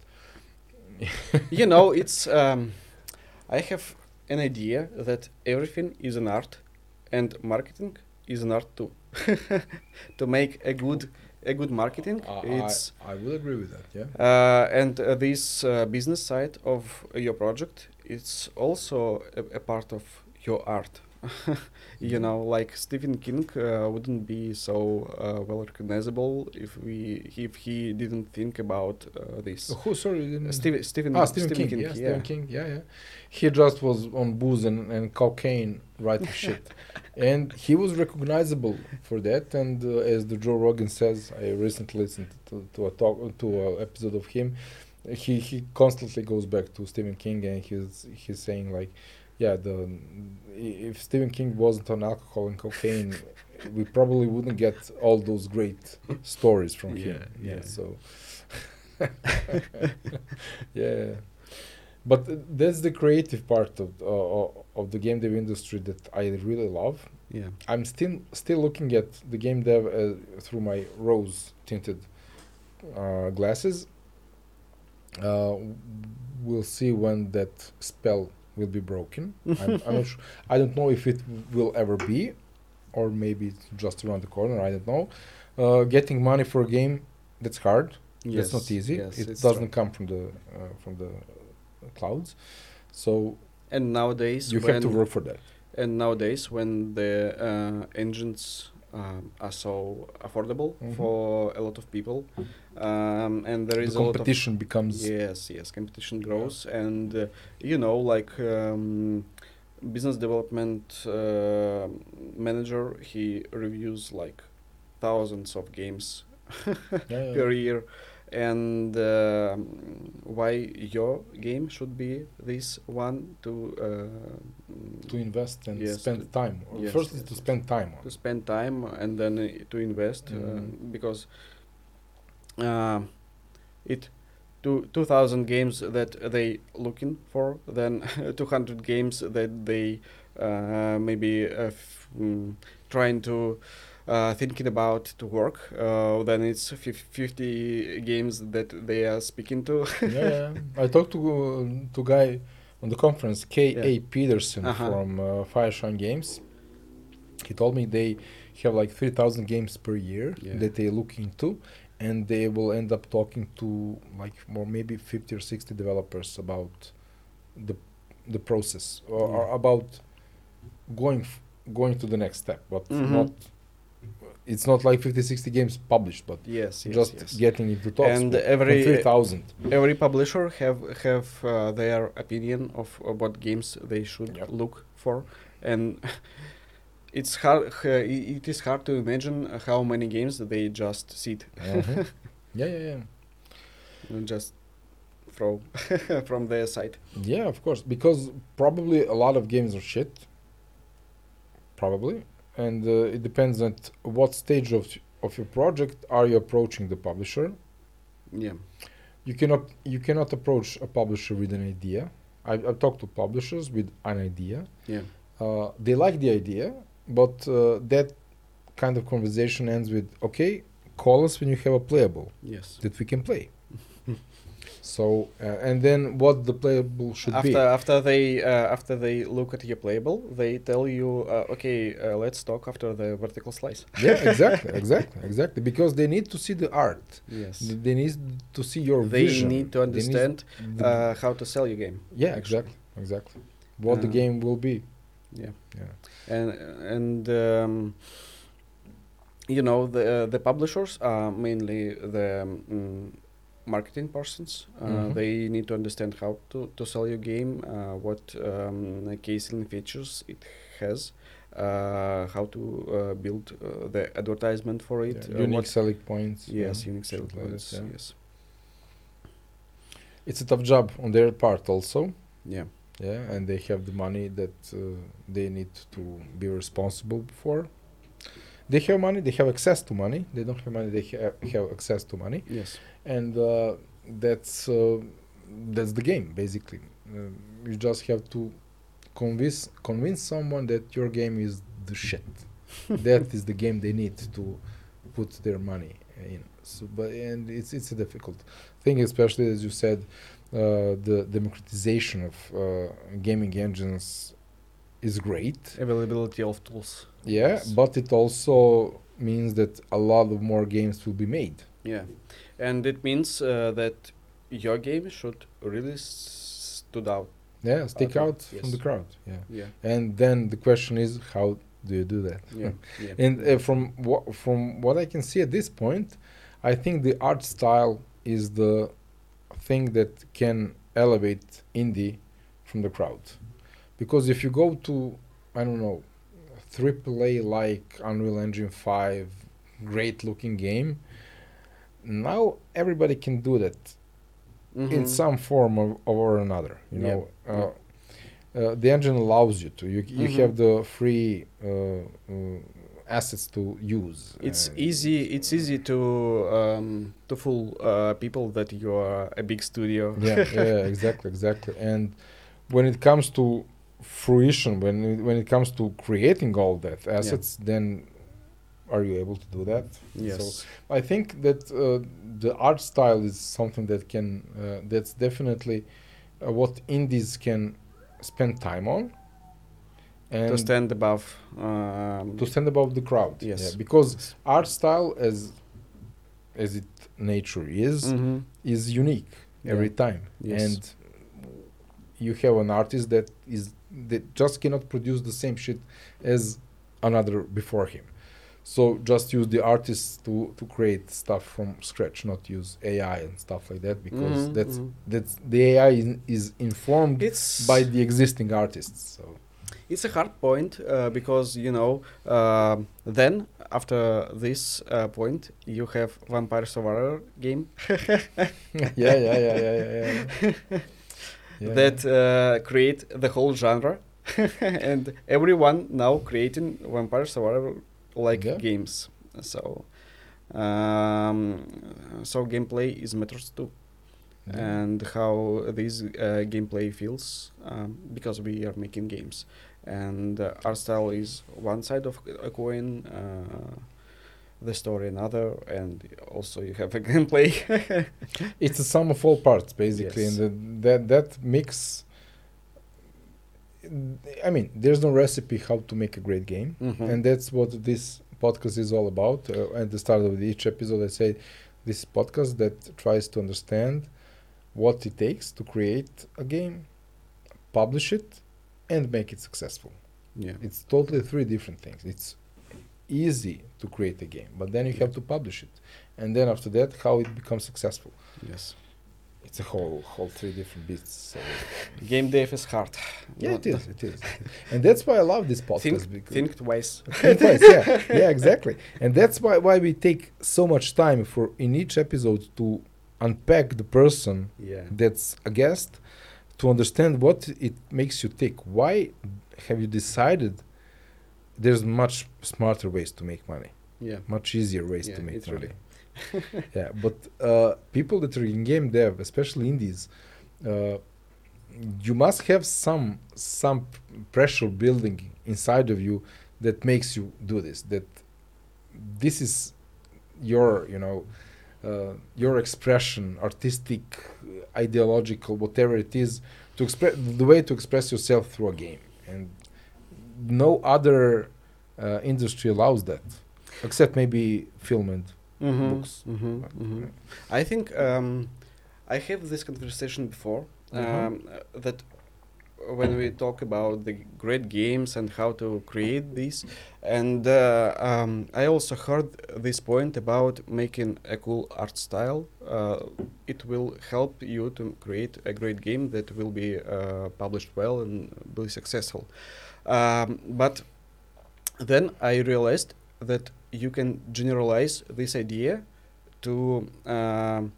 you know, it's. Um, I have an idea that everything is an art, and marketing is an art too. *laughs* to make a good a good marketing, I, it's I, I would agree with that. Yeah. uh, and uh, this uh, business side of your project, it's also a, a part of your art. *laughs* you know, like Stephen King uh, wouldn't be so uh, well recognizable if we if he didn't think about uh, this. Who? Sorry, you didn't- Uh, Stephen Stephen, Ah, Stephen, King. Yeah, yeah. Stephen King. Yeah, yeah. He just was on booze and, and cocaine writing *laughs* shit, and he was recognizable for that. And uh, as the Joe Rogan says, I recently listened to, to a talk to a episode of him. He he constantly goes back to Stephen King, and he's he's saying like, yeah, the if Stephen King wasn't on alcohol and cocaine, we probably wouldn't get all those great stories from him. Yeah, Yeah, so. *laughs* yeah but that's the creative part of uh, of the game dev industry that I really love. Yeah. I'm still still looking at the game dev uh, through my rose tinted uh, glasses. Uh, we'll see when that spell will be broken. *laughs* I'm, I'm not sure. I don't know if it will ever be, or maybe it's just around the corner. I don't know. Uh, getting money for a game that's hard. Yes, That's not easy. yes, it doesn't true. come from the uh, from the clouds. So And nowadays, you when have to work for that. and nowadays when the uh, engines um, are so affordable Mhm. for a lot of people, um, and there The is a lot of competition becomes yes, yes, competition grows, and uh, you know, like um, business development uh, manager, he reviews like thousands of games *laughs* yeah, per year and um why your game should be this one to uh, to invest and Yes, spend time. yes, First is yes, to spend time on. to spend time and then uh, to invest uh, Mhm. because uh, it two 2000 games that they looking for then *laughs* 200 games that they uh, maybe uh, f- mm, trying to uh, thinking about to work uh, then it's fif- 50 games that they are speaking to *laughs* yeah. I talked to to guy on the conference, K. A. Yeah. Peterson Uh-huh. from uh, Fireshine Games. He told me they have like three thousand games per year Yeah. that they look into, and they will end up talking to like more maybe fifty or sixty developers about the the process or, or about going f- going to the next step, but Mhm. not. It's not like 50, 60 games published, but yes, yes just yes. getting into talks. And every- three thousand. every publisher have have uh, their opinion of uh, what games they should Yep. look for and *laughs* it's hard *laughs* uh, it is hard to imagine how many games they just sit Mhm. *laughs* yeah, yeah, yeah. and just throw *laughs* from their side Yeah, of course, because probably a lot of games are shit. Probably, and uh, it depends on what stage of of your project are you approaching the publisher. yeah You cannot you cannot approach a publisher with an idea. I've, I've talked to publishers with an idea. yeah Uh, they like the idea, but uh, that kind of conversation ends with, "Okay, call us when you have a playable yes. that we can play." *laughs* so, uh, and then what the playable should be. after after they uh, after they look at your playable they tell you uh, okay uh, let's talk after the vertical slice. *laughs* Yeah exactly *laughs* exactly exactly. Because they need to see the art. Yes. They need to see your they vision. need to understand the- uh, how to sell your game yeah actually. exactly. Exactly what the Uh, game will be. Yeah. Yeah and and um, you know the uh, the publishers are mainly the um, marketing persons. Uh, Mhm. They need to understand how to, to sell your game, uh, what um, casing features it has, uh, how to uh, build uh, the advertisement for it. Yeah, uh, unique selling points yes, yeah, unique selling like that, points. yeah. Yes, it's a tough job on their part also yeah, yeah and they have the money that uh, they need to be responsible for they have money they have access to money they don't have money they ha- have access to money yes, and uh, that's uh, that's the game basically. Uh, you just have to convince convince someone that your game is the shit. *laughs* that is the game they need to put their money in. So, but and it's it's a difficult thing, especially as you said, the democratization of uh, gaming engines is great. availability of tools. Yeah, Yes. but it also means that a lot of more games will be made. Yeah, and it means uh, that your game should really stood out Yeah, stick out from yes. the crowd. Yeah. Yeah, And then the question is, how do you do that? yeah, *laughs* yeah. And uh, from what from what I can see at this point, I think the art style is the thing that can elevate indie from the crowd, because if you go to I don't know, AAA like Unreal Engine Five, great looking game. Now everybody can do that in Mhm. some form of, or another. You know, uh, uh, the engine allows you to. You you Mhm. have the free uh, uh, assets to use. It's and- easy. It's easy to um, to fool uh, people that you are a big studio. yeah, yeah, *laughs* exactly, exactly. And when it comes to fruition, when it, when it comes to creating all that assets, then are you able to do that? yes. So I think that uh, the art style is something that can uh, that's definitely uh, what indies can spend time on. And to stand above. Um, to stand above the crowd. Yes. Yeah, because art style as as it nature is mhm. is unique every time. Yes. And you have an artist that is that just cannot produce the same shit as another before him. So just use the artist to, to create stuff from scratch, not use AI and stuff like that because Mhm, that's mhm. that's the AI is, is informed It's by the existing artists. So It's a hard point uh, because you know. um then after this uh, point, you have Vampire Survivor game *laughs* yeah, yeah, yeah, yeah, yeah, yeah. *laughs* yeah. that uh, create the whole genre, *laughs* and everyone now creating Vampire Survivor like Yeah. games. So, um, so gameplay is matters too. And how this uh, gameplay feels um, because we are making games and uh, art style is one side of a coin uh, the story another and also you have a *laughs* gameplay *laughs* it's a sum of all parts basically Yes. and the, that that mix i mean there's no recipe how to make a great game Mhm. and that's what this podcast is all about uh, at the start of each episode i say this podcast that tries to understand what it takes to create a game publish it and make it successful. Yeah. It's totally three different things. It's easy to create a game but then you Yeah. have to publish it. And then after that how it becomes successful. Yes. It's a whole whole three different bits. So. Game dev is hard. Yeah, Not- it is, it is, and that's why I love this podcast. think, because think twice. *laughs* Think twice, yeah, yeah, exactly, and that's why why we take so much time for in each episode to unpack the person yeah. that's a guest to understand what it makes you tick. Why have you decided there's much smarter ways to make money, yeah much easier ways Yeah, to make money? really- *laughs* yeah, but uh, people that are in game dev, especially indies, uh, you must have some some pressure building inside of you that makes you do this. That this is your, you know, your expression, artistic, uh, ideological, whatever it is, to express the way to express yourself through a game, and no other uh, industry allows that, except maybe film and Mhm, books. mhm, But, mhm. uh, I think um, I have this conversation before Mhm. um, uh, that when we talk about the great games and how to create these, and uh, um, I also heard this point about making a cool art style. Uh, it will help you to create a great game that will be uh, published well and be successful. Um, but then I realized that you can generalize this idea to um,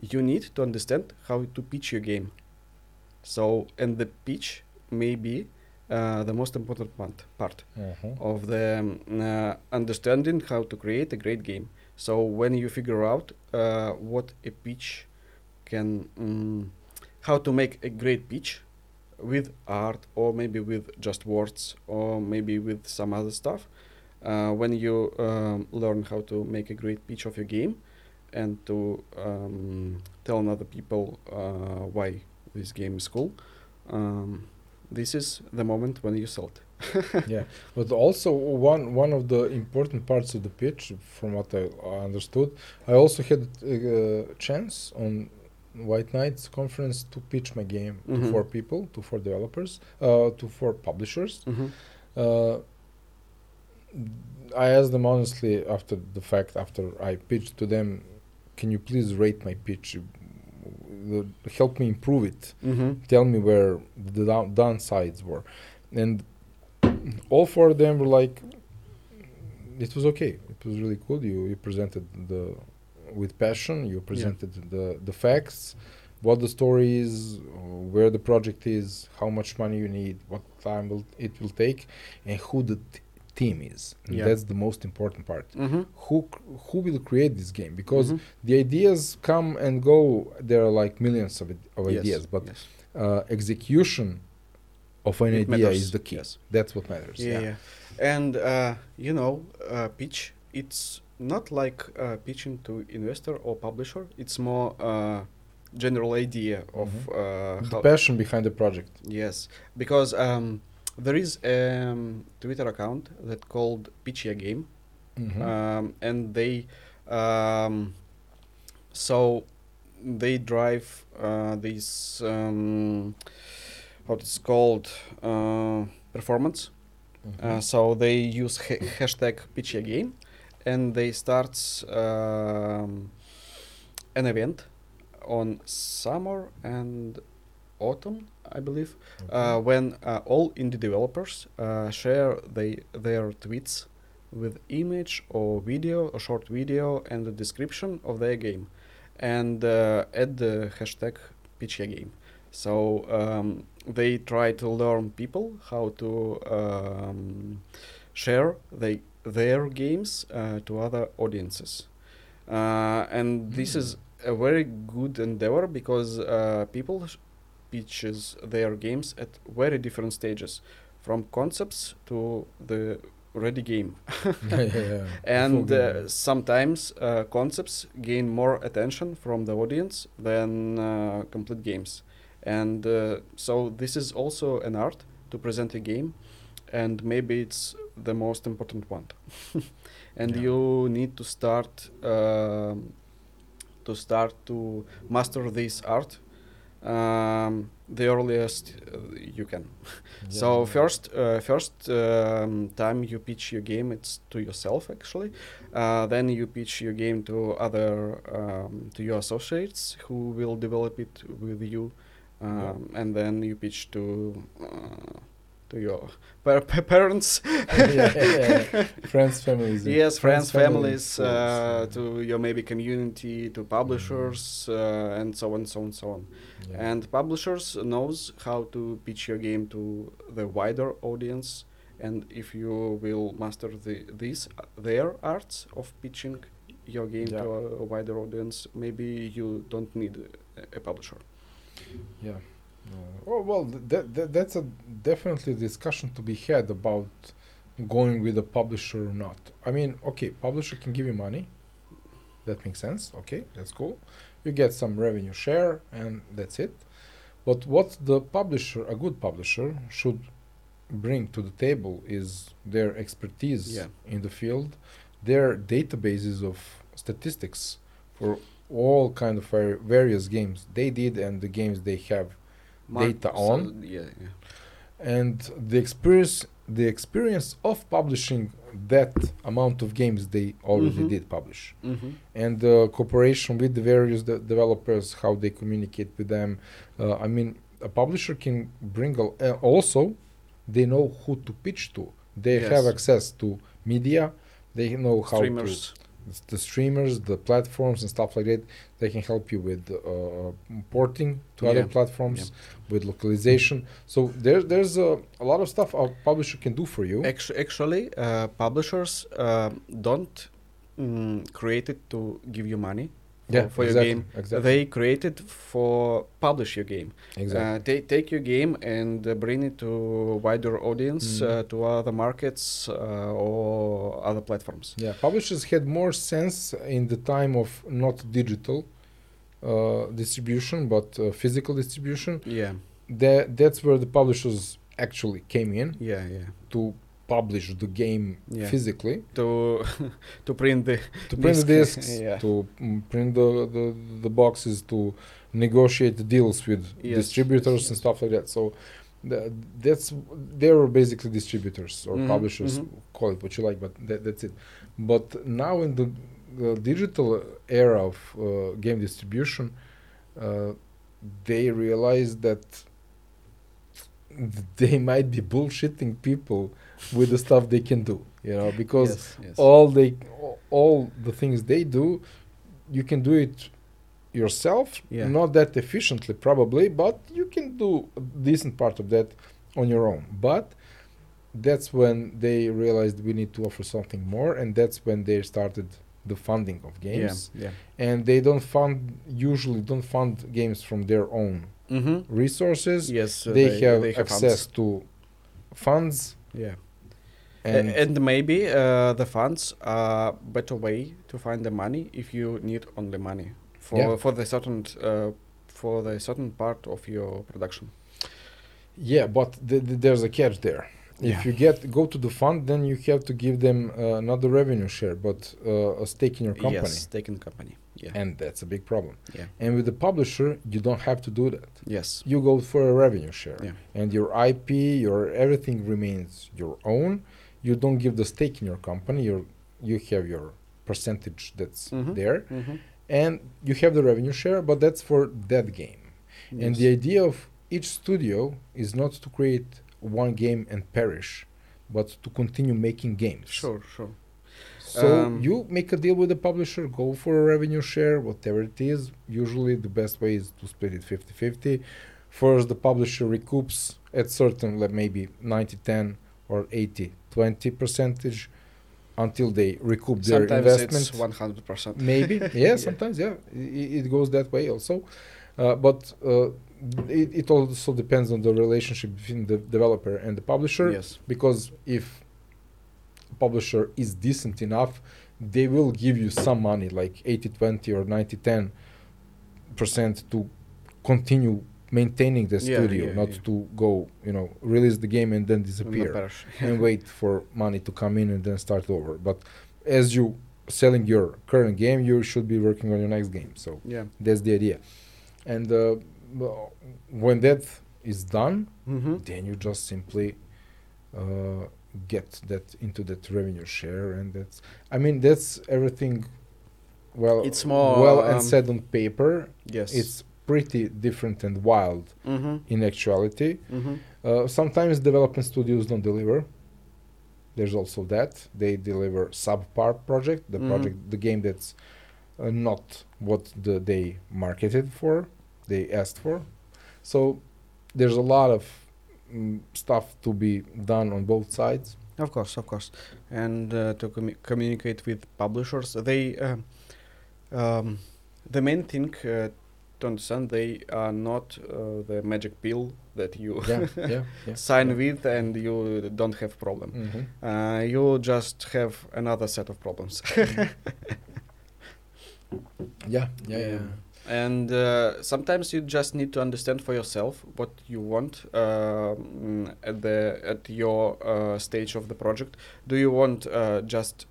you need to understand how to pitch your game. So, and the pitch may be uh, the most important part, part Mhm. of the um, uh, understanding how to create a great game. So, when you figure out uh, what a pitch can, um, how to make a great pitch with art, or maybe with just words, or maybe with some other stuff, uh, when you um, learn how to make a great pitch of your game and to um, tell other people uh, why this game is cool, um, this is the moment when you sell it. *laughs* yeah, but also one one of the important parts of the pitch, from what I understood, I also had a uh, chance on White Nights conference to pitch my game to Mhm. four people, to four developers, uh, to four publishers. Mm-hmm. Uh, I asked them honestly after the fact, after I pitched to them, can you please rate my pitch? Help me improve it. Mm-hmm. Tell me where the down, downsides were. And all four of them were like, it was okay. It was really cool. You, you presented the with passion. You presented the, the facts, what the story is, where the project is, how much money you need, what time will, it will take, and who the t- team is. Yeah. That's the most important part. Mm-hmm. Who who will create this game? Because Mhm. the ideas come and go. There are like millions of, of Yes, ideas, but yes. uh, execution of an It idea matters, is the key. yes. That's what matters. yeah, yeah. And uh, you know, uh, pitch. It's not like uh, pitching to investor or publisher. It's more uh, general idea of Mhm. uh, The passion behind the project. Yes, because um, there is a um, Twitter account that called PitchYaGame, Mhm. um, and they um, so they drive uh, this um, what it's called uh, performance. Mhm. Uh, so they use ha- hashtag PitchYaGame, and they start um, an event on summer and autumn, I believe, uh, Okay. when uh, all indie developers uh, share they, their tweets with image or video, a short video, and the description of their game, and uh, add the hashtag PitchYaGame. So um, they try to learn people how to um, share they, their games uh, to other audiences. Uh, and this Mm. is a very good endeavor because uh, people sh- pitches their games at very different stages, from concepts to the ready game. yeah, *laughs* yeah, *laughs* yeah. And uh, sometimes uh, concepts gain more attention from the audience than uh, complete games. And uh, so this is also an art to present a game, and maybe it's the most important one. *laughs* and you need to start um, to start to master this art um, the earliest uh, you can. So first, uh, first um, time you pitch your game, it's to yourself actually. Uh, then you pitch your game to other um, to your associates who will develop it with you, um, and then you pitch to uh, to your par- parents. yeah, yeah, yeah. *laughs* friends, families. Yes, friends, families, friends, uh, to your maybe community, to publishers, uh, and so on, so on, so on. And publishers knows how to pitch your game to the wider audience, and if you will master the these uh, their arts of pitching your game to a, wider audience, maybe you don't need a, a publisher. Yeah. Oh, well, th- that, that, that's a definitely discussion to be had about going with a publisher or not. I mean, okay, publisher can give you money. That makes sense. Okay, that's cool. You get some revenue share, and that's it. But what the publisher, a good publisher, should bring to the table is their expertise Yeah. in the field, their databases of statistics for all kind of various games they did and the games they have Data so- on. yeah, yeah. and the experience the experience of publishing that amount of games they already Mhm. did publish Mm-hmm. and the cooperation with the various de- developers how they communicate with them uh, i mean a publisher can bring a, uh, also they know who to pitch to they have access to media they know how Streamers. to the streamers the platforms and stuff like that they can help you with uh, porting to other Yeah. platforms with localization. So there, there's a, a lot of stuff a publisher can do for you. Actually, uh, publishers uh, don't mm, create it to give you money yeah for exactly, your game. exactly They created for publish your game. exactly Uh, they take your game and uh, bring it to wider audience, Mhm. uh, to other markets uh, or other platforms. Yeah, publishers had more sense in the time of not digital uh, distribution but uh, physical distribution. Yeah, That that's where the publishers actually came in yeah, yeah. to publish the game Yeah. physically, to *laughs* to print the to print the discs, *laughs* yeah. to print the, the the boxes, to negotiate deals with Yes, distributors yes, and stuff like that. So that's they were basically distributors or Mhm, publishers, mhm. call it what you like, but that, that's it. But now in the, the digital era of uh, game distribution, uh, they realize that *laughs* they might be bullshitting people with the stuff they can do, you know, because yes, yes. all they all the things they do you can do it yourself Yeah. not that efficiently probably but you can do a decent part of that on your own but that's when they realized we need to offer something more and that's when they started the funding of games Yeah, and they don't fund usually don't fund games from their own. Mm-hmm. resources Yes, uh, they, have funds. access to funds Yeah, and, and, maybe uh, the funds are better way to find the money if you need only money for Yeah. for the certain uh, for the certain part of your production. Yeah, but th- th- there's a catch there. Yeah. If you get go to the fund, then you have to give them uh, not the revenue share, but uh, a stake in your company, Yes, taken company. Yeah. and that's a big problem. yeah. And with the publisher, you don't have to do that. Yes. You go for a revenue share, Yeah. and your IP, your everything remains your own. You don't give the stake in your company. You you have your percentage that's Mhm. there, Mm-hmm. and you have the revenue share, but that's for that game. And the idea of each studio is not to create one game and perish, but to continue making games. sure, sure. So Um, you make a deal with the publisher, go for a revenue share, whatever it is. Usually the best way is to split it 50-50. First, the publisher recoups at certain, like maybe 90-10 or 80-20 percentage until they recoup their Sometimes investment it's one hundred percent. maybe *laughs* yeah, sometimes yeah it, it goes that way also uh, but uh, it, it also depends on the relationship between the developer and the publisher Yes. because if publisher is decent enough they will give you some money like 80 20 or 90 10 percent to continue maintaining the Yeah, studio yeah, not yeah. to go you know release the game and then disappear and wait for money to come in and then start over. But as you selling your current game, you should be working on your next game. So Yeah. that's the idea. And uh, when that is done, Mm-hmm. then you just simply uh, get that into that revenue share, and that's. I mean, that's everything. Well, It's more, well and um, said on paper. Yes. It's pretty different and wild Mm-hmm. in actuality. Mm-hmm. Uh, sometimes development studios don't deliver. There's also that they deliver subpar project, the Mhm. project, the game that's uh, not what the, they marketed for, they asked for. So there's a lot of mm, stuff to be done on both sides. Of course, of course, and uh, to commu- communicate with publishers, they uh, um, the main thing uh, to understand they are not uh, the magic pill that you Yeah, yeah, *laughs* yeah. sign with and you don't have problem. Mhm. Uh, you just have another set of problems. *laughs* Yeah, yeah, yeah. And uh, sometimes you just need to understand for yourself what you want um, at the at your uh, stage of the project. Do you want uh, just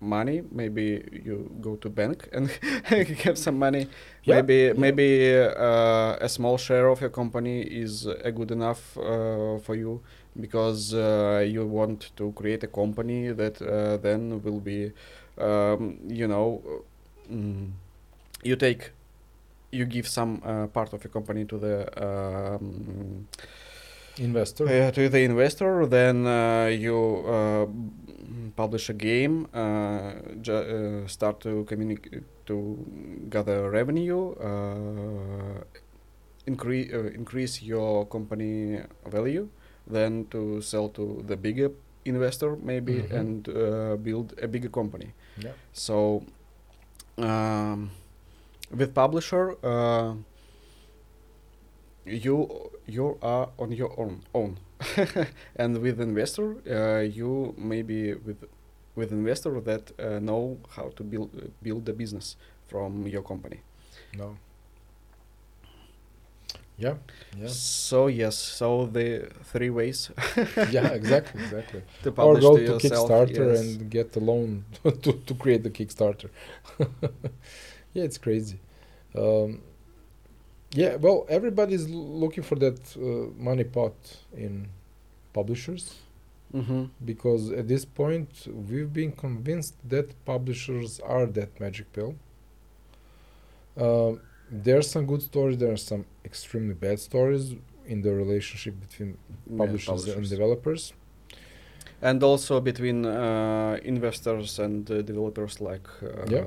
money? Maybe you go to bank and *laughs* have some money. Yeah, maybe yeah. maybe uh, a small share of your company is uh, good enough uh, for you because uh, you want to create a company that uh, then will be, um, you know, mm, you take you give some uh, part of your company to the um, Investor. uh, to the investor then uh, you uh, mm, publish a game uh, uh, start to communicate to gather revenue uh, increase uh, increase your company value then to sell to the bigger investor maybe Mhm. and uh, build a bigger company Yeah. so um, with publisher, uh, you you are on your own own, *laughs* and with investor, uh, you maybe with with investor that uh, know how to build build the business from your company. No. Yeah, yeah, So yes, so the three ways *laughs* yeah. Exactly, *laughs* exactly. to or go to to. Kickstarter yes. and get a loan to, to create the Kickstarter. yeah, it's crazy. Um, yeah, well, everybody's l- looking for that uh, money pot in publishers hmm because at this point we've been convinced that publishers are that magic pill. Um, there are some good stories. There are some extremely bad stories in the relationship between Yeah, publishers and developers. and also between uh, investors and uh, developers, like uh, Yeah.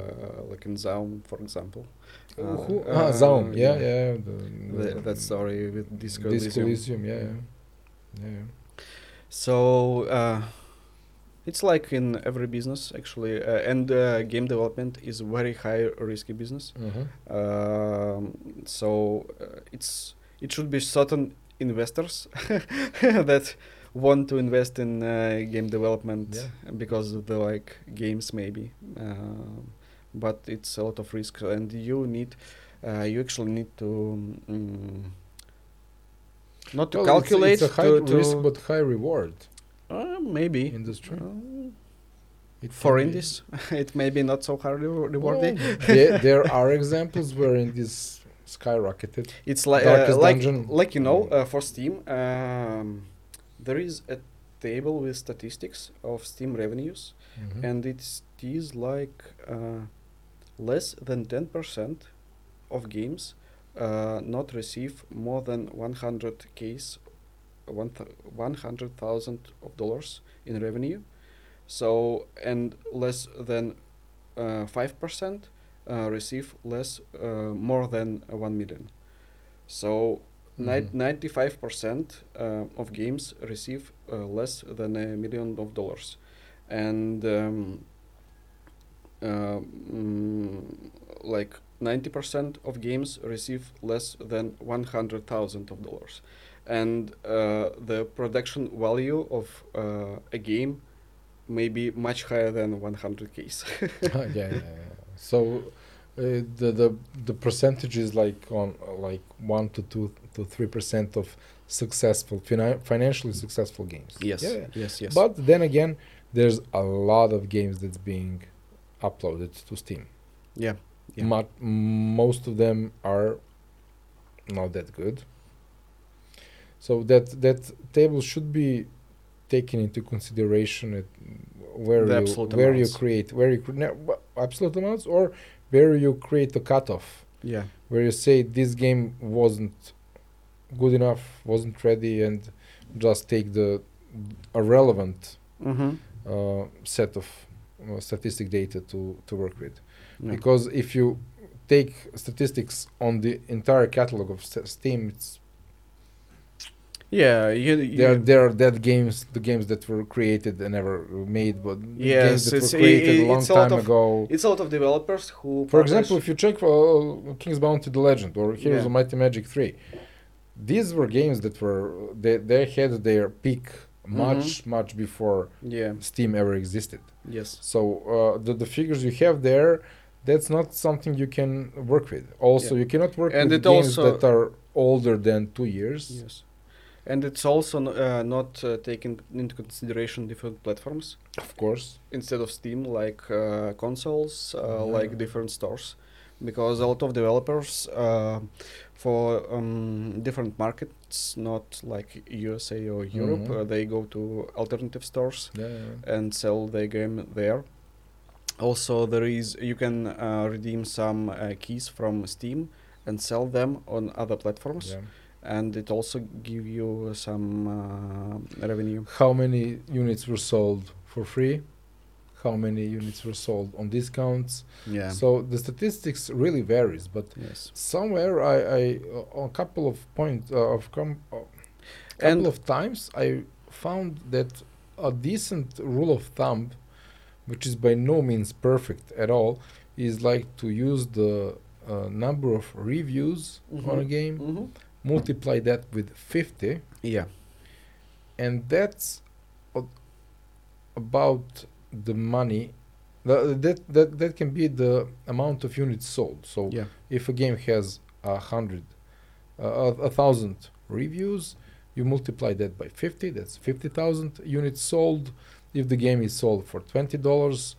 like in Zaum, for example. Uh, Who? uh, ah, Zaum. Yeah, yeah. The, the, that story with Disco, Disco Elysium. Yeah, yeah. yeah. So uh, it's like in every business actually, uh, and uh, game development is very high risky business. Mhm. Um, so uh, it's it should be certain investors *laughs* that want to invest in uh, game development Yeah. because of the like games maybe, um, but it's a lot of risk and you need uh, you actually need to. mm not to Well, calculate It's, a high risk but high reward uh, maybe industry. Uh, It for indies, *laughs* it may be not so hard re- rewarding. Well, *laughs* there, there are examples where indies skyrocketed. It's like uh, like Dungeon. like you know Mm. uh, for Steam, um, there is a table with statistics of Steam revenues, Mhm. and it is like uh, less than ten percent of games uh, not receive more than one hundred case, one one hundred thousand of dollars in revenue. So and less than uh, five percent uh, receive less uh, more than uh, one million. So Mhm. ninety-five percent uh, of games receive uh, less than a million of dollars, and um, uh, mm, like ninety percent of games receive less than one hundred thousand of dollars, and uh, the production value of uh, a game may be much higher than one hundred case. *laughs* *laughs* yeah, yeah, yeah. So uh, the the the percentage is like on like one to two to three percent of successful fina- financially successful games. Yeah, yeah. yes, yes. But then again, there's a lot of games that's being uploaded to Steam. yeah, yeah. Mo- most of them are not that good. So that that table should be taken into consideration at where The you absolute where you create where you cre- no, absolute amounts or where you create the cutoff yeah. where you say this game wasn't good enough, wasn't ready, and just take the a relevant Mm-hmm. uh, set of statistic data to to work with Yeah. because if you take statistics on the entire catalog of Steam, it's Yeah, you, you there there are dead games, the games that were created and never made, but Yes, games that it's- were created i- a long a lot time of- ago. it's a lot of developers who. For example, if you check uh, King's Bounty: The Legend or Heroes Yeah. of Might and Magic Three, these were games that were they they had their peak much much before yeah, Steam ever existed. yes, So uh, the the figures you have there, that's not something you can work with. Also, Yeah. you cannot work And with it games that are older than two years. yes, and it's also n- uh, not uh, taking into consideration different platforms Of course. instead of Steam, like uh, consoles, uh, Yeah. like different stores, because a lot of developers uh, for um, different markets, not like USA or Europe, Mhm. uh, they go to alternative stores. Yeah. yeah, yeah. and sell their game there. Also, there is you can uh, redeem some uh, keys from Steam and sell them on other platforms, Yeah. and it also give you some uh, revenue. How many units were sold for free? How many units were sold on discounts? Yeah. So the statistics really varies, but yes. somewhere I, I uh, on a couple of points uh, of com- uh, couple And- of times I found that a decent rule of thumb, which is by no means perfect at all, is like to use the uh, number of reviews on a game, Mhm. multiply that with 50, Yeah. and that's about the money. tha- that, that that can be the amount of units sold. So Yeah. if a game has a hundred uh, a, a thousand reviews, you multiply that by 50, that's 50,000 units sold. If the game is sold for $20,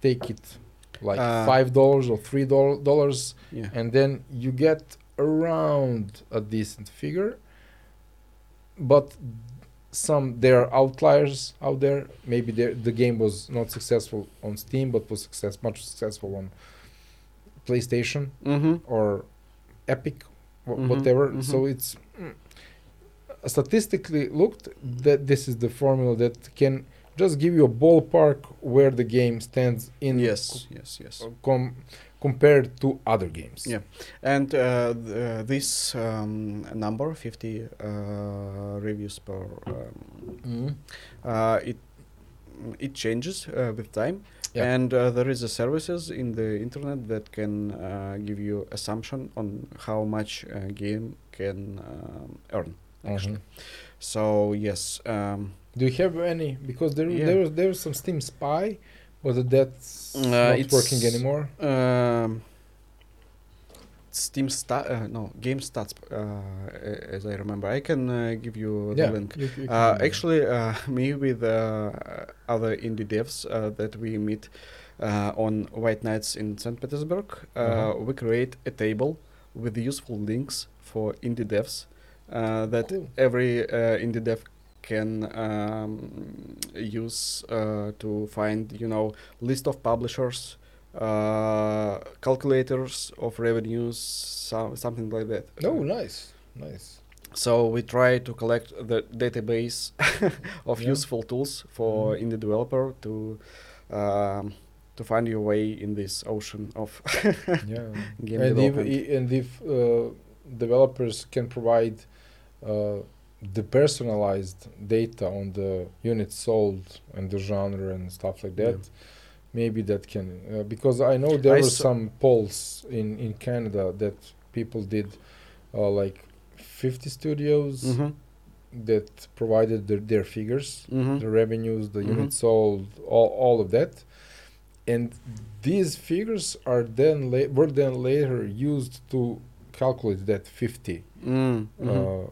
take it like Uh, $5 or $3, Yeah. and then you get around a decent figure. But some there are outliers out there. Maybe the game was not successful on Steam, but was success much successful on PlayStation Mm-hmm. or Epic, wh- Mhm, whatever. mhm. So it's mm, statistically looked that this is the formula that can just give you a ballpark where the game stands in Yes. Yes. Yes. com- compared to other games. Yeah. And uh, th- uh, this um, number, 50 uh, reviews per, um, uh, it it changes uh, with time. Yeah. And uh, there is a services in the internet that can uh, give you assumption on how much a game can um, earn. Actually. Mhm. So yes, um, Do you have any? Because there Yeah. there was there was some Steam Spy, but that's Uh, not it's- working anymore. Um, Steam stat, uh, no, Game Stats, uh, as I remember. I can uh, give you the yeah, link. you- you Uh, actually, uh, *laughs* me with uh, other indie devs uh, that we meet uh, on White Nights in St. Petersburg, uh, Uh-huh. we create a table with useful links for indie devs uh, that Cool. every uh, indie dev can um, use uh, to find, you know, list of publishers, uh, calculators of revenues, so, something like that. Oh, nice, nice. So we try to collect the database *laughs* of Yeah. useful tools for Mhm. indie developer to um, to find your way in this ocean of *laughs* Yeah. game and if, development. i- and if uh, developers can provide uh, the personalized data on the units sold and the genre and stuff like that, Yeah. maybe that can uh, because I know there I were some polls in in Canada that people did uh, like 50 studios Mhm. that provided their, their figures Mhm. the revenues, the Mhm. units sold, all, all of that. And these figures are then la- were then later used to calculate that 50 Mm, mhm. uh,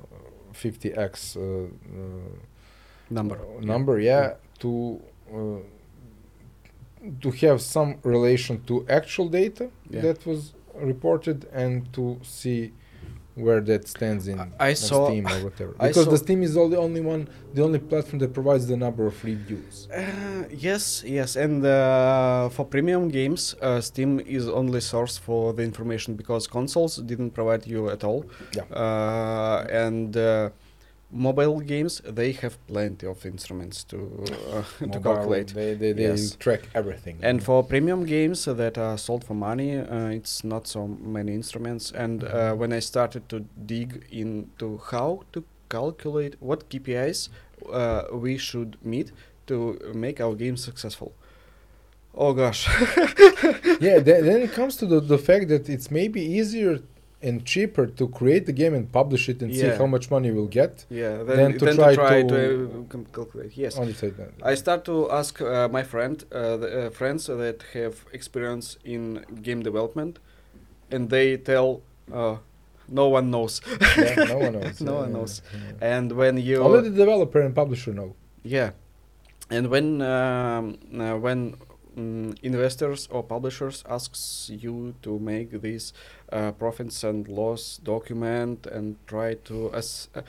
50x uh, uh, number. number, yeah, to uh, to have some relation to actual data Yeah. that was reported and to see where that stands in I saw- Steam or whatever. I Because the Steam is all the only one, the only platform that provides the number of reviews. Uh, yes, yes, and uh, for premium games, uh, Steam is only source for the information because consoles didn't provide you at all. Yeah. Uh, and uh, mobile games, they have plenty of instruments to uh, *laughs* to calculate. They, they, they Yes. track everything. And for premium games that are sold for money, uh, it's not so many instruments. And uh, Mhm. when I started to dig into how to calculate what KPIs uh, we should meet to make our game successful. Oh gosh. *laughs* yeah, then, then it comes to the, the fact that it's maybe easier and cheaper to create the game and publish it and see how much money you'll get yeah, Then then, to then try to try to, to- uh, calculate. Yes. on the side. I start to ask uh, my friend, uh, the, uh, friends that have experience in game development, and they tell, uh, no one knows. yeah, no one *laughs* knows. No yeah, one yeah, knows. yeah. And when you Only the developer and publisher know. yeah, and when um, uh, when mm, investors or publishers asks you to make this uh, profits and loss document and try to as uh,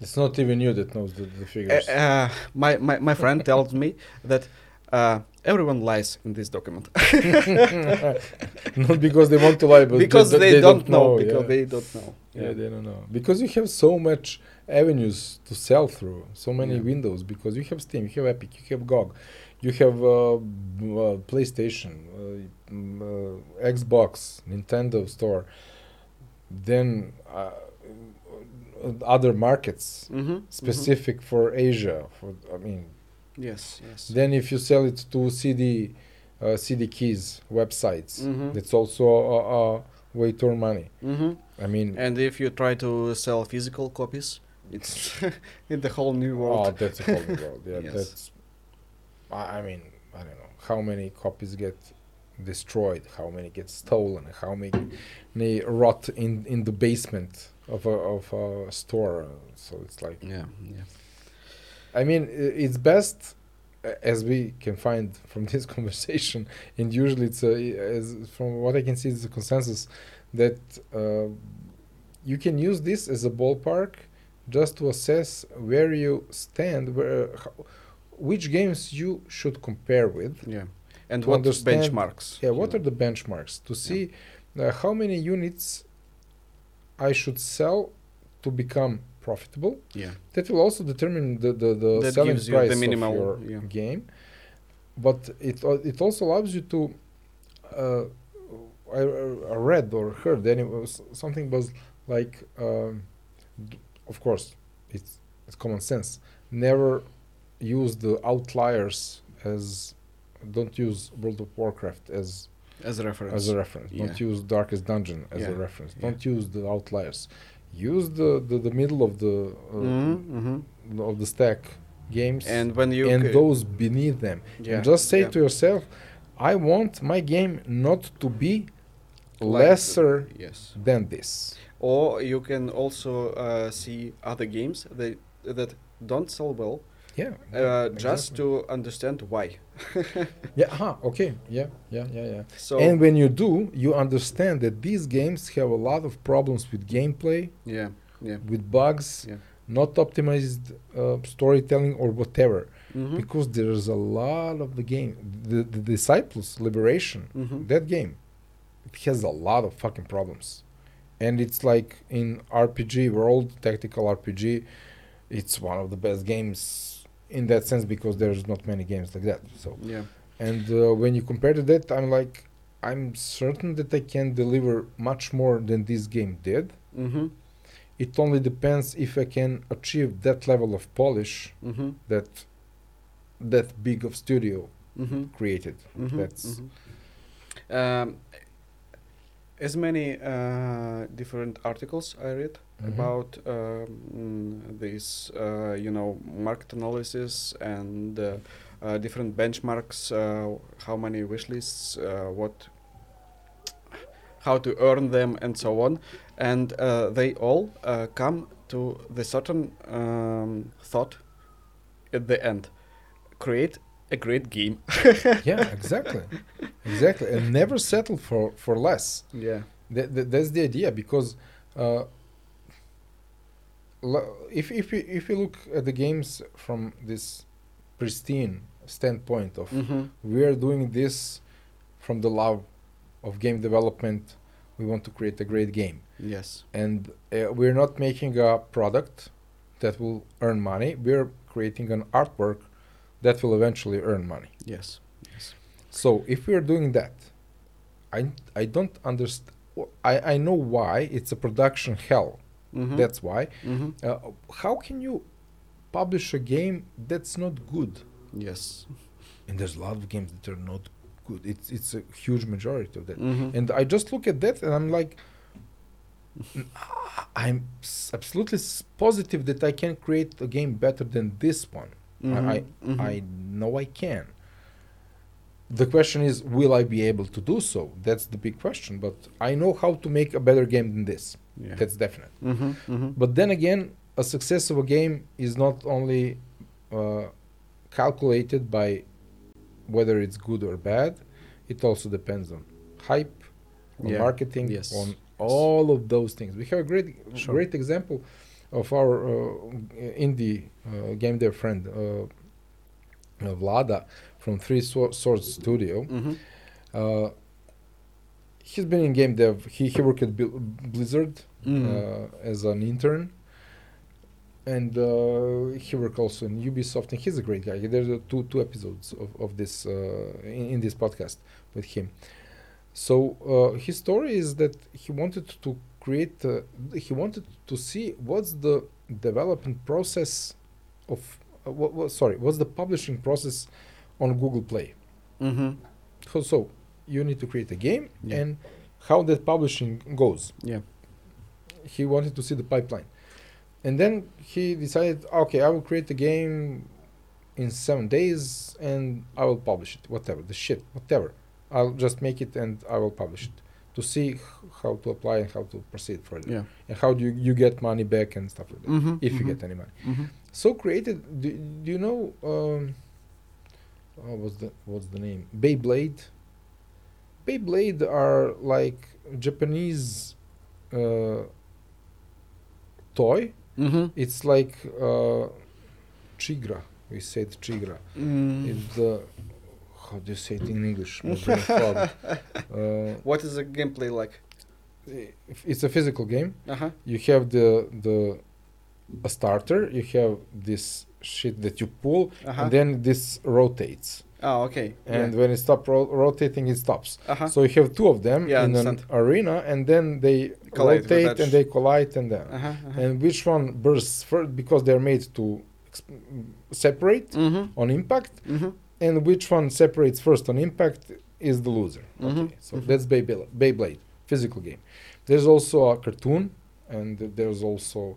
It's not even you that knows the, the figures. uh, my, my my friend *laughs* tells me that uh, everyone lies in this document *laughs* not because they want to lie, but because they, they, don't, know, yeah. because they don't know Yeah, they don't know. Because you have so much avenues to sell through, so many Yeah. windows. Because you have Steam, you have Epic, you have GOG, you have uh, uh, PlayStation, uh, mm, uh, Xbox, Nintendo Store, then uh, other markets mm-hmm. specific for Asia. For I mean, yes yes then if you sell it to CD, uh, CD keys websites, Mhm. that's also a, a way to earn money. mm-hmm. I mean, and if you try to sell physical copies it's *laughs* in the whole new world Oh, that's a whole new world. *laughs* Yeah, Yes. that's. I, I mean, I don't know how many copies get destroyed, how many get stolen, how many rot in in the basement of a of a store. So it's like Yeah, yeah. I mean, it's best as we can find from *laughs* this conversation, and usually it's a, as from what I can see, it's a consensus that uh, you can use this as a ballpark just to assess where you stand, where how, which games you should compare with. Yeah. And what benchmarks? Yeah, what you are the benchmarks to see uh, how many units I should sell to become profitable? Yeah. That will also determine the, the, the That selling you the price minimal, of your yeah. game. But it al- it also allows you to. Uh, I, I read or heard s- something was like, um, d- of course, it's it's common sense. Never use the outliers as. Don't use World of Warcraft as As a reference. as a reference. Don't Yeah. use Darkest Dungeon as a reference. Don't use the outliers. Use the, the, the middle of the uh, Mhm, mhm. of the stack games And when you and c- those beneath them. yeah, And just say yeah. to yourself, I want my game not to be Like- lesser Yes. than this. Or you can also uh, see other games that that don't sell well, Yeah. uh, just exactly. to understand why. *laughs* Yeah. Aha. Okay. Yeah. Yeah. Yeah. Yeah. So and when you do, you understand that these games have a lot of problems with gameplay, yeah, yeah. with bugs, Yeah. not optimized uh, storytelling or whatever. Mhm. because there's a lot of the game the, the disciples liberation Mhm. that game it has a lot of fucking problems and it's like in rpg world tactical rpg it's one of the best games in that sense because there's not many games like that so Yeah. and uh, when you compare to that i'm like i'm certain that i can deliver much more than this game did Mm-hmm. it only depends if i can achieve that level of polish Mm-hmm. that that big of studio Mm-hmm. created. Mhm, That's mhm. Um, as many uh, different articles I read Mhm. about um, this, uh, you know, market analysis and uh, uh, different benchmarks, uh, how many wish lists, uh, what, how to earn them, and so on, and uh, they all uh, come to the certain um, thought at the end: create a great game. *laughs* yeah, exactly, exactly, and never settle for for less. Yeah. That, that, that's the idea because uh, if if you if you look at the games from this pristine standpoint of Mm-hmm. we are doing this from the love of game development, we want to create a great game. Yes. and uh, we're not making a product that will earn money we're creating an artwork that will eventually earn money Yes. Yes. so if we're doing that i i don't understand I, I know why it's a production hell Mm-hmm. that's why mm-hmm. uh, how can you publish a game that's not good yes. and there's a lot of games that are not good it's it's a huge majority of that Mm-hmm. and I just look at that and I'm like, I'm s- absolutely s- positive that I can create a game better than this one. I, I, Mhm. I know I can. The question is, will I be able to do so? That's the big question. But I know how to make a better game than this. Yeah. That's definite. mm-hmm. Mm-hmm. But then again, a success of a game is not only uh, calculated by whether it's good or bad. It also depends on hype, on Yeah. marketing, Yes. on all of those things. We have a great, Sure. great example of our uh, indie uh, game dev friend uh, uh, Vlada from Three Swo- Swords Studio. Mm-hmm. He's been in game dev. He he worked at Blizzard Mm. uh, as an intern, and uh, he worked also in Ubisoft. And he's a great guy. There's uh, two two episodes of of this uh, in, in this podcast with him. So uh, his story is that he wanted to create. Uh, he wanted to see what's the development process of. Uh, what, what, sorry, what's the publishing process on Google Play? Mm-hmm. So, so you need to create a game Yeah. and how that publishing goes. Yeah. He wanted to see the pipeline. And then he decided, okay, I will create a game in seven days and I will publish it, whatever, the shit, whatever. I'll just make it and I will publish it to see how to apply and how to proceed further. Yeah. And how do you, you get money back and stuff like that, Mm-hmm. if you get any money. Mm-hmm. So created. Do, do you know? Um, oh, what's the what's the name? Beyblade. Beyblade are like Japanese uh, toy. Mm-hmm. It's like uh, chigra. We said chigra. Mm. It's the how do you say it in English? My brain fog. *laughs* uh, What is the gameplay like? it's a physical game. Uh huh. You have the the a starter. You have this shit that you pull, Uh-huh. and then this rotates. Oh, okay. And when it stops ro- rotating, it stops. uh huh. So you have two of them Yeah, in an arena, and then they Collide rotate and they collide, and then Uh huh. Uh-huh. and which one bursts first because they're made to exp- separate Mm-hmm. on impact, Mm-hmm. and which one separates first on impact is the loser. Mhm, Okay, so mhm. that's Beyblade, Beyblade, physical game. There's also a cartoon, and there's also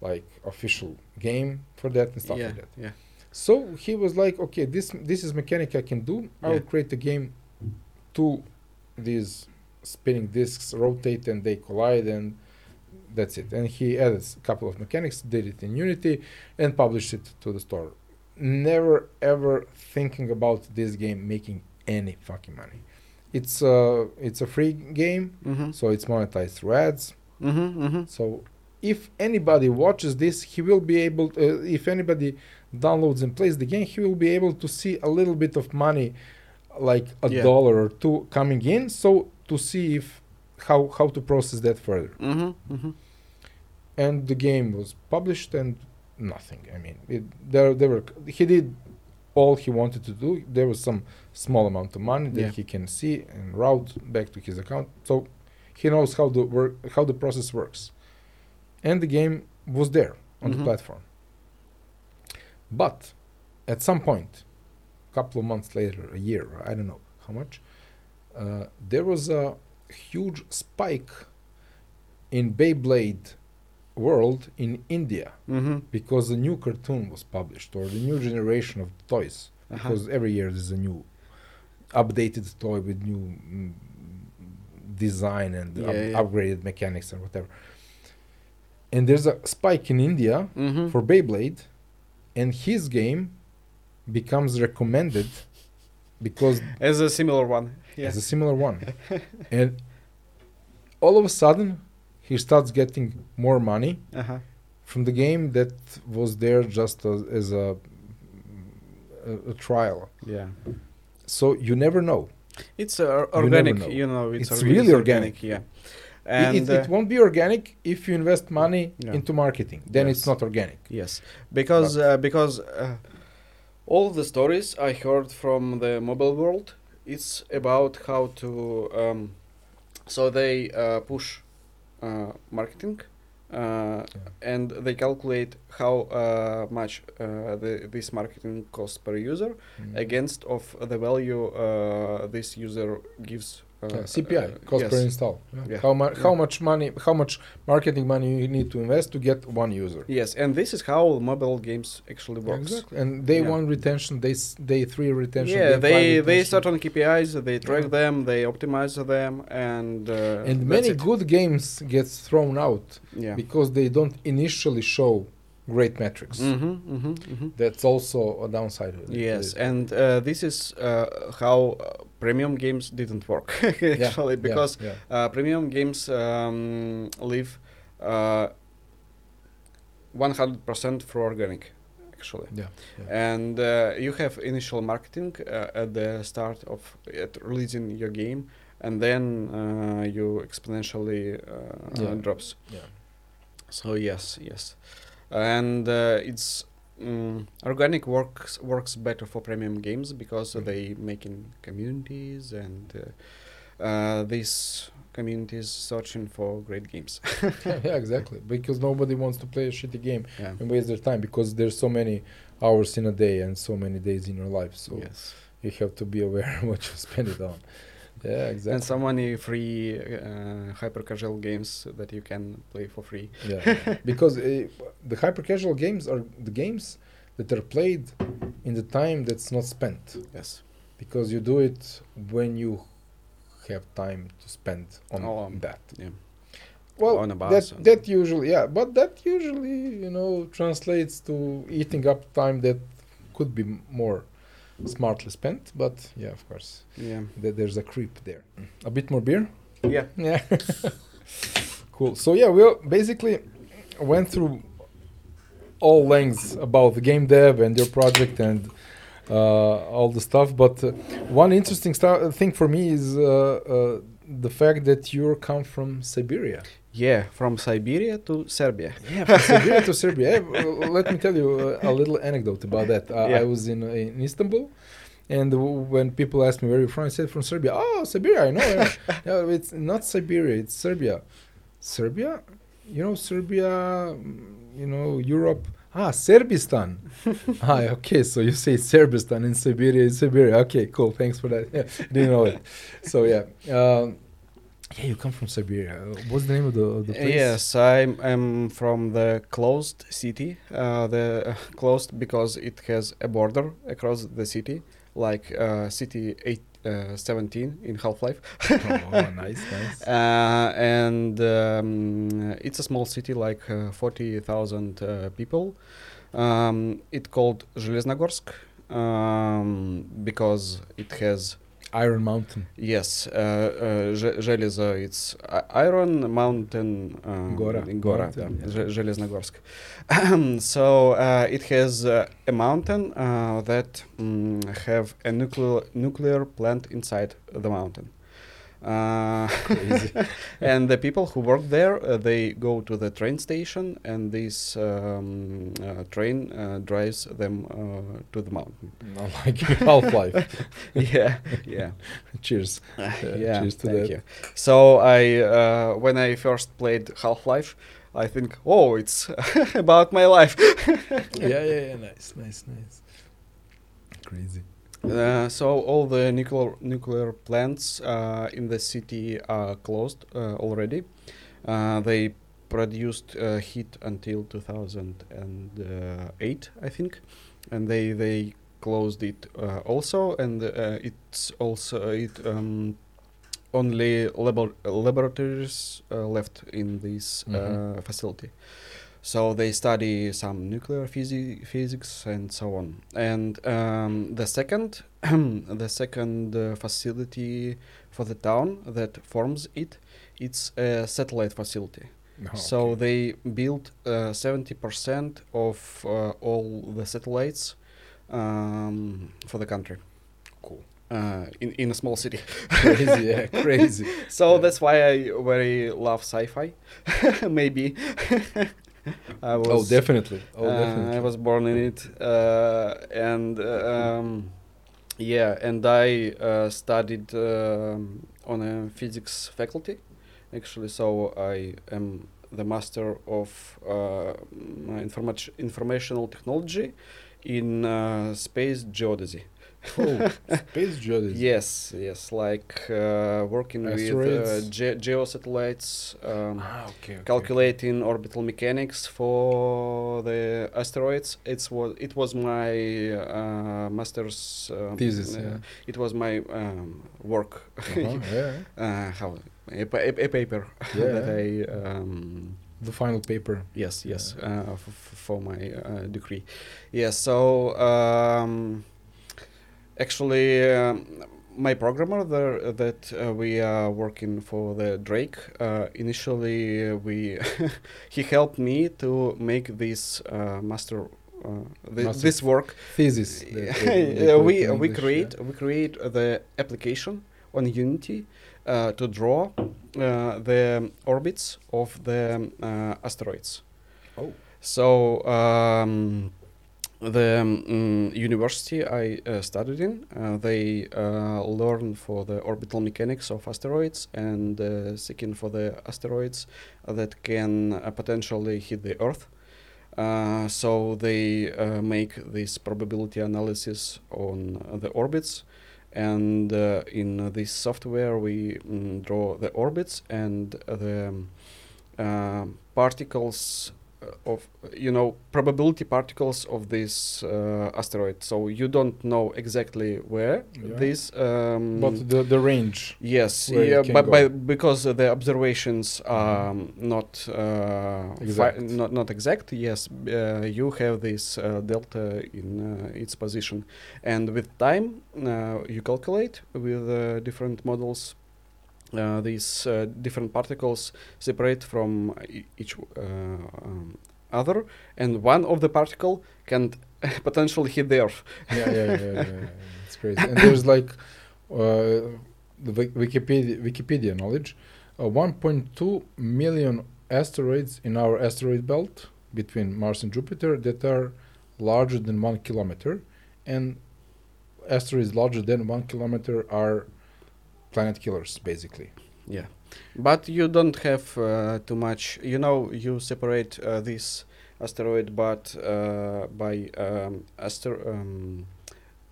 like official game for that and stuff yeah. like that. Yeah. So he was like, okay, this this is mechanic I can do. I will Yeah. create a game. to these spinning discs rotate and they collide and that's it. And he added a couple of mechanics, did it in Unity, and published it to the store. Never ever thinking about this game making any fucking money. It's a it's a free game, Mm-hmm. so it's monetized through ads. Mm-hmm. Mm-hmm. So if anybody watches this, he will be able. To, uh, if anybody downloads and plays the game, he will be able to see a little bit of money, like a Yeah. dollar or two coming in. So to see if how how to process that further. Mm-hmm. Mm-hmm. And the game was published and nothing. I mean, it, there there were he did all he wanted to do. There was some small amount of money that Yeah. he can see and route back to his account. So he knows how the work how the process works. And the game was there on Mhm. the platform. But at some point, a couple of months later, a year, I don't know how much, uh, there was a huge spike in Beyblade world in India Mm-hmm. because a new cartoon was published or the new generation of toys Uh-huh. because every year there's a new updated toy with new mm, design and Yeah, up- yeah. upgraded mechanics and whatever and there's a spike in india Mm-hmm. for beyblade and his game becomes recommended because As a similar one. Yeah. as a similar one *laughs* and all of a sudden he starts getting more money Uh-huh. from the game that was there just as, as a, a a trial. Yeah. So you never know. It's uh, organic, know. you know. It's, It's really organic. Yeah. It- And it, it uh, won't be organic if you invest money Yeah. into marketing. Then it's not organic. yes, because uh, because uh, all the stories I heard from the mobile world, it's about how to. Um, so they uh, push uh, marketing. Uh, and they calculate how uh, much uh, the, this marketing costs per user Mm. against of the value uh, this user gives. Uh, Yeah, CPI, uh, cost yes. per install. Yeah. How much? Yeah. How much money? How much marketing money you need to invest to get one user? Yes, and this is how mobile games actually works. Exactly. And day one retention, day s- day three retention. Yeah, day five they they start on KPIs, they track them, they optimize them, and uh, and many it. good games gets thrown out because they don't initially show great metrics. Mm-hmm, mm-hmm, mm-hmm. That's also a downside. Yes, and uh, this is uh, how uh, premium games didn't work *laughs* actually yeah, because yeah. uh, premium games um, live uh, 100% through organic actually Yeah, yeah. and uh, you have initial marketing uh, at the start of at releasing your game and then uh, you exponentially uh, Yeah. drops yeah. so yes yes and uh, it's mm, organic works works better for premium games because Mhm. they making communities and uh, uh, these communities searching for great games yeah, *laughs* *laughs* yeah, exactly. Because nobody wants to play a shitty game yeah and waste their time because there's so many hours in a day and so many days in your life. So yes you have to be aware *laughs* what you spend it on. Yeah, exactly. and so many free uh, hyper casual games that you can play for free yeah, *laughs* because uh, the hyper casual games are the games that are played in the time that's not spent. yes because you do it when you have time to spend on Oh, that. Yeah. Well, on a that that usually yeah, but that usually you know translates to eating up time that could be more smartly spent. But yeah, of course, Yeah. th- there's a creep there. A bit more beer. Yeah. Yeah. *laughs* cool. So yeah, we basically went through all lengths about the game dev and your project and uh, all the stuff. But uh, one interesting thing for me is uh, uh, the fact that you come from Siberia. Yeah. From Siberia to Serbia. Yeah, from Siberia to *laughs* Serbia. Uh, let me tell you uh, a little anecdote about that. Uh, Yeah. I was in, in Istanbul, and when people asked me where you're from, I said from Serbia. Oh, Siberia, I know. eh." *laughs* no, it's not Siberia. It's Serbia. Serbia? You know, Serbia. mm, You know, Europe. Ah, Serbistan. *laughs* ah, okay. So you say Serbistan in Siberia, in Siberia. Okay, cool. Thanks for that. *laughs* Yeah, didn't know it. So yeah. Um, yeah, you come from Siberia. Uh, What's the name of the, of the place? Yes, I'm, I'm from the closed city. Uh, the uh, closed because it has a border across the city, like uh, city eight, uh, 17 in Half-Life. oh, *laughs* nice, nice. Uh, and um, it's a small city, like uh, 40,000 uh, people. Um, it called Zheleznogorsk um, because it has Iron Mountain. Yes, uh, uh, Же- Железо, it's i- iron mountain. Uh, Gora. in Gora, Mountain, да, yeah. Же- Железногорск. *clears throat* so uh, it has uh, a mountain uh, that mm, have a nuclear nuclear plant inside the mountain. Uh, *laughs* and the people who work there, uh, they go to the train station, and this um, uh, train uh, drives them uh, to the mountain. Not like Half Life. *laughs* yeah, yeah. *laughs* Cheers. Yeah, cheers to thank that. you. So I, uh, when I first played Half Life, I think, oh, it's about my life. yeah, yeah, yeah. Nice, nice, nice. Crazy. Uh, so all the nuclear nuclear plants uh, in the city are closed uh, already. Uh, they produced uh, heat until 2008, I think, and they they closed it uh, also, and uh, it's also it um, only labor- laboratories uh, left in this Mhm. uh, facility. So they study some nuclear physi- physics and so on. And um, the second, *clears throat* the second uh, facility for the town that forms it, it's a satellite facility. Oh, So okay. they built uh, seventy percent of uh, all the satellites um, for the country. Cool. Uh, in in a small city. *laughs* crazy, yeah, crazy. *laughs* So Yeah. that's why I very love sci-fi. *laughs* Maybe. *laughs* I was, Oh, definitely. Oh, uh, definitely. I was born in it, uh, and um, yeah, and I uh, studied um, on a physics faculty, actually. So I am the master of uh, informat- informational technology in uh, space geodesy. Oh, *laughs* space. Yes, yes, like uh, working with uh, Asteroids? ge- geosatellites, um, Ah, okay, okay. calculating orbital mechanics for the asteroids. It's was it was my uh, master's um, Thesis, uh, yeah. It was my um, work. Uh-huh, yeah. *laughs* uh, how a, pa- a, paper *laughs* Yeah. that I um, The final paper. yes yes uh, f- f- for my uh, degree. Yes, so um, actually. Um, my programmer there that uh, we are working for the Drake. Uh, initially, uh, we *laughs* he helped me to make this uh, master, uh, Master this work. Thesis. that- that they *laughs* Yeah, we we English, create yeah. we create the application on Unity uh, to draw uh, the orbits of the uh, asteroids. Oh. So um, the um, university I uh, studied in, uh, they uh, learn for the orbital mechanics of asteroids and uh, seeking for the asteroids that can uh, potentially hit the Earth. Uh, so they make this probability analysis on the orbits, and in this software we mm, draw the orbits and the um, particles of you know probability particles of this uh, asteroid. So you don't know exactly where Yeah. this. Um, But the, the range. Yes, yeah, but by, because uh, the observations are um, not uh, Exact. not not exact. Yes, uh, you have this uh, delta in uh, its position, and with time uh, you calculate with uh, different models. Uh, these uh, different particles separate from e- each uh, um, other, and one of the particle can *laughs* potentially hit the Earth. Yeah, yeah, yeah, yeah, yeah, yeah. It's crazy. And *laughs* there's like uh, the Wikipedia, Wikipedia knowledge, uh, 1.2 million asteroids in our asteroid belt between Mars and Jupiter that are larger than one kilometer, and asteroids larger than one kilometer are planet killers, basically. Yeah, but you don't have uh, too much. You know, you separate uh, this asteroid, but uh, by um, aster um,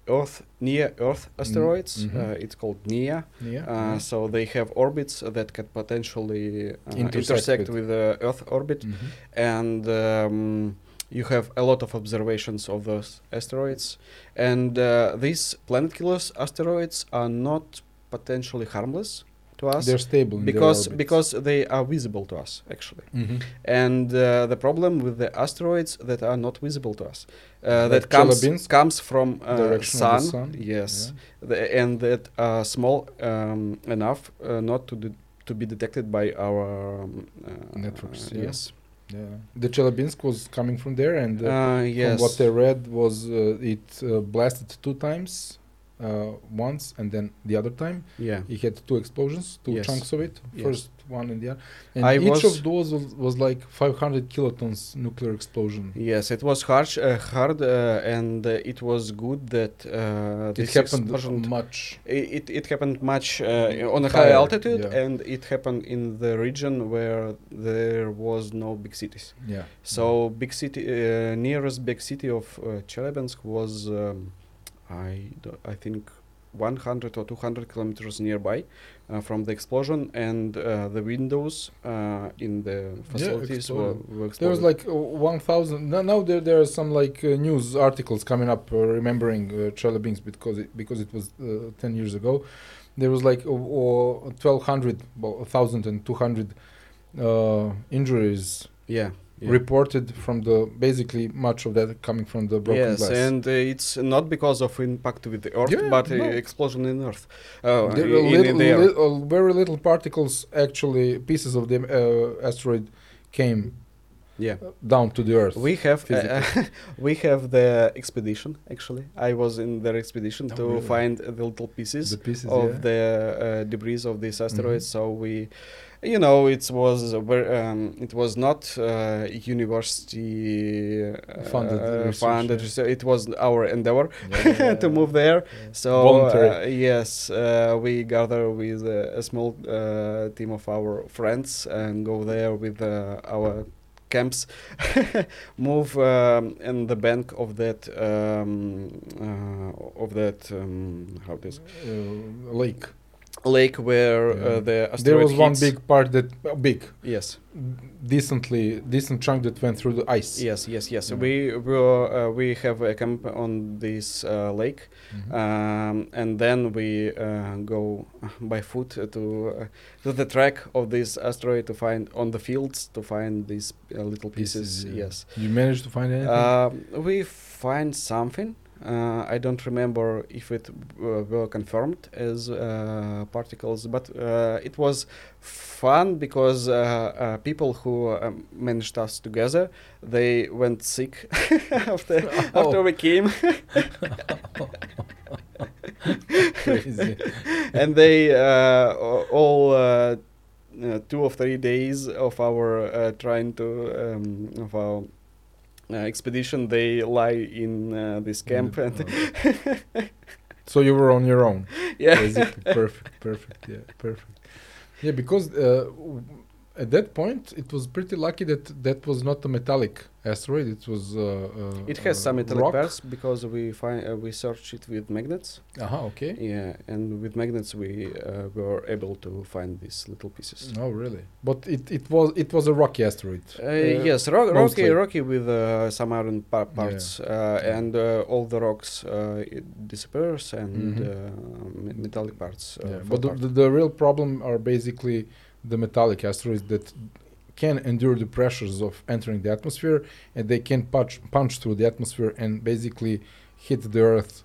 Earth near Earth asteroids. mhm. Uh, it's called NEA. Yeah. Uh, so they have orbits that can potentially uh, Intersect intersect with- the Earth orbit, Mhm. and um, you have a lot of observations of those asteroids. And uh, these planet killers asteroids are not potentially harmless to us They're stable because because they are visible to us actually Mhm. and uh, the problem with the asteroids that are not visible to us uh, Like that comes comes from uh, sun, the sun? yes Yeah. the, and that are small um, enough uh, not to de- to be detected by our um, uh, Networks, yeah. yes Yeah. The Chelyabinsk was coming from there, and uh, uh, yes From what I read was uh, it uh, blasted two times, uh, once and then the other time. yeah It had two explosions, two Yes. chunks of it. Yes. First one and the other. And I each of those was, was like 500 kilotons nuclear explosion. Yes, it was harsh, uh, hard, uh, and uh, it was good that uh, It happened much. It, it happened much uh, on a Higher, high altitude, yeah. and it happened in the region where there was no big cities. Yeah. So big city, uh, nearest big city of uh, Chelyabinsk was, um, I, I think, 100 or 200 kilometers nearby uh, from the explosion, and uh, the windows uh, in the facilities were, exploded. There was like uh, 1,000. Now, now there, there are some like uh, news articles coming up uh, remembering uh, Chelyabinsk because it, because it was uh, 10 years ago. There was like uh, uh, 1,200, well, 1,200 uh, injuries yeah. Yeah. reported from the basically much of that coming from the broken yes, glass. and uh, it's not because of impact with the Earth, Yeah, but uh, no. explosion in Earth. Uh, there in, were in the air. li- uh, very little particles, actually, pieces of the uh, asteroid came yeah. down to the Earth. We have uh, *laughs* we have the expedition. Actually, I was in their expedition Oh, to really? find the little pieces the pieces of yeah. the uh, debris of this asteroid. Mhm. So we, you know, it was um, it was not uh, university uh, Funded research, funded yeah. research. It was our endeavor *laughs* Yeah, to move there. yeah. So Voluntary. uh, yes, uh, we gather with uh, a small uh, team of our friends and go there with uh, our camps, *laughs* move um, in the bank of that um, uh, of that um, how this uh, lake. Lake where Yeah. uh, the asteroid There was one big part that uh, big, yes decently decent chunk that went through the ice. yes yes yes Yeah. we will uh, we have a camp on this uh, lake Mhm. um, and then we uh, go by foot to uh, to the track of this asteroid to find on the fields to find these uh, little pieces. yeah. Yes, You managed to find anything? we find something. Uh, I don't remember if it uh, were confirmed as uh, particles, but uh, it was fun because uh, uh, people who um, managed us together they went sick *laughs* after *laughs* after Oh. we came. *laughs* And they uh, all uh, two or three days of our uh, trying to um, of our expedition they lie in uh, this camp and *laughs* so you were on your own. yeah Basically, perfect, perfect, yeah, perfect. Yeah, because uh, w- at that point, it was pretty lucky that that was not a metallic asteroid. It was. Uh, uh, It has uh, some metallic rock. parts because we find uh, we searched it with magnets. Uh-huh, okay. Yeah, and with magnets we uh, were able to find these little pieces. Oh, really? But it, it was it was a rocky asteroid. Uh, yes, ro- rocky, rocky with uh, some iron pa- Yeah. parts, uh, and uh, all the rocks uh, it disappears, and Mhm. uh, metallic parts. Uh, Yeah, but the, apart. the, the real problem are basically the metallic asteroids that can endure the pressures of entering the atmosphere and they can punch punch through the atmosphere and basically hit the earth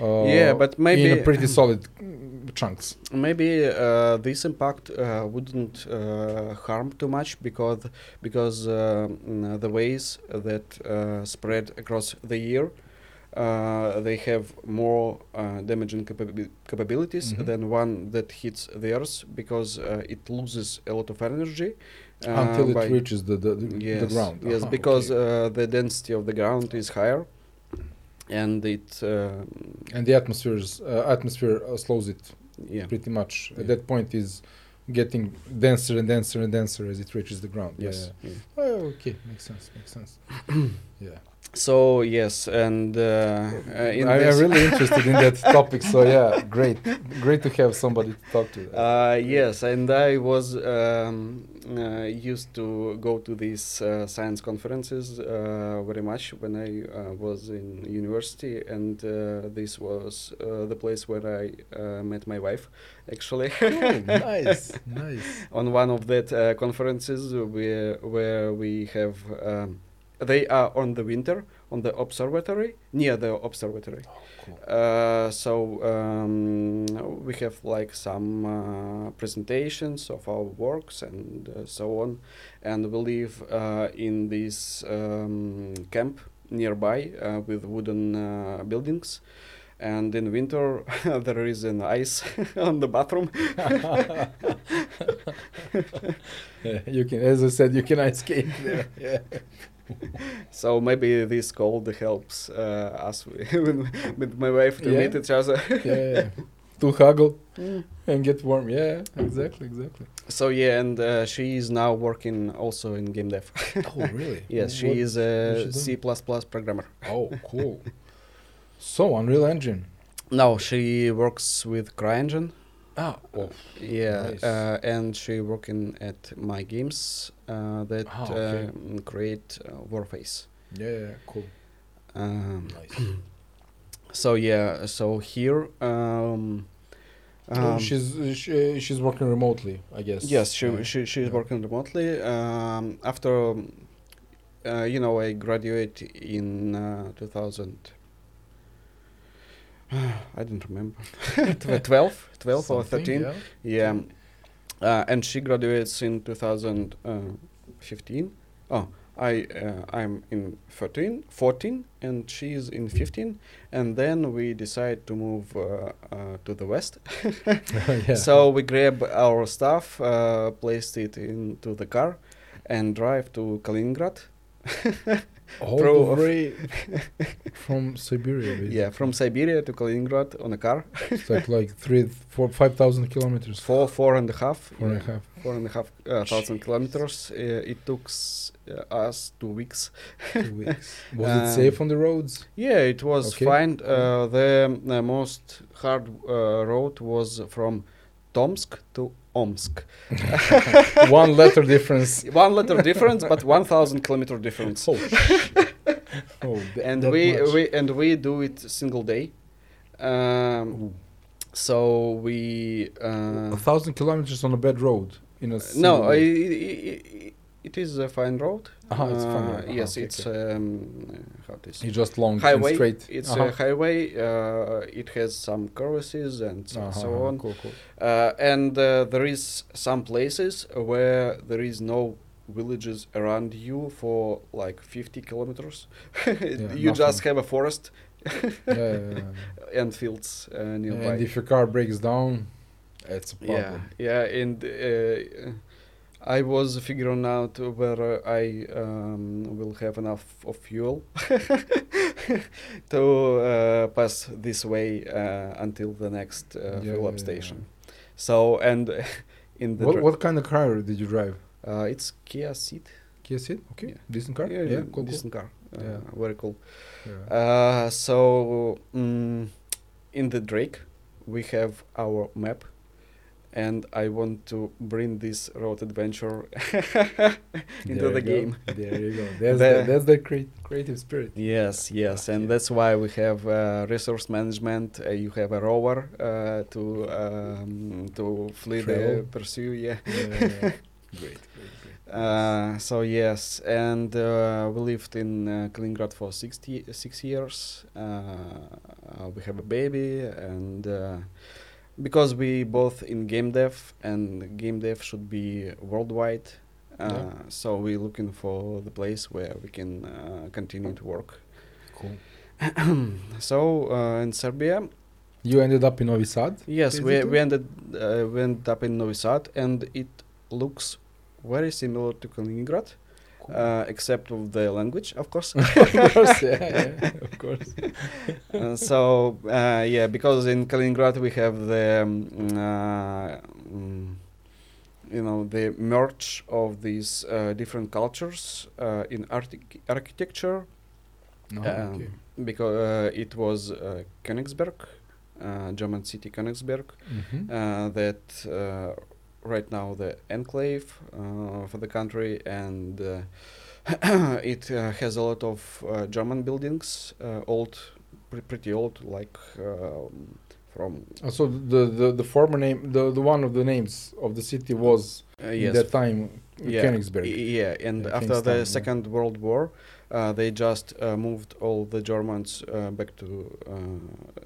uh, yeah, but maybe in a pretty solid mm, chunks. maybe uh, this impact uh, wouldn't uh, harm too much because because uh, the waves that uh, spread across the year uh, they have more uh, damaging capabi- capabilities Mhm. than one that hits the earth because uh, it loses a lot of energy uh, until it reaches the, the, the, yes, the ground Yes, Uh-huh, because okay. uh, the density of the ground is higher, and it uh, and the atmosphere's uh, atmosphere uh, slows it yeah pretty much Yeah. at that point is getting denser and denser and denser as it reaches the ground yes. yeah, yeah. yeah. Oh, okay makes sense makes sense *clears throat* yeah So yes, and uh, uh, in I, this, I'm really interested in that topic. So yeah, great, great to have somebody to talk to. Uh, yes, and I was um, uh, used to go to these uh, science conferences uh, very much when I uh, was in university, and uh, this was uh, the place where I uh, met my wife, actually. oh, *laughs* nice, nice. on one of that uh, conferences where where we have um, they are on the winter on the observatory near the observatory Oh, cool. uh, so um, we have like some uh, presentations of our works and uh, so on and we live uh, in this um, camp nearby uh, with wooden uh, buildings and in winter *laughs* there is an ice *laughs* on the bathroom Yeah, *laughs* you can, as I said, you can ice skate there. Yeah. So maybe this cold helps uh, us *laughs* with, with my wife to Yeah. meet each other. yeah. *laughs* To huggle and get warm. Yeah, exactly, exactly. So yeah, and uh, she is now working also in game dev. Oh, really? *laughs* yes, she What- is what a C++ programmer. Oh, cool. So Unreal Engine. No, she works with CryEngine. Oh, Yeah, Nice. uh, and she working at my games uh, that Ah, okay. uh, create uh, Warface. yeah, cool. Um, Nice. *clears throat* so yeah, so here. Um, Oh, um, she's she, she's working remotely, I guess. Yes, she Yeah. she she's yeah. working remotely. Um, after, um, uh, you know, I graduate in uh, 2000. I don't remember. *laughs* Tw- 12, 12 or 13. Yeah. Yeah. Uh, and she graduates in 2015. Oh, I uh, I'm in 13, 14, and she's in 15. And then we decide to move uh, uh, to the west. *laughs* yeah. So we grab our stuff, uh, placed it into the car, and drive to Kaliningrad. *laughs* all the way *laughs* from Siberia. Basically. Yeah, from Siberia to Kaliningrad on a car. it's like like three, four, five thousand kilometers. Four, four and a half. Four and a yeah, half. Four and a half uh, thousand kilometers. Uh, it took uh, us two weeks. Two weeks. *laughs* Was Um, it safe on the roads? Yeah, it was Okay. fine. Uh, the uh, most hard uh, road was from Tomsk to Omsk. *laughs* One letter difference. One letter difference, but 1,000 kilometer difference. Oh, oh *laughs* and we much. we and we do it single day. Um, so we uh, a thousand kilometers on a bad road in a no, I, i- it is a fine road. Uh-huh, it's fine road. Uh-huh, yes, okay, it's um, how it's just long highway. and straight. It's Uh-huh. a highway. Uh, it has some curvaces and so, so on. Cool, cool. Uh, and uh, there is some places where there is no villages around you for like 50 kilometers. *laughs* you just have a forest *laughs* Yeah, yeah, yeah. and fields uh, nearby. And if your car breaks down, it's a yeah, problem. yeah, and uh, I was figuring out where I um, will have enough of fuel *laughs* to uh, pass this way uh, until the next uh, Yeah, fill-up yeah, station. So and *laughs* in the What, what kind of car did you drive? Uh, it's Kia Ceed. Kia Ceed, okay, Yeah. decent car. Yeah, Yeah, cool, decent car. Uh, Yeah. Very cool. cool. Yeah. Uh, so mm, in the Drake, we have our map, and I want to bring this road adventure *laughs* into the go. game. There you go. That's The- the, that's the crea- creative spirit. Yes, yes, and Yeah. that's why we have uh, resource management. Uh, you have a rover uh, to um, to flee the Travel. pursue. Yeah. Yeah. *laughs* great, great, great. Uh, so yes, and uh, we lived in uh, Kaliningrad for 60, six years. Uh, we have a baby, and uh, because we both in game dev, and game dev should be worldwide. Uh, Yeah. So we're looking for the place where we can uh, continue to work. Cool. *clears throat* so uh, in Serbia, You ended up in Novi Sad. yes, we, we ended uh, we ended up in Novi Sad, and it looks very similar to Kaliningrad. Uh, except of the language, of course. *laughs* of course, yeah, yeah, of course. *laughs* Uh, so uh, yeah, because in Kaliningrad we have the um, uh, mm, you know the merge of these uh, different cultures uh, in artic- architecture No, um, Oh, okay. because uh, it was uh, Königsberg, uh, German city Königsberg, Mhm. uh, that uh, right now the enclave uh, for the country and uh, *clears throat* it uh, has a lot of uh, German buildings, uh, old, pre- pretty old, like um, from Uh, so the, the the former name, the the one of the names of the city was uh, in yes, that time yeah, Königsberg. yeah, and Yeah, after Kingstown, the yeah. Second World War, uh, they just uh, moved all the Germans uh, back to uh,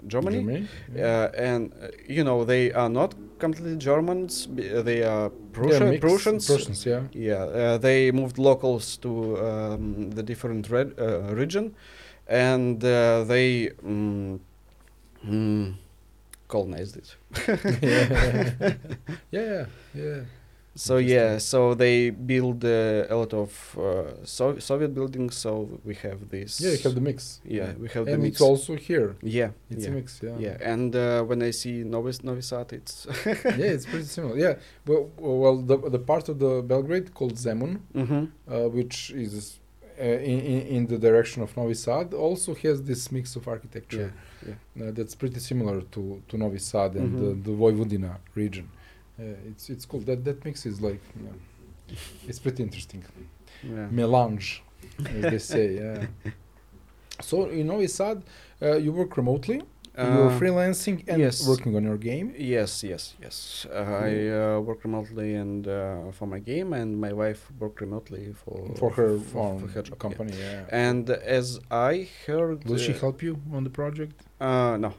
Germany. Germany. Uh, and uh, you know they are not completely Germans; they are Yeah, Prussian, mixed Prussians. Prussians, yeah. Yeah, they moved locals to um, the different red, region, and uh, they mm, mm, colonized it. *laughs* *laughs* yeah, yeah, yeah. So yeah, so they build uh, a lot of uh, so- Soviet buildings. So we have this. Yeah, you have the mix. Yeah, we have the and mix. it's also here. yeah, It's yeah. a mix, yeah. Yeah, and uh, when I see Novi, Novi Sad, it's *laughs* yeah, it's pretty similar. Yeah, well, well, the the part of the Belgrade called Zemun, mm-hmm. uh, which is uh, in, in in the direction of Novi Sad, also has this mix of architecture yeah, yeah. uh, that's pretty similar to to Novi Sad and Mhm. the, the Vojvodina region. It's it's cool. That that mix is like, it's pretty interesting. yeah. Melange, as they say. Yeah. *laughs* So in Novi Sad, uh, you work remotely. You're Uh, freelancing and yes. working on your game. Yes, yes, yes. Uh, I uh, work remotely and uh, for my game, and my wife work remotely for for her for, for her job, company. Yeah. And as I heard, Will she uh, help you on the project? Uh, no,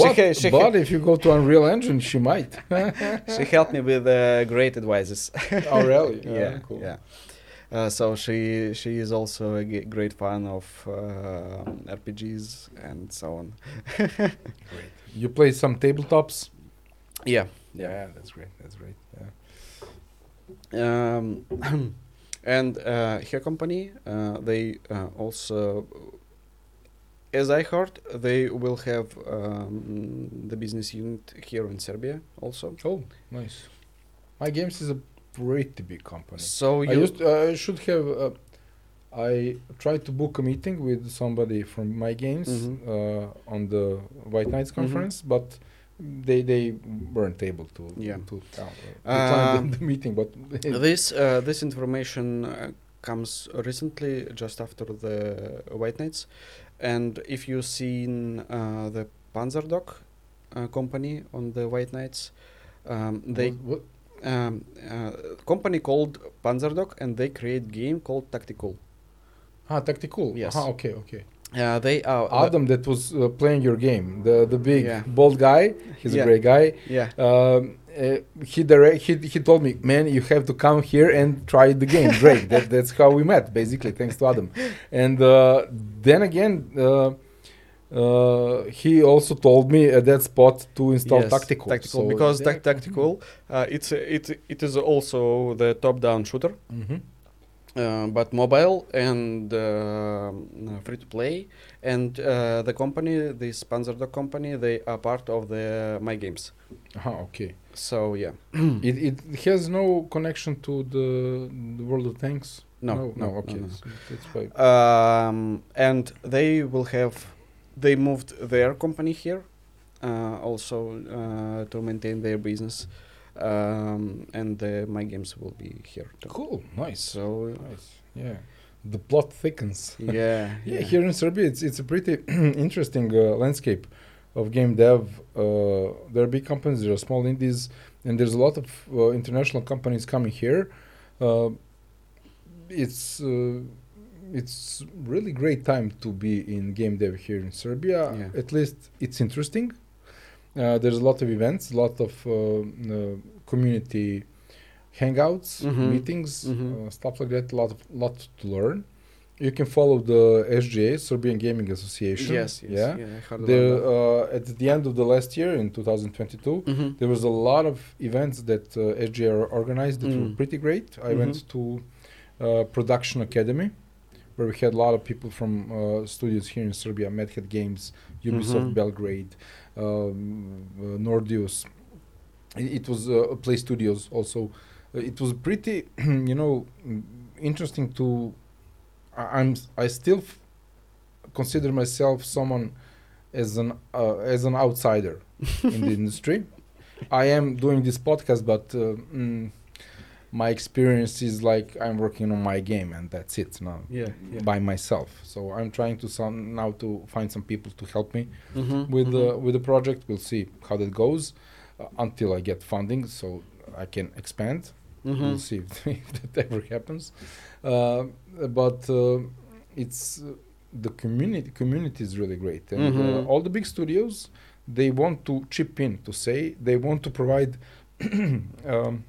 But, *laughs* ha- she, but if you go to Unreal Engine, she might. *laughs* she helped me with uh, great advices. oh, really? *laughs* yeah, cool. yeah. Uh, so she she is also a g- great fan of uh, RPGs and so on. *laughs* great. You play some tabletops? Yeah, Yeah, that's great. That's great. Yeah. um, *clears throat* and uh, her company uh, they uh, also as i heard they will have um, the business unit here in serbia also Oh, nice. My Games is a pretty big company. so I you used I should have. Uh, I tried to book a meeting with somebody from My Games Mhm. uh, on the White Nights Mhm. conference, but they they weren't able to Yeah. to uh, Um, the, the meeting. But *laughs* this uh, this information uh, comes recently just after the White Nights and if you've seen uh, the panzerdog uh, company on the White Nights um, they What- what- um, uh, company called Panzerdog, and they create game called Tacticool. ah Tacticool. Yes. Ah, okay, okay. Uh, they are Adam that was uh, playing your game, the the big Yeah. bald guy. He's Yeah. a great guy. yeah. Um, uh, he direct he he told me, man, you have to come here and try the game. Drake. *laughs* that that's how we met, basically, thanks to Adam. And uh, then again, uh, uh, he also told me at that spot to install Yes, Tacticool. Tacticool So because yeah. tac- Tacticool uh, it's it it is also the top-down shooter. Mhm. uh, but mobile and uh, free to play. And uh, the company, the Panzerdog company, they are part of the My Games. Ah, okay. So yeah, *clears throat* it, it has no connection to the, the World of Tanks. no, no, no, okay. no, no. so That's fine. um, and they will have they moved their company here uh, also uh, to maintain their business um, and the, my games will be here too. Cool, nice, so nice. Yeah, the plot thickens. *laughs* yeah Yeah, here in Serbia, it's it's a pretty *clears throat* interesting uh, landscape of game dev. Uh, there are big companies, there are small indies, and there's a lot of uh, international companies coming here. Uh, it's uh, it's really great time to be in game dev here in Serbia. Yeah. At least it's interesting. Uh, there's a lot of events, a lot of uh, uh, community hangouts, Mhm. meetings, Mhm. uh, stuff like that. A lot of lot to learn. You can follow the SGA, Serbian Gaming Association. yes, yes Yeah. Heard There, uh, at the end of the last year, in 2022, that. Mhm. there was a lot of events that uh, SGA organized that were Mm. pretty great. I Mhm. went to uh, Production Academy, where we had a lot of people from uh, studios here in Serbia, Mad Head Games, Ubisoft Mhm. Belgrade, um, uh, Nordeus. It, it was uh, Play Studios also. Uh, it was pretty, *clears throat* you know, interesting to. I, I'm I still f- consider myself someone as an uh, as an outsider in the *laughs* industry. I am doing this podcast, but uh, mm, my experience is like I'm working on my game, and that's it now yeah, yeah. by myself. So I'm trying to some now to find some people to help me Mhm, with mhm. the with the project. We'll see how that goes uh, until I get funding, so I can expand. We'll Mhm. see if, *laughs* if that ever happens. Uh, but uh, it's uh, the community. Community is really great, and uh, all the big studios they want to chip in to say they want to provide *clears throat* um,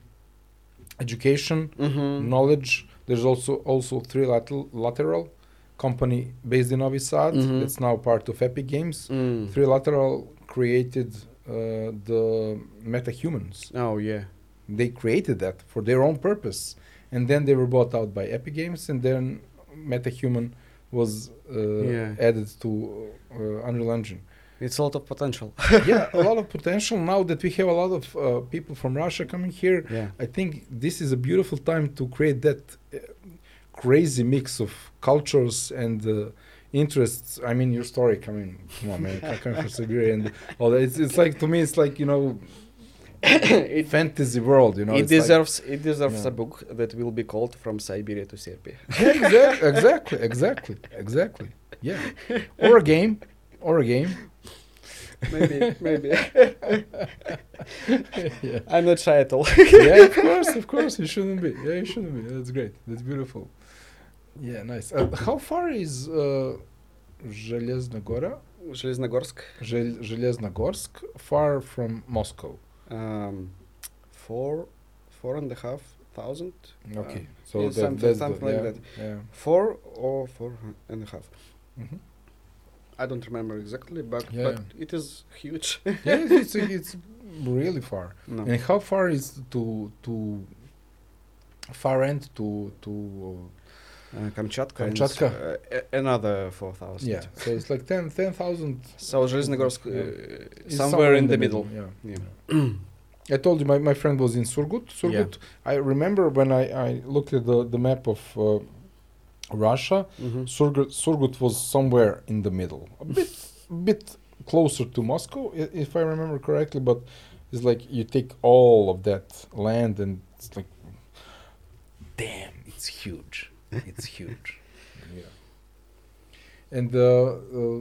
education, Mhm. knowledge. There's also also 3Lateral, lateral company based in Novi Sad Mhm. that's now part of Epic Games. Mm. 3Lateral created uh, the MetaHumans Oh yeah. they created that for their own purpose and then they were bought out by epic games and then metahuman was uh, Yeah. added to uh, unreal engine It's a lot of potential. *laughs* yeah a lot of *laughs* potential now that we have a lot of uh, people from russia coming here yeah. i think this is a beautiful time to create that uh, crazy mix of cultures and uh, interests i mean your story coming come on man coming from siberia and all that it's, it's like to me it's like you know *coughs* it fantasy world you know it it's like- deserves it deserves Yeah. a book that will be called From Siberia to Serbia. *laughs* exactly, exactly, exactly, exactly. Yeah, or a game, or a game maybe, maybe. yeah. *laughs* I'm not shy at all. yeah, of *laughs* course, of course, you shouldn't be. Yeah, you shouldn't be. That's great. That's beautiful. Yeah, nice. Uh, how far is uh, Железногора? Zheleznogorsk. Far from Moscow. Um, four, four and a half thousand. Okay, uh, so yeah, that, something, something the, like yeah, that. Yeah. Four or four and a half. Mm-hmm. I don't remember exactly, but Yeah, but it is huge. *laughs* yeah, it's, it's *laughs* really far. no. And how far is to to far end to to Uh, Kamchatka. and, Kamchatka. uh, a- another four thousand. yeah? So it's like 10 10,000 So Железногорsk, uh, It's somewhere, in the middle. Yeah. Yeah. *clears throat* I told you my, my friend was in Surgut. Surgut. I remember when I, I looked at the, the map of uh, Russia, Mhm. Surgut, Surgut was somewhere in the middle, a bit bit closer to Moscow, i- if I remember correctly. But it's like you take all of that land and it's like, damn, it's huge. It's huge. Yeah. *laughs* And uh, uh,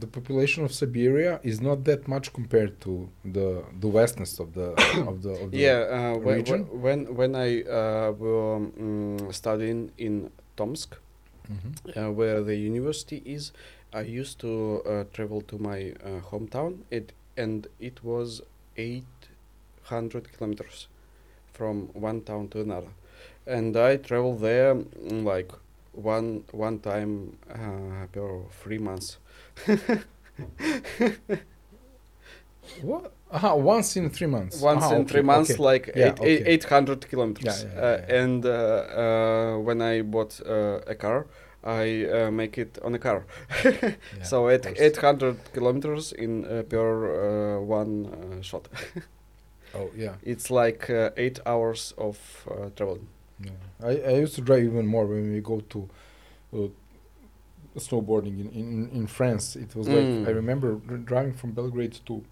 the population of Siberia is not that much compared to the the vastness of the *coughs* of the, of the Yeah, uh, when, when when I uh, were um, studying in Tomsk, Mhm. uh, where the university is, I used to uh, travel to my uh, hometown. It and it was eight hundred kilometers from one town to another, and I traveled there mm, like one one time uh, per three months. *laughs* What? Aha, once in three months. once Aha, in okay, three months, okay. like Yeah, eight, eight, okay. 800 kilometers. Yeah, yeah, uh. And uh, uh, when I bought uh, a car, I uh, make it on a car. *laughs* So eight, 800 kilometers in uh, per uh, one uh, shot. *laughs* Oh yeah. It's like uh, eight hours of uh, traveling. Yeah. I, I used to drive even more when we go to uh, snowboarding in, in, in France. It was like Mm. I remember dr- driving from Belgrade to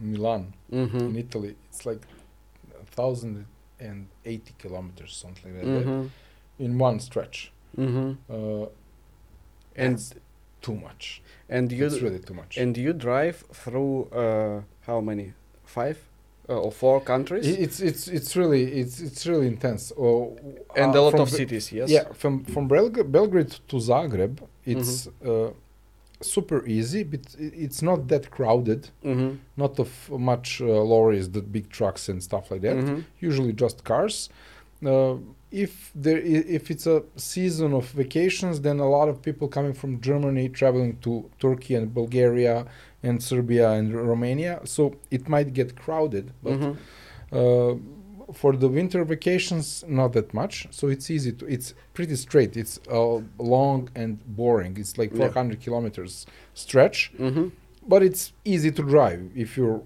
Milan in Mm-hmm. Italy. It's like thousand and eighty kilometers, something like that, Mm-hmm. in one stretch. Mm-hmm. Uh, And too much. and you it's really too much. and you drive through uh, how many? Five uh, or four countries? It's it's it's really it's it's really intense. Oh, and uh, a lot of cities, yes. Yeah, from from Belg- Belgrade to Zagreb, it's Mm-hmm. Super easy, but it's not that crowded. Mm-hmm. Not of much uh, lorries, the big trucks and stuff like that. Mm-hmm. Usually just cars. Uh, if there i- if it's a season of vacations, then a lot of people coming from Germany traveling to Turkey and Bulgaria and Serbia and Romania. So it might get crowded, but Mm-hmm. uh, for the winter vacations, not that much. So it's easy to. It's pretty straight. It's uh, long and boring. It's like Yeah. 400 kilometers stretch, Mm-hmm. but it's easy to drive if you're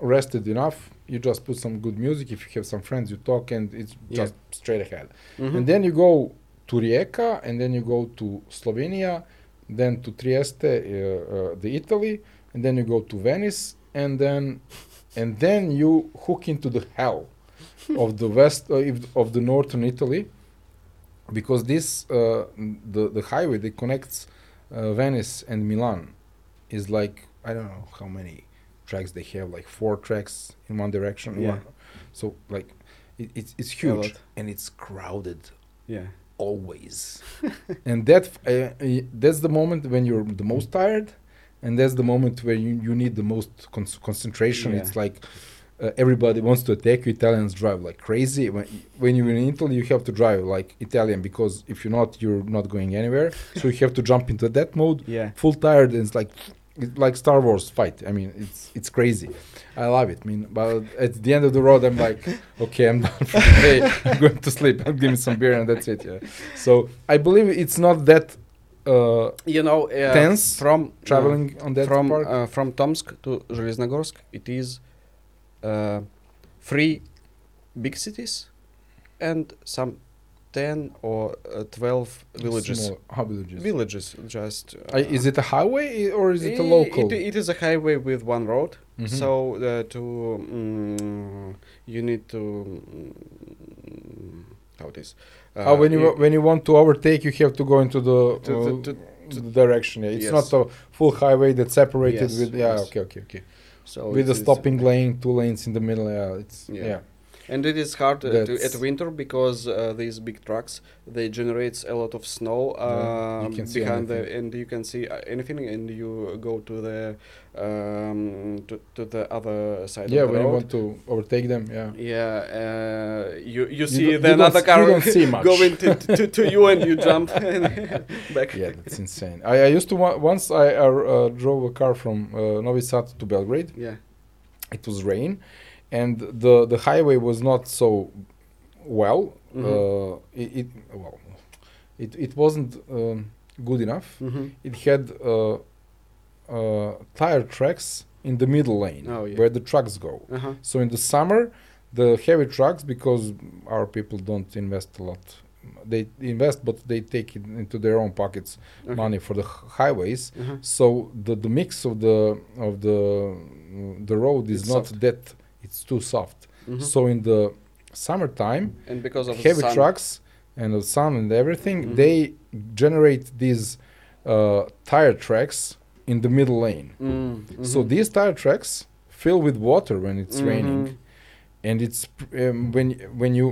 rested enough. You just put some good music. If you have some friends, you talk, and it's Yeah. just straight ahead. Mm-hmm. And then you go to Rijeka, and then you go to Slovenia, then to Trieste, uh, uh, the Italy, and then you go to Venice, and then and then you hook into the hell of the west uh, of the northern Italy, because this uh, the the highway that connects uh, Venice and Milan is like I don't know how many tracks they have, like four tracks in one direction. Yeah. one- so like it, it's it's huge and it's crowded yeah. always *laughs* and that uh, that's the moment when you're the most tired and that's the moment where you, you need the most con- concentration Yeah. it's like uh, everybody wants to attack you italians drive like crazy. When, when you're in italy you have to drive like italian because if you're not you're not going anywhere. *laughs* So you have to jump into that mode Yeah. full tired and it's like it's like star wars fight. I mean it's it's crazy. I love it. I mean but at the end of the road i'm like *laughs* okay i'm done for the day. *laughs* I'm going to sleep. Give me some beer and that's it yeah. So i believe it's not that uh You know, uh, Tense from traveling on uh, that from part? uh, from Tomsk to Zheleznogorsk, it is uh, three big cities and some ten or uh, twelve villages. Small- villages Villages, just. Uh, is it a highway or is it a local It, it is a highway with one road. Mhm. So uh, to mm, you need to mm, how it is. Uh, oh, when you when you want to overtake you have to go into the, To the- uh, to- direction yeah it's Yes. not a full highway that's separated Yes, with yeah yes. okay okay okay so with is- stopping lane two lanes in the middle yeah it's Yeah. yeah, and it is hard uh, to, at winter because uh, these big trucks they generates a lot of snow Yeah, you um, behind the and you can see uh, anything and you go to the um, to, to the other side yeah of the when you want to overtake them yeah. Yeah uh, you you You see don't- the you another car you see *laughs* much. going to, to, to you and you jump *laughs* back. Yeah that's insane. I, I used to wa- once I uh, uh, drove a car from uh, Novi Sad to Belgrade. Yeah. It was rain and the the highway was not so well Mhm. uh, it, it well it, it wasn't um, good enough mm-hmm. it had uh, uh, tire tracks in the middle lane Oh, yeah. where the trucks go uh-huh so in the summer the heavy trucks because our people don't invest a lot they invest but they take it into their own pockets okay. money for the h- highways uh-huh. so the, the mix of the of the the road is It's not soft. that it's too soft Mhm. so in the summertime and because of heavy the trucks and the sun and everything Mhm. they generate these uh, tire tracks in the middle lane Mm, so mhm. these tire tracks fill with water when it's raining Mhm. and it's um, when when you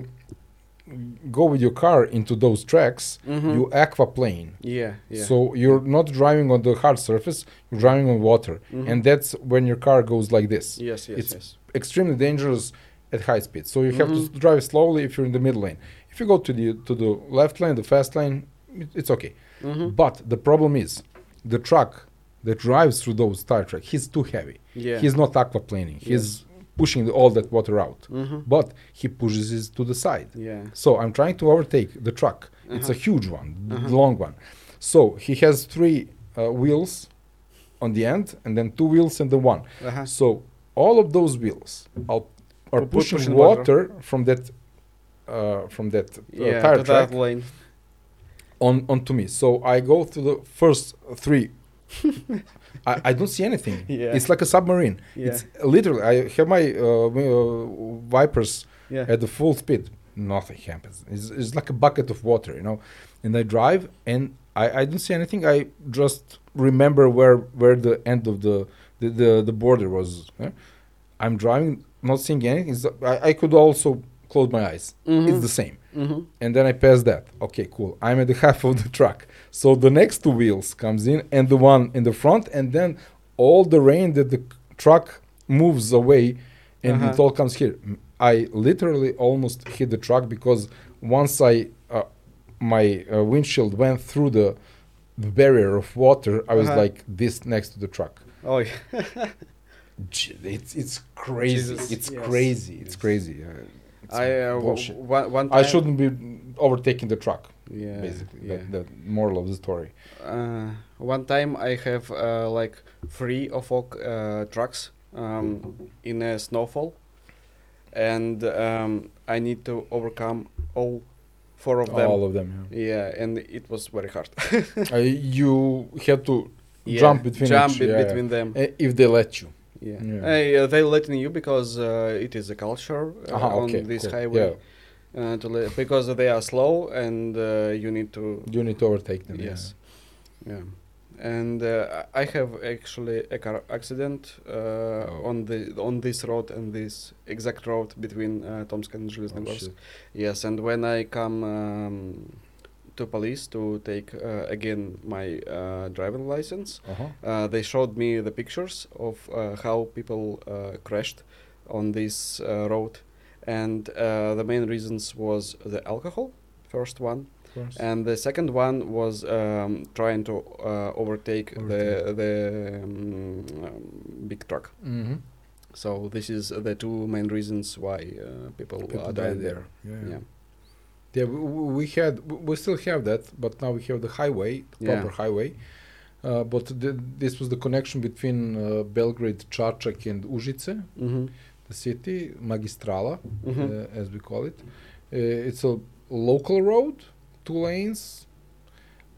go with your car into those tracks Mhm. you aquaplane yeah yeah so you're not driving on the hard surface you're driving on water Mhm. and that's when your car goes like this yes yes it's yes extremely dangerous at high speed so you have to Mhm. s- drive slowly if you're in the middle lane if you go to the to the left lane the fast lane it- it's okay Mhm. but the problem is the truck that drives through those Star Trek, he's too heavy. Yeah. He's not aquaplaning. He's pushing the, all that water out. Mm-hmm. But he pushes it to the side. Yeah. So I'm trying to overtake the truck. It's a Uh-huh. huge one, the Uh-huh. long one. So he has three uh, wheels on the end, and then two wheels and the one. Uh-huh. So all of those wheels are, are Pu- pu- pushing, pushing water, water. from that uh, from that uh, Yeah. tire track that lane. on onto me. So I go through the first three. *laughs* I, I don't see anything. Yeah. It's like a submarine. Yeah. It's literally. I have my uh, uh, wipers Yeah. at the full speed. Nothing happens. It's, it's like a bucket of water, you know. And I drive, and I, I don't see anything. I just remember where where the end of the the the, the border was. eh? I'm driving, not seeing anything. I, I could also close my eyes. Mhm. It's the same Mm-hmm. and then I pass that. Okay, cool. I'm at the *laughs* half of the truck. So the next two wheels comes in and the one in the front, and then all the rain that the truck moves away, and it Uh-huh. all comes here. I literally almost hit the truck because once I uh, my uh, windshield went through the, the barrier of water, I was Uh-huh. like this next to the truck. Oh yeah. It's it's crazy. Jesus, It's yes, crazy. It's yes. crazy. Uh, it's I uh, one one time. I shouldn't be overtaking the truck. Yeah. basically Yeah. the, the moral of the story Uh, one time I have uh, like three or four uh, trucks um, in a snowfall, and um, I need to overcome all four of them. all of them Yeah, and it was very hard. *laughs* uh, you had to Yeah, jump between jump each, yeah, between them. Uh, if they let you Yeah, Yeah. Uh, they letting you because uh, it is a culture uh, Aha, on okay, this cool. highway. yeah Uh, because they are slow and uh, you need to you need to overtake them Yes. Yeah. And uh, I have actually a car accident uh, Oh. on the on this road and this exact road between uh, Tomsk and yeah. oh, yes, and when I come um, to police to take uh, again my uh, driving license, uh-huh. uh, they showed me the pictures of uh, how people uh, crashed on this uh, road, and uh, the main reasons was the alcohol, first one, and the second one was um, trying to uh, overtake, Overtake. the the um, um, big truck. mm-hmm. So this is the two main reasons why uh, people, people are died died there yeah yeah, Yeah. Yeah, we, we had we still have that but now we have the highway the Yeah. proper highway uh, but the, this was the connection between uh, Belgrade, Čačak and Užice, Mm-hmm. the city, Magistrala, Mhm. uh, as we call it. Uh, it's a local road, two lanes,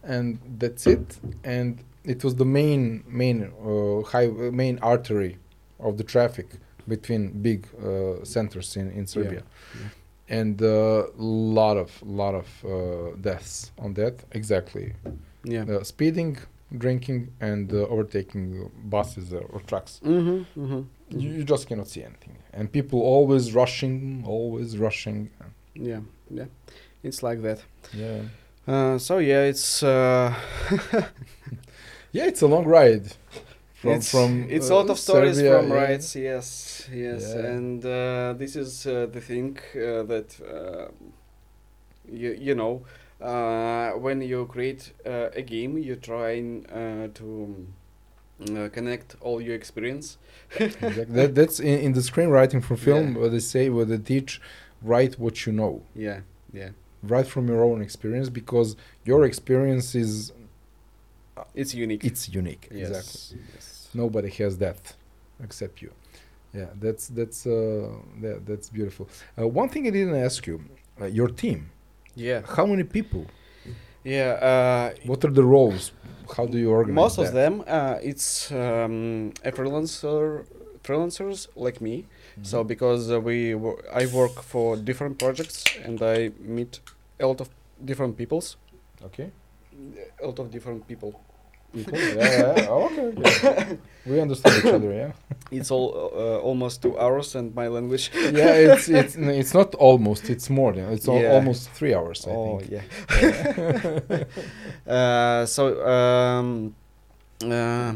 and that's it. And it was the main main uh, high main artery of the traffic between big uh, centers in in Serbia. Yeah. And a lot of lot of uh, deaths on that. Exactly, Yeah. uh, speeding, drinking, and uh, overtaking buses or, or trucks. Mm-hmm. Mm-hmm. You, you just cannot see anything, and people always rushing, always rushing. Yeah. Yeah. It's like that. Yeah, Uh, so yeah, it's uh, *laughs* yeah, it's a long ride. From it's, from it's uh, a lot of stories Serbia, from yeah. rides yes yes Yeah. and uh, this is uh, the thing uh, that uh, you, you know uh, when you create uh, a game you try uh, to uh, connect all your experience Exactly. that, that's in, in the screenwriting for film. Yeah. What they say, what they teach, write what you know, yeah yeah write from your own experience because your experience is it's unique it's unique. yes Exactly. yes Nobody has that except you. Yeah, that's that's uh, that, that's beautiful. Uh, one thing I didn't ask you, uh, your team. yeah How many people? yeah uh, What are the roles? How do you organize most of that? them uh, it's um, a freelancer freelancers like me Mm-hmm. So because uh, we I work for different projects and I meet a lot of different peoples, Okay. a lot of different people. Yeah, yeah, yeah. Oh, okay. yeah. *laughs* we understand each other. Yeah. It's all uh, almost two hours and my language. Yeah. It's *laughs* it's it's not almost. It's more than. It's al- almost three hours. I oh think. yeah. *laughs* uh, so um, uh,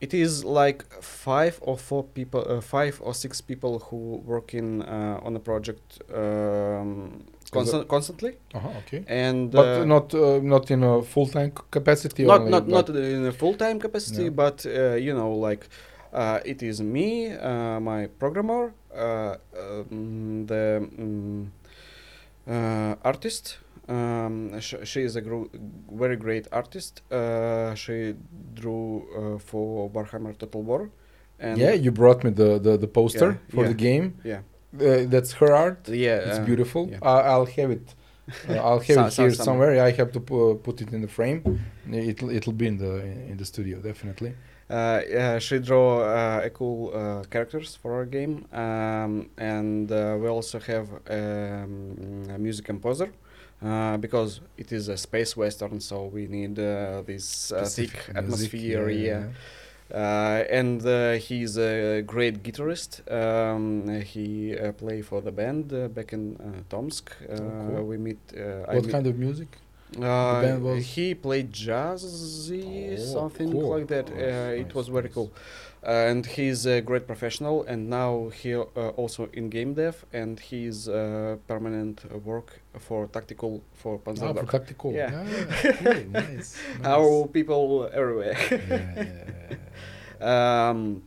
it is like five or four people, uh, five or six people who work in uh, on a project um, constant, constantly, Uh-huh, okay. and But uh, not uh, not in a full time capacity. not only, not not in a full time capacity, Yeah. but uh, you know, like uh, it is me, uh, my programmer, uh, um, the um, uh, artist. Um, sh- she is a very great artist. Uh, she drew uh, for Warhammer Total War, and yeah, you brought me the the, the poster Yeah, for yeah. the game. yeah, Uh, that's her art. yeah, It's uh, beautiful. yeah. I'll have it. *laughs* Uh, I'll have So- it here some- somewhere. I have to pu- put it in the frame. It'll it'll be in the in the studio definitely. Uh, yeah, she draw uh, a cool uh, characters for our game, um, and uh, we also have um, a music composer uh, because it is a space western, so we need uh, this uh, thick music, atmosphere. Yeah, Uh, and uh, he's a great guitarist. Um, he uh, play for the band uh, back in uh, Tomsk. Uh, cool. We meet. Uh, I What meet- kind of music? uh, band was- He played jazzy, Oh, something cool. like that. Nice, uh, it was very cool. And he's a great professional, and now he uh, also in game dev, and he's uh, permanent uh, work for Tacticool for Ah, Panzer. for Tacticool. Yeah. yeah *laughs* okay, nice. Our people everywhere. Yeah, yeah. *laughs* Um,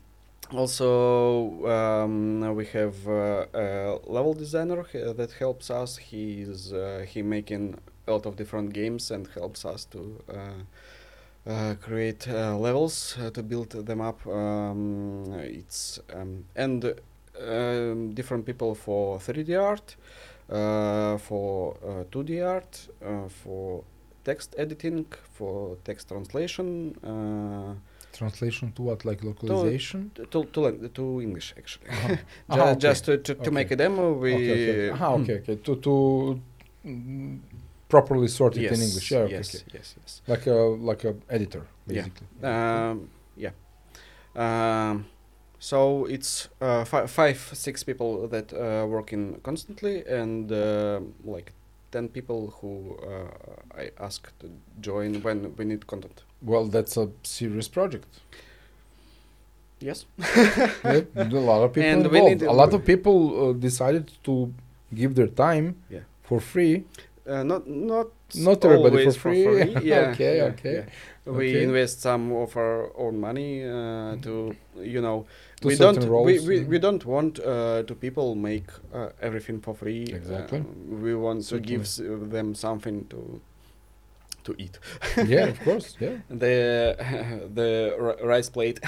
also, um, we have uh, a level designer uh, that helps us. He's uh, he making a lot of different games and helps us to uh, uh, create uh, levels uh, to build them up. Um, it's um, and um, different people for 3D art, uh, for uh, 2D art, uh, for text editing, for text translation. Uh, Translation to what? Like localization? to to learn to English actually. *laughs* Ju- Ah, okay. Just to, to, to Okay. make a demo, we okay, okay. Ah, okay, okay. To to mm, properly sort it yes, in English. Yeah, yes, okay. yes, yes. Like a like a editor, Yeah. basically. Um, yeah. Um, so it's uh, fi- five, six people that uh, working constantly, and uh, like ten people who uh, I ask to join when we need content. Well, that's a serious project. Yes. *laughs* Yeah, a lot of people And involved. a lot of people uh, decided to give their time Yeah. for free. Uh, not not Not everybody for always free. *laughs* Yeah, Okay, yeah, okay. yeah. We Okay. invest some of our own money uh, to you know To we don't roles. we, we, yeah. we don't want uh, to people make uh, everything for free. Exactly. Uh, we want to give s- them something to to eat. yeah, of *laughs* course. Yeah, The *laughs* the ri- rice plate.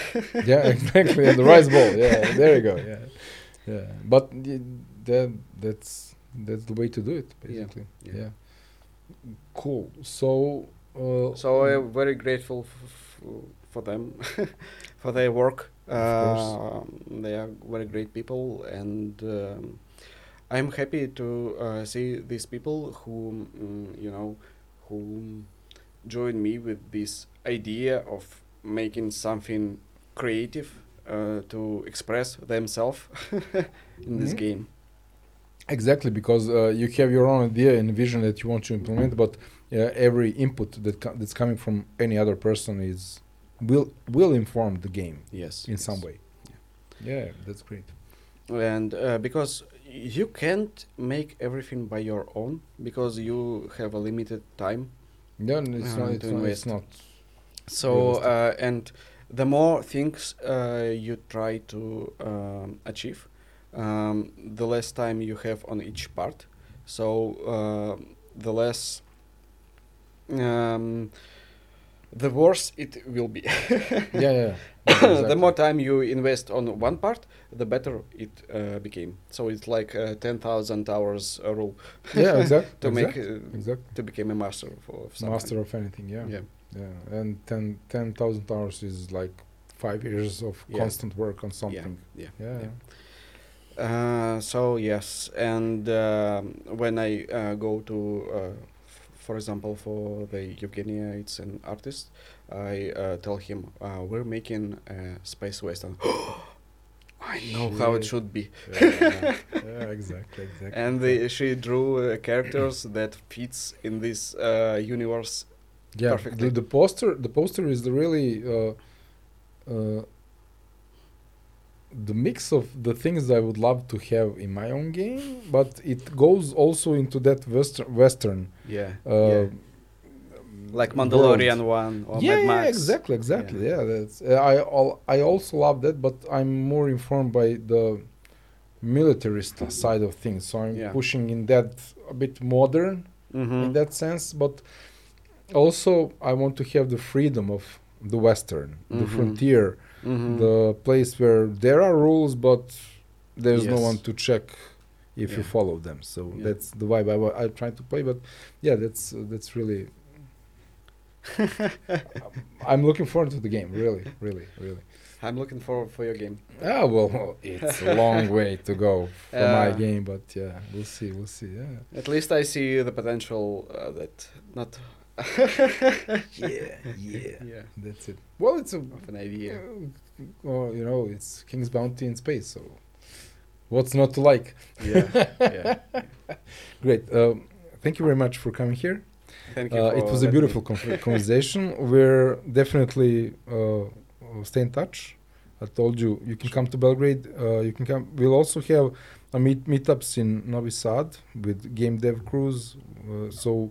yeah, exactly. And the rice bowl. Yeah, there you go. Yeah, yeah. But that that's that's the way to do it, basically. yeah. Yeah. Cool. So. Uh, so I'm very grateful for them *laughs* for their work. Of course. Um, they are very great people, and um, I'm happy to uh, see these people who mm, you know who join me with this idea of making something creative uh, to express themselves *laughs* in this Mhm. game. Exactly, because uh, you have your own idea and vision that you want to implement, but uh, every input that co- that's coming from any other person is will will inform the game Yes, in some way. Yeah, that's great. and uh, because you can't make everything by your own because you have a limited time Yeah, and it's Uh, not. It's not. It's not. so uh, and the more things uh, you try to um, achieve um, the less time you have on each part so uh, the less um, the worse it will be *laughs* Yeah, yeah. yeah. *coughs* the more time you invest on one part the better it uh, became so it's like uh, 10000 hours uh, rule Yeah, exactly. *laughs* to make exactly. uh, exactly. to become a master for something. Master of anything. Yeah. yeah Yeah. And 10 10,000 hours is like five years of Yeah. constant work on something. yeah Yeah. yeah. Uh, so yes, and um, when I uh, go to, uh, f- for example, for the Evgenia, it's an artist. I uh, tell him uh, we're making a space western. *gasps* I know how it should be, Yeah, yeah, *laughs* exactly, exactly. and the, she drew uh, characters *clears throat* that fits in this uh, universe. yeah, perfectly. The, the poster, the poster is the really uh, uh, the mix of the things I would love to have in my own game, but it goes also into that western western. Yeah. Uh, yeah. Like Mandalorian one or yeah, Mad Max. yeah, exactly, exactly. Yeah, that's. Uh, I al- I also love that, but I'm more informed by the militarist side of things. So I'm Yeah. pushing in that a bit modern Mhm. in that sense, but also I want to have the freedom of the western, the Mhm. frontier, Mhm. the place where there are rules, but there's no one to check if you follow them. So Yeah. that's the vibe I, I try to play. But yeah, that's uh, that's really. *laughs* I'm looking forward to the game. Really, really, really. I'm looking forward for your game. Ah, well, it's a long *laughs* way to go for my game, but yeah, we'll see, we'll see. Yeah, At least I see the potential uh, that not *laughs* yeah, yeah. *laughs* yeah That's it. Well, it's a of an idea. Uh, well, you know, it's King's Bounty in space, so what's not to like? Yeah, yeah. *laughs* Great. Um, thank you very much for coming here. Thank you. Uh, it was a beautiful con- conversation. We're definitely uh, stay in touch. I told you you can come to Belgrade. Uh, you can come. We'll also have a meet meetups in Novi Sad with game dev crews. Uh, so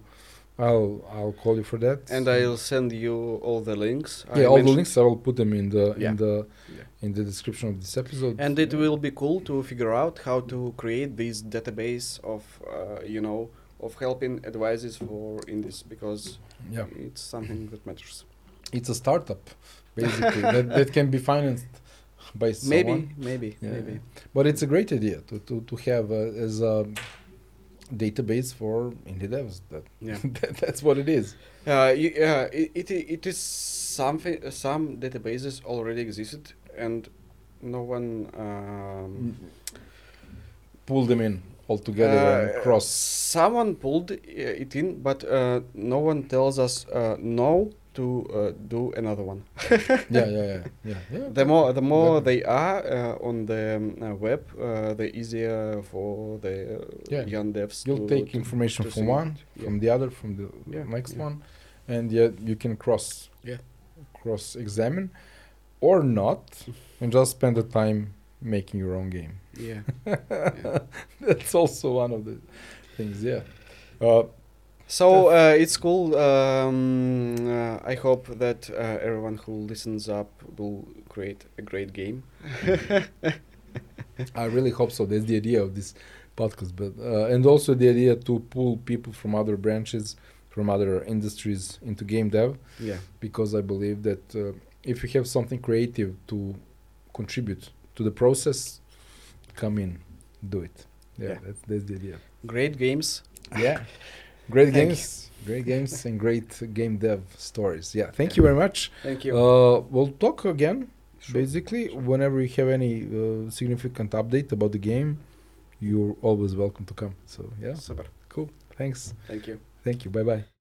I'll I'll call you for that. And I'll send you all the links. I yeah, all the links I will put them in the Yeah. in the Yeah. in the description of this episode. And it will be cool to figure out how to create this database of, uh, you know, of helping advices for in this because yeah. it's something that matters. it's a startup basically that, that can be financed by someone. Maybe, maybe, Yeah, maybe. but it's a great idea to to, to have uh, as a database for indie devs that, Yeah. *laughs* that that's what it is Uh, yeah, it, it, i- it is something. Some databases already existed, and no one. Um, pull them in all together uh, and cross Someone pulled uh, it in, but uh, no one tells us uh, no to uh, do another one. yeah yeah yeah *laughs* yeah, yeah. The more, the more they are uh, on the um, uh, web, uh, the easier for the Yeah. young devs. you'll to, take to- information to from one. Yeah. from the other from the Yeah, next yeah. one and yet you can cross Yeah. cross examine or not and just spend the time making your own game Yeah. *laughs* that's also one of the things yeah uh, So uh, it's cool. Um, uh, I hope that uh, everyone who listens up will create a great game. *laughs* I really hope so. That's the idea of this podcast, but uh, and also the idea to pull people from other branches, from other industries into game dev, Yeah. because I believe that uh, if you have something creative to contribute to the process, come in, do it. Yeah, Yeah. that's that's the idea. Great games. Yeah, *laughs* great Thank games, great games, and great game dev stories. Yeah, thank you very much. Thank you. Uh, we'll talk again Sure. Basically, whenever you have any uh, significant update about the game, you're always welcome to come. So yeah, Super. cool. Thanks. Thank you. Thank you. Bye bye.